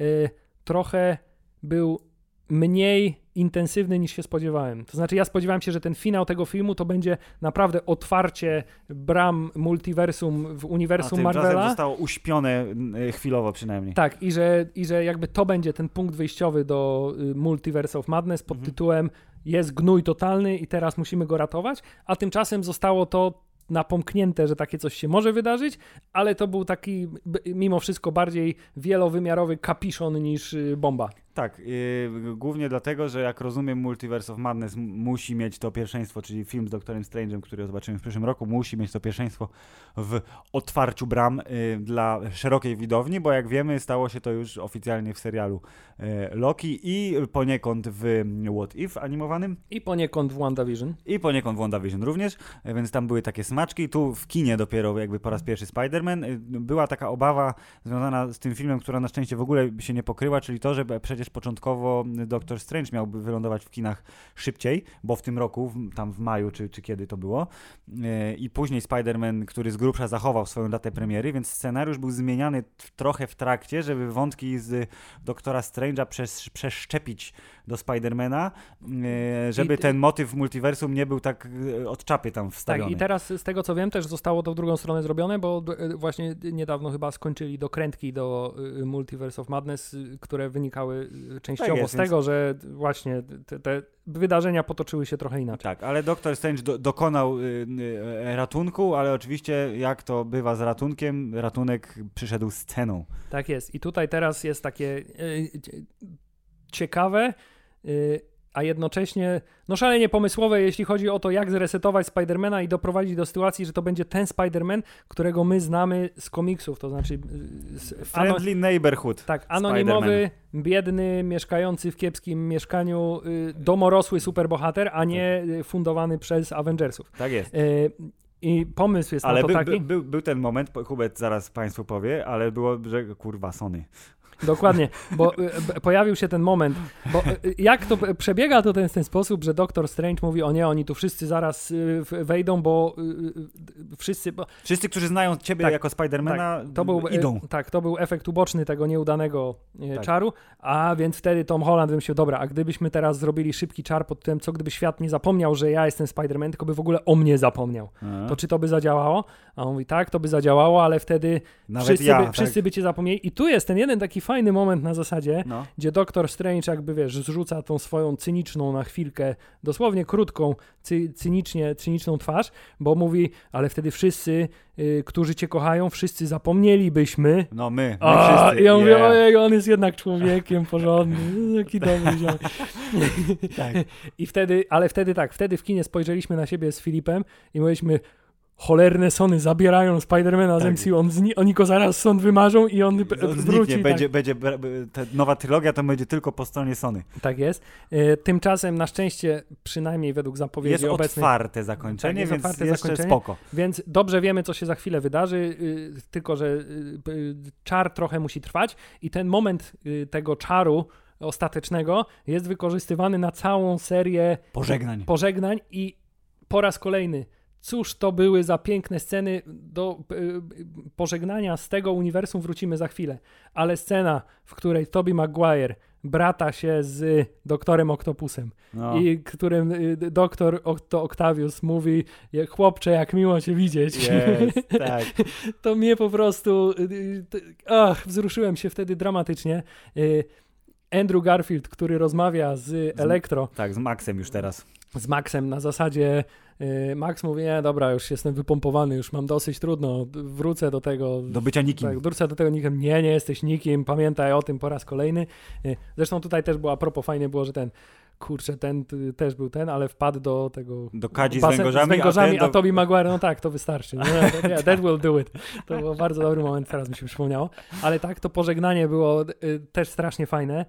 y, trochę był mniej intensywny niż się spodziewałem. To znaczy, ja spodziewałem się, że ten finał tego filmu to będzie naprawdę otwarcie bram multiversum w uniwersum A Marvela. zostało uśpione y, chwilowo przynajmniej. Tak, i że, i że jakby to będzie ten punkt wyjściowy do Multiverse of Madness pod mhm. tytułem jest gnój totalny i teraz musimy go ratować, a tymczasem zostało to napomknięte, że takie coś się może wydarzyć, ale to był taki mimo wszystko bardziej wielowymiarowy kapiszon niż y, bomba. Tak, yy, głównie dlatego, że jak rozumiem Multiverse of Madness musi mieć to pierwszeństwo, czyli film z Doktorem Strange'em, który zobaczymy w przyszłym roku, musi mieć to pierwszeństwo w otwarciu bram yy, dla szerokiej widowni, bo jak wiemy stało się to już oficjalnie w serialu yy, Loki i poniekąd w What If animowanym. I poniekąd w WandaVision. I poniekąd w WandaVision również, więc tam były takie smaczki. Tu w kinie dopiero jakby po raz pierwszy Spider-Man. Y, była taka obawa związana z tym filmem, która na szczęście w ogóle się nie pokryła, czyli to, że przecież początkowo Doctor Strange miałby wylądować w kinach szybciej, bo w tym roku, tam w maju czy, czy kiedy to było. E, I później Spider-Man, który z grubsza zachował swoją datę premiery, więc scenariusz był zmieniany trochę w trakcie, żeby wątki z Doktora Strange'a przesz, przeszczepić do Spidermana, e, żeby ten motyw multiversum nie był tak e, od czapy tam wstawiony. Tak, i teraz z tego co wiem też zostało to w drugą stronę zrobione, bo właśnie niedawno chyba skończyli dokrętki do Multiverse of Madness, które wynikały częściowo tak jest, z tego, więc... że właśnie te, te, wydarzenia potoczyły się trochę inaczej. Tak, ale Doktor Strange do, dokonał y, y, ratunku, ale oczywiście jak to bywa z ratunkiem, ratunek przyszedł z ceną. Tak jest. I tutaj teraz jest takie y, ciekawe, y, a jednocześnie no szalenie pomysłowe, jeśli chodzi o to, jak zresetować Spidermana i doprowadzić do sytuacji, że to będzie ten Spiderman, którego my znamy z komiksów, to znaczy... Z Friendly Neighborhood. Tak, anonimowy, biedny, mieszkający w kiepskim mieszkaniu, y, domorosły superbohater, a nie tak. fundowany przez Avengersów. Tak jest. Y, i pomysł jest ale na to by, taki... Był, był, był ten moment, Hubert zaraz Państwu powie, ale było, że kurwa Sony. Dokładnie, bo e, pojawił się ten moment, bo e, jak to przebiega to ten, w ten sposób, że Doktor Strange mówi, o nie, oni tu wszyscy zaraz wejdą, bo wszyscy... Bo... Wszyscy, którzy znają ciebie tak, jako Spidermana tak, to był, idą. Tak, to był efekt uboczny tego nieudanego tak. czaru, a więc wtedy Tom Holland wymyślił, dobra, a gdybyśmy teraz zrobili szybki czar pod tym, co gdyby świat nie zapomniał, że ja jestem Spider-Man, tylko by w ogóle o mnie zapomniał, a. to czy to by zadziałało? A on mówi, tak, to by zadziałało, ale wtedy wszyscy, ja, by, tak. wszyscy by cię zapomnieli. I tu jest ten jeden taki fajny moment na zasadzie, no. gdzie Doktor Strange jakby, wiesz, zrzuca tą swoją cyniczną na chwilkę, dosłownie krótką, cy, cynicznie, cyniczną twarz, bo mówi, ale wtedy wszyscy, y, którzy cię kochają, wszyscy zapomnielibyśmy. No my, my A, wszyscy. I ja mówię, yeah. ojej, on jest jednak człowiekiem porządnym, jaki dobry tak. I wtedy, ale wtedy tak, wtedy w kinie spojrzeliśmy na siebie z Filipem i mówiliśmy, cholerne Sony zabierają Spidermana tak. z MCU, on zni- oni go zaraz stąd wymarzą i on, on wróci. Tak. Będzie, będzie, ta nowa trylogia to będzie tylko po stronie Sony. Tak jest. E, tymczasem na szczęście, przynajmniej według zapowiedzi jest obecnej... otwarte zakończenie, tak, jest więc otwarte zakończenie, spoko. Więc dobrze wiemy, co się za chwilę wydarzy, y, tylko że y, y, czar trochę musi trwać i ten moment tego czaru ostatecznego jest wykorzystywany na całą serię pożegnań, pożegnań i po raz kolejny Cóż to były za piękne sceny do y, pożegnania z tego uniwersum wrócimy za chwilę. Ale scena, w której Toby Maguire brata się z doktorem Oktopusem no. i którym y, doktor to Octavius mówi chłopcze, jak miło cię widzieć. Yes, tak. to mnie po prostu ach, wzruszyłem się wtedy dramatycznie. Andrew Garfield, który rozmawia z Elektro. Tak, z Maxem już teraz. Z Maxem na zasadzie Y, Max mówi, nie, dobra, już jestem wypompowany, już mam dosyć trudno, wrócę do tego. Do bycia nikim. Tak, wrócę do tego nikim. Nie, nie jesteś nikim, pamiętaj o tym po raz kolejny. Y, zresztą tutaj też było, a propos fajnie było, że ten kurczę, ten też był ten, ale wpadł do tego... Do kadzi basen, z węgorzami, z węgorzami a, a Toby Maguire, no tak, to wystarczy. No, yeah, that will do it. To był bardzo dobry moment, teraz mi się przypomniało. Ale tak, to pożegnanie było y, też strasznie fajne.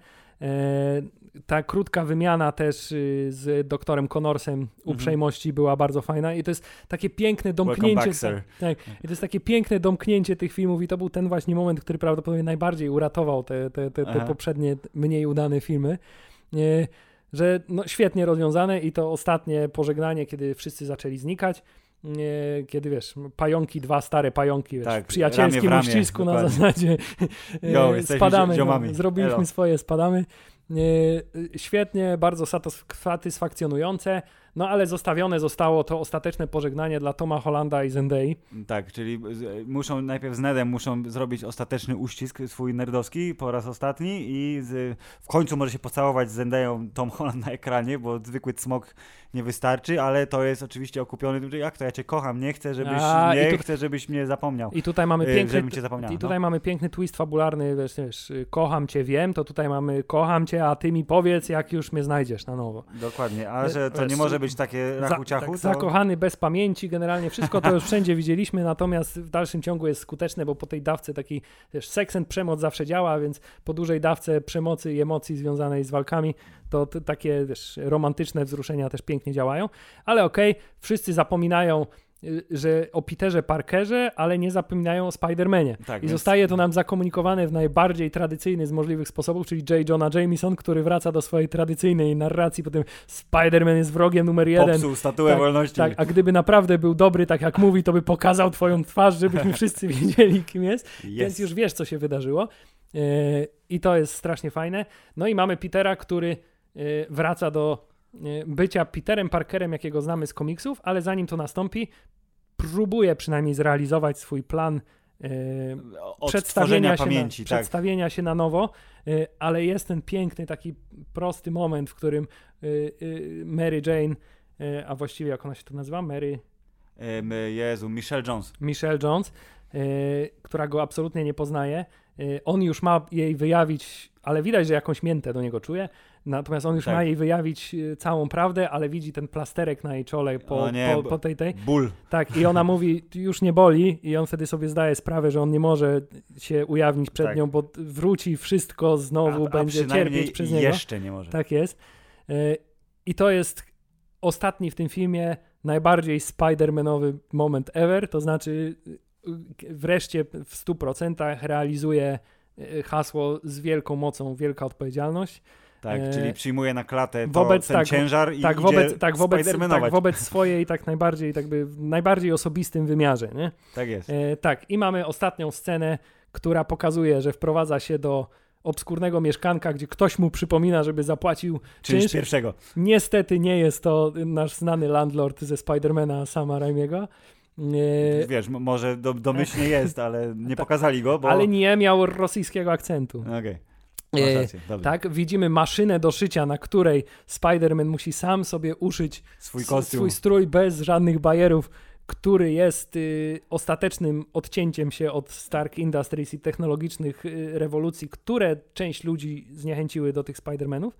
E, ta krótka wymiana też y, z doktorem Connorsem mhm. uprzejmości była bardzo fajna i to jest takie piękne domknięcie. Back, tak, tak, I to jest takie piękne domknięcie tych filmów i to był ten właśnie moment, który prawdopodobnie najbardziej uratował te, te, te, te poprzednie mniej udane filmy. E, że no, świetnie rozwiązane i to ostatnie pożegnanie, kiedy wszyscy zaczęli znikać nie, kiedy wiesz, pająki, dwa stare pająki, wiesz, tak, w przyjacielskim ramię, uścisku na zasadzie jo, spadamy, no, zrobiliśmy Hello. swoje, spadamy. Świetnie, bardzo satysfakcjonujące. No ale zostawione zostało to ostateczne pożegnanie dla Toma Hollanda i Zendei. Tak, czyli muszą najpierw z Nedem muszą zrobić ostateczny uścisk swój nerdowski po raz ostatni i z, w końcu może się pocałować z Zendeją Tom Holland na ekranie, bo zwykły smok nie wystarczy, ale to jest oczywiście okupiony jak to ja cię kocham, nie chcę, żebyś A, nie tu... chcę, żebyś mnie zapomniał. I tutaj mamy y, piękny cię I tutaj no. mamy piękny twist fabularny, wiesz, wiesz, kocham cię, wiem, to tutaj mamy kocham cię, a ty mi powiedz, jak już mnie znajdziesz na nowo. Dokładnie, a że to nie może być takie rachu ciachu. Tak, to... Zakochany bez pamięci, generalnie wszystko to już wszędzie widzieliśmy, natomiast w dalszym ciągu jest skuteczne, bo po tej dawce taki wiesz, seks and przemoc zawsze działa, więc po dużej dawce przemocy i emocji związanej z walkami to, takie wiesz, romantyczne wzruszenia też pięknie działają, ale okej, okay, wszyscy zapominają że o Peterze Parkerze, ale nie zapominają o Spider-Manie. Tak, I więc... zostaje to nam zakomunikowane w najbardziej tradycyjny z możliwych sposobów, czyli J. Jonah Jameson, który wraca do swojej tradycyjnej narracji, potem Spider-Man jest wrogiem numer jeden. Popsuł statuę tak, wolności. Tak, a gdyby naprawdę był dobry, tak jak mówi, to by pokazał twoją twarz, żebyśmy wszyscy wiedzieli, kim jest. Yes. Więc już wiesz, co się wydarzyło. Yy, I to jest strasznie fajne. No i mamy Petera, który yy, wraca do bycia Peterem Parkerem, jakiego znamy z komiksów, ale zanim to nastąpi, próbuje przynajmniej zrealizować swój plan e, przedstawienia, się, pamięci, na, tak. przedstawienia się na nowo, e, ale jest ten piękny, taki prosty moment, w którym Mary Jane, a właściwie jak ona się tu nazywa? Mary... Jezu, Michelle Jones. Michelle Jones, która go absolutnie nie poznaje. On już ma jej wyjawić, ale widać, że jakąś miętę do niego czuje Natomiast on już tak. ma jej wyjawić e, całą prawdę, ale widzi ten plasterek na jej czole po, nie, po, po, tej tej. Ból. Tak, i ona mówi, już nie boli, i on wtedy sobie zdaje sprawę, że on nie może się ujawnić przed tak. nią, bo wróci wszystko znowu, a, będzie a cierpieć przez niego. Jeszcze nie może. Tak jest. E, I to jest ostatni w tym filmie najbardziej Spider-Manowy moment ever, to znaczy e, wreszcie w 100% realizuje hasło z wielką mocą, wielka odpowiedzialność. Tak, E, czyli przyjmuje na klatę to, wobec- ten tak, ciężar i tak, wobec, tak, wobec, tak, wobec swojej tak najbardziej, tak by, w najbardziej osobistym wymiarze, nie? Tak jest. E, tak, i mamy ostatnią scenę, która pokazuje, że wprowadza się do obskurnego mieszkanka, gdzie ktoś mu przypomina, żeby zapłacił Czyli z czynsz. pierwszego. Niestety nie jest to nasz znany landlord ze Spidermana Sama Raimiego. E, Wiesz, może do, domyślnie jest, ale nie pokazali go, bo... ale nie miał rosyjskiego akcentu. Okej, E, rację, dobrze. tak, widzimy maszynę do szycia, na której Spider-Man musi sam sobie uszyć Swój kostium. swój strój bez żadnych bajerów, który jest y, ostatecznym odcięciem się od Stark Industries i technologicznych y, rewolucji, które część ludzi zniechęciły do tych Spider-Manów.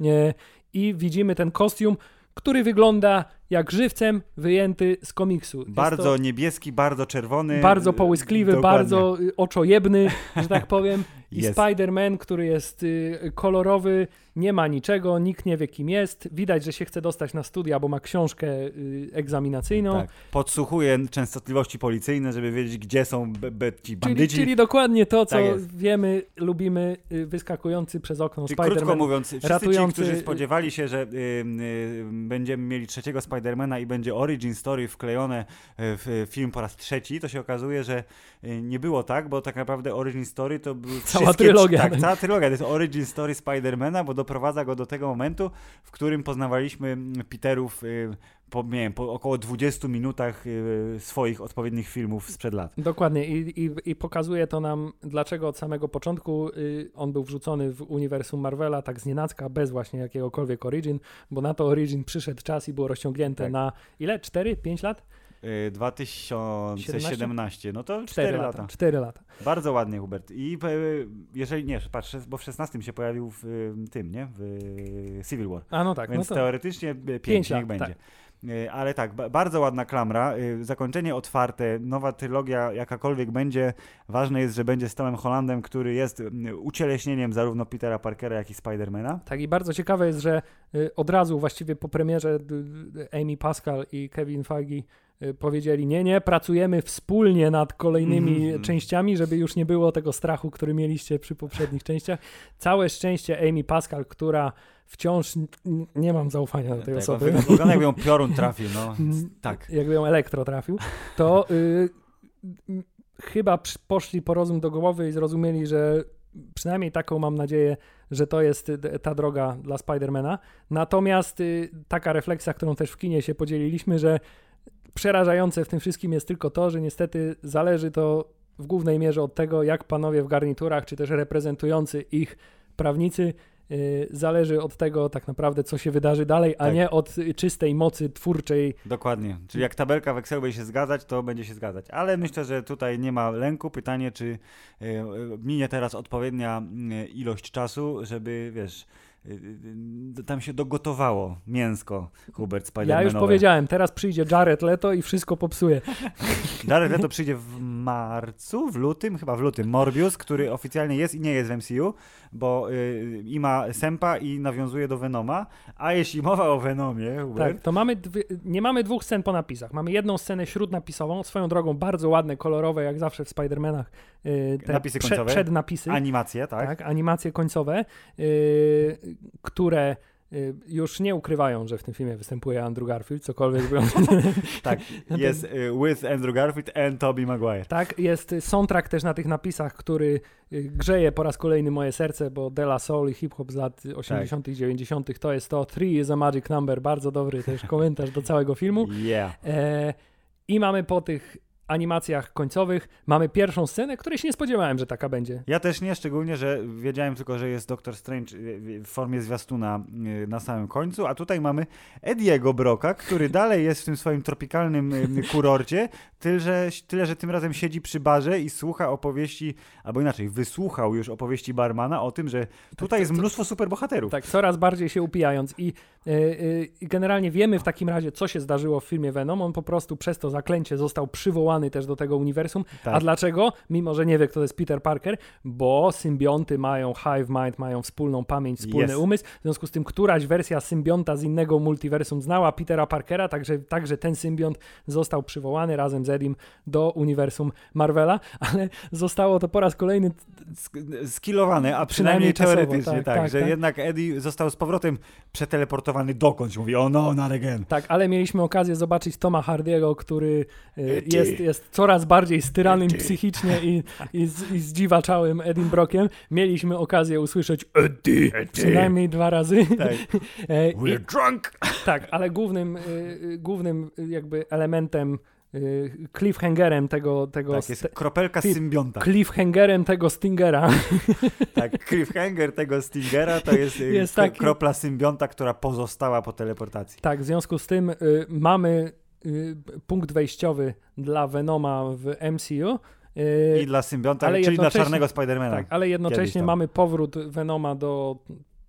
E, I widzimy ten kostium, który wygląda jak żywcem wyjęty z komiksu. Bardzo niebieski, bardzo czerwony. bardzo połyskliwy, Dokładnie. bardzo y, oczojebny, że tak powiem. I Jest. Spider-Man, który jest y, kolorowy, nie ma niczego, nikt nie wie kim jest. Widać, że się chce dostać na studia, bo ma książkę y, egzaminacyjną. Tak. Podsłuchuje częstotliwości policyjne, żeby wiedzieć, gdzie są ci Czyli, bandyci. czyli dokładnie to, co Tak wiemy, lubimy, y, wyskakujący przez okno Czyli krótko Spider-Man. mówiąc, wszyscy ratujący- ci, którzy spodziewali się, że y, y, będziemy mieli trzeciego Spidermana i będzie origin story wklejone w film po raz trzeci, to się okazuje, że nie było tak, bo tak naprawdę origin story to był Cała wszystkie- trylogia. Tak, cała trylogia. To jest origin story Spidermana, bo doprowadza go do tego momentu, w którym poznawaliśmy mm, Peterów y, po, nie wiem, po około 20 minutach y, swoich odpowiednich filmów sprzed lat. Dokładnie I, i, i pokazuje to nam, dlaczego od samego początku y, on był wrzucony w uniwersum Marvela tak znienacka, bez właśnie jakiegokolwiek origin, bo na to origin przyszedł czas i było rozciągnięte Tak. na ile? 4? 5 lat? Y, 2017, no to 4, 4 lata. lata. 4 lata. Bardzo ładnie, Hubert. I e, jeżeli nie, patrz, bo w 16 się pojawił w e, tym, nie? W e, Civil War. A no tak, Więc no to teoretycznie 5 pięć niech lat, będzie. tak. E, Ale tak, ba- bardzo ładna klamra. e, Zakończenie otwarte, nowa trylogia jakakolwiek będzie. Ważne jest, że będzie z Tomem Hollandem, który jest ucieleśnieniem zarówno Petera Parkera, jak i Spidermana. Tak i bardzo ciekawe jest, że y, od razu właściwie po premierze Amy Pascal i Kevin Feige powiedzieli nie, nie, pracujemy wspólnie nad kolejnymi Mhm. częściami, żeby już nie było tego strachu, który mieliście przy poprzednich częściach. Całe szczęście Amy Pascal, która wciąż nie mam zaufania do tej Tak, osoby. Wygląda jakby ją piorun trafił, no. Tak. Jakby ją elektro trafił, to y, chyba poszli po rozum do głowy i zrozumieli, że przynajmniej taką mam nadzieję, że to jest ta droga dla Spidermana. Natomiast y, taka refleksja, którą też w kinie się podzieliliśmy, że przerażające w tym wszystkim jest tylko to, że niestety zależy to w głównej mierze od tego, jak panowie w garniturach, czy też reprezentujący ich prawnicy, zależy od tego tak naprawdę, co się wydarzy dalej, a Tak. nie od y, czystej mocy twórczej Dokładnie. Czyli jak tabelka w Excelu będzie się zgadzać, to będzie się zgadzać. Ale myślę, że tutaj nie ma lęku. Pytanie, czy e, e, minie teraz odpowiednia ilość czasu, żeby, wiesz, tam się dogotowało mięsko Hubert Ja Spidermanowe. już powiedziałem, teraz przyjdzie Jared Leto i wszystko popsuje. Jared Leto przyjdzie w marcu, w lutym, chyba w lutym. Morbius, który oficjalnie jest i nie jest w MCU, bo y, i ma Sempa i nawiązuje do Venoma. A jeśli mowa o Venomie, Hubert, Tak, to mamy dwie, nie mamy dwóch scen po napisach. Mamy jedną scenę śródnapisową, swoją drogą bardzo ładne, kolorowe, jak zawsze w Spider-Manach. y, te Napisy prze- końcowe. Przednapisy, animacje, tak? tak, animacje końcowe, y, które y, już nie ukrywają, że w tym filmie występuje Andrew Garfield, cokolwiek by. Tak, jest y, with Andrew Garfield and Tobey Maguire. Tak, jest soundtrack też na tych napisach, który y, grzeje po raz kolejny moje serce, bo De La Soul i hip-hop z lat 80 i 90 to jest to. Three is a magic number, bardzo dobry też komentarz do całego filmu. Yeah. E, I mamy po tych animacjach końcowych, mamy pierwszą scenę, której się nie spodziewałem, że taka będzie. Ja też nie, szczególnie, że wiedziałem tylko, że jest Doctor Strange y, w formie zwiastuna y, na samym końcu, a tutaj mamy Ediego Broka, który dalej jest w tym swoim tropikalnym y, kurorcie, tyle że, tyle, że tym razem siedzi przy barze i słucha opowieści, albo inaczej, wysłuchał już opowieści barmana o tym, że tutaj to- jest mnóstwo superbohaterów. Tak, coraz bardziej się upijając i Generalnie wiemy w takim razie, co się zdarzyło w filmie Venom. On po prostu przez to zaklęcie został przywołany też do tego uniwersum. Tak. A dlaczego? Mimo, że nie wie, kto to jest Peter Parker, bo symbionty mają hive mind, mają wspólną pamięć, wspólny yes. umysł. W związku z tym któraś wersja symbionta z innego multiversum znała Petera Parkera, także, także ten symbiont został przywołany razem z Edim do uniwersum Marvela, ale zostało to po raz kolejny skilowane, a przynajmniej, przynajmniej teoretycznie, tak, tak, tak, że tak. jednak Eddie został z powrotem przeteleportowany dokądś. Mówi, o no, not again. Tak, ale mieliśmy okazję zobaczyć Toma Hardiego, który y, jest, jest coraz bardziej styranym psychicznie i, i, z, i zdziwaczałym Edim Brockiem. Mieliśmy okazję usłyszeć Eddie, przynajmniej dwa razy. Tak. E, We're drunk! Tak, ale głównym, y, głównym jakby elementem cliffhangerem tego... tego tak, jest kropelka symbionta. Cliffhangerem tego Stingera. Tak, cliffhanger tego Stingera to jest, y, jest taki... kropla symbionta, która pozostała po teleportacji. Tak, w związku z tym y, mamy y, punkt wejściowy dla Venoma w MCU, i dla symbionta, ale czyli dla czarnego Spidermana. Tak, ale jednocześnie mamy powrót Venoma do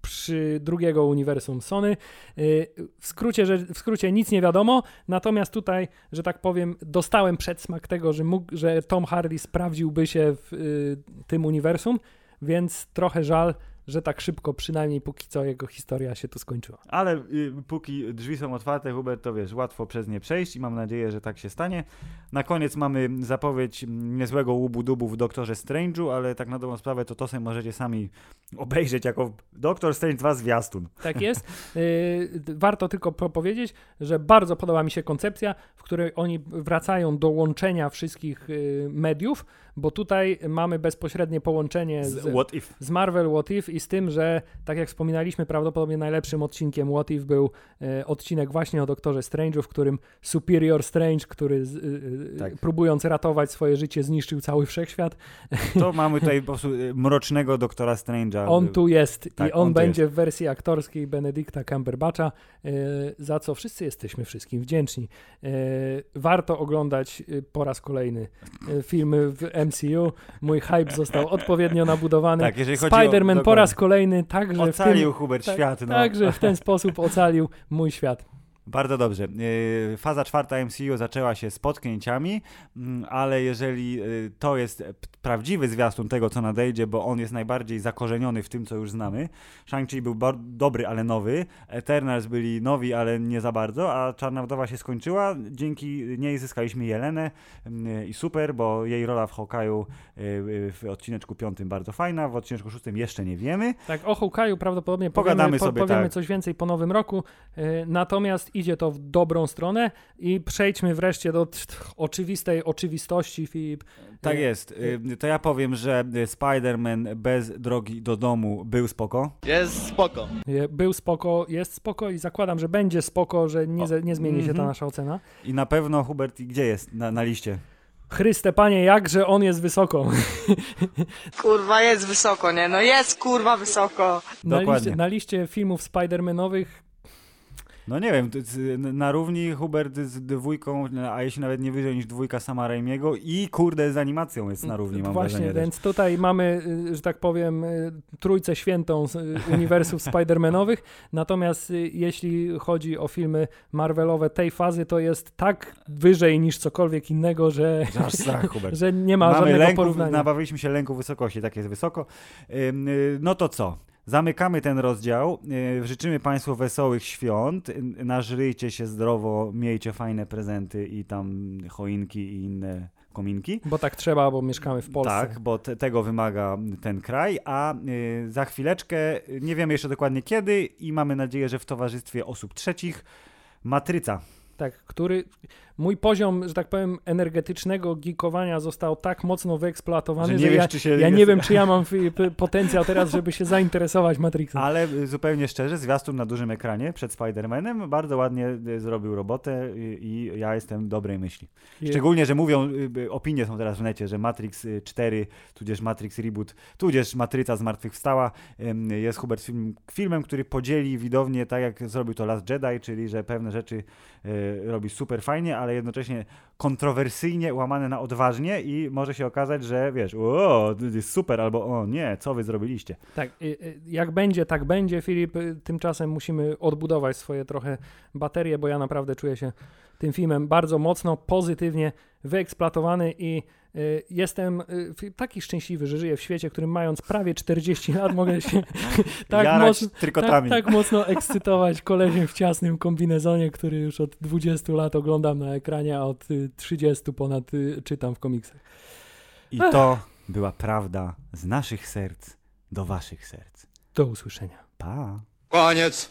przy drugiego uniwersum Sony. Y, w skrócie, że, w skrócie nic nie wiadomo, natomiast tutaj, że tak powiem, dostałem przedsmak tego, że, mógł, że Tom Hardy sprawdziłby się w y, tym uniwersum, więc trochę żal, że tak szybko, przynajmniej póki co jego historia się tu skończyła. Ale y, póki drzwi są otwarte, Hubert, to wiesz, łatwo przez nie przejść i mam nadzieję, że tak się stanie. Na koniec mamy zapowiedź niezłego łubu-dubu w Doktorze Strange'u, ale tak na dobrą sprawę to to sobie możecie sami obejrzeć jako Doktor Strange 2 zwiastun. Tak jest. Y, warto tylko powiedzieć, że bardzo podoba mi się koncepcja, w której oni wracają do łączenia wszystkich y, mediów, bo tutaj mamy bezpośrednie połączenie z, z, z Marvel What If i z tym, że tak jak wspominaliśmy, prawdopodobnie najlepszym odcinkiem What If był e, odcinek właśnie o Doktorze Strange'u, w którym Superior Strange, który z, e, e tak. próbując ratować swoje życie zniszczył cały wszechświat. To mamy tutaj po prostu e, mrocznego Doktora Strange'a. On tu jest tak, i on, on będzie w wersji aktorskiej Benedicta Cumberbatcha, e, za co wszyscy jesteśmy wszystkim wdzięczni. E, warto oglądać po raz kolejny filmy w MCU. Mój hype został odpowiednio nabudowany. Tak, Spider-Man po raz kolejny także ocalił Hubert tak, świat. No. Także w ten sposób ocalił mój świat. Bardzo dobrze. E, faza czwarta MCU zaczęła się z potknięciami, mm, ale jeżeli e, to jest prawdziwy zwiastun tego, co nadejdzie, bo on jest najbardziej zakorzeniony w tym, co już znamy. Shang-Chi był dobry, ale nowy. Eternals byli nowi, ale nie za bardzo, a Czarna Wdowa się skończyła. Dzięki niej zyskaliśmy Jelenę mm, i super, bo jej rola w Hawkeye'u e, w odcineczku piątym bardzo fajna, w odcineczku szóstym jeszcze nie wiemy. Tak, o Hawkeye'u prawdopodobnie Pogadamy powiemy, sobie, powiemy tak. coś więcej po nowym roku, natomiast idzie to w dobrą stronę i przejdźmy wreszcie do oczywistej oczywistości, Filip. Tak jest. Y, to ja powiem, że Spider-Man bez drogi do domu był spoko. Jest spoko. Był spoko, jest spoko i zakładam, że będzie spoko, że nie, nie zmieni się ta mhm. nasza ocena. I na pewno, Hubert, gdzie jest na, na liście? Chryste, panie, jakże on jest wysoko. Kurwa, jest wysoko, nie? No jest kurwa wysoko. Na, liście, na liście filmów Spider-Manowych no nie wiem, na równi Hubert z dwójką, a jeśli nawet nie wyżej niż dwójka sama Raimiego i kurde z animacją jest na równi, mam Właśnie, wrażenie. więc tutaj mamy, y, że tak powiem, y, trójcę świętą z y, uniwersów Spider-Manowych, natomiast jeśli chodzi o filmy Marvelowe tej fazy, to jest tak wyżej niż cokolwiek innego, że, tak, Hubert. że nie ma mamy żadnego lęku, porównania. Nabawiliśmy się lęku wysokości, tak jest wysoko. No to co? Zamykamy ten rozdział. E, życzymy Państwu wesołych świąt. Nażryjcie się zdrowo, miejcie fajne prezenty i tam choinki i inne kominki. Bo tak trzeba, bo mieszkamy w Polsce. Tak, bo te, tego wymaga ten kraj, a y, za chwileczkę, nie wiemy jeszcze dokładnie kiedy i mamy nadzieję, że w towarzystwie osób trzecich, Matryca. Tak, który mój poziom, że tak powiem, energetycznego geekowania został tak mocno wyeksploatowany, że, że ja, się... ja nie wiem, czy ja mam potencjał teraz, żeby się zainteresować Matrixem. Ale y, zupełnie szczerze, zwiastun na dużym ekranie przed Spider-Manem bardzo ładnie y, zrobił robotę i, i ja jestem dobrej myśli. Szczególnie, że mówią, y, opinie są teraz w necie, że Matrix 4, tudzież Matrix Reboot, tudzież Matryca zmartwychwstała jest Hubert film, filmem, który podzieli widownię tak, jak zrobił to Last Jedi, czyli że pewne rzeczy y, robi super fajnie, ale jednocześnie kontrowersyjnie, łamane na odważnie i może się okazać, że wiesz, o, jest super, albo o nie, co wy zrobiliście. Tak, y, y, jak będzie, tak będzie, Filip. Y, Tymczasem musimy odbudować swoje trochę baterie, bo ja naprawdę czuję się tym filmem bardzo mocno, pozytywnie wyeksploatowany i jestem y, taki szczęśliwy, że żyję w świecie, w którym mając prawie 40 lat mogę się tak Jarać mocno, tak, tak mocno ekscytować kolesiem w ciasnym kombinezonie, który już od 20 lat oglądam na ekranie, a od y, 30 ponad y, czytam w komiksach. I to była prawda z naszych serc do waszych serc. Do usłyszenia. Pa! Koniec.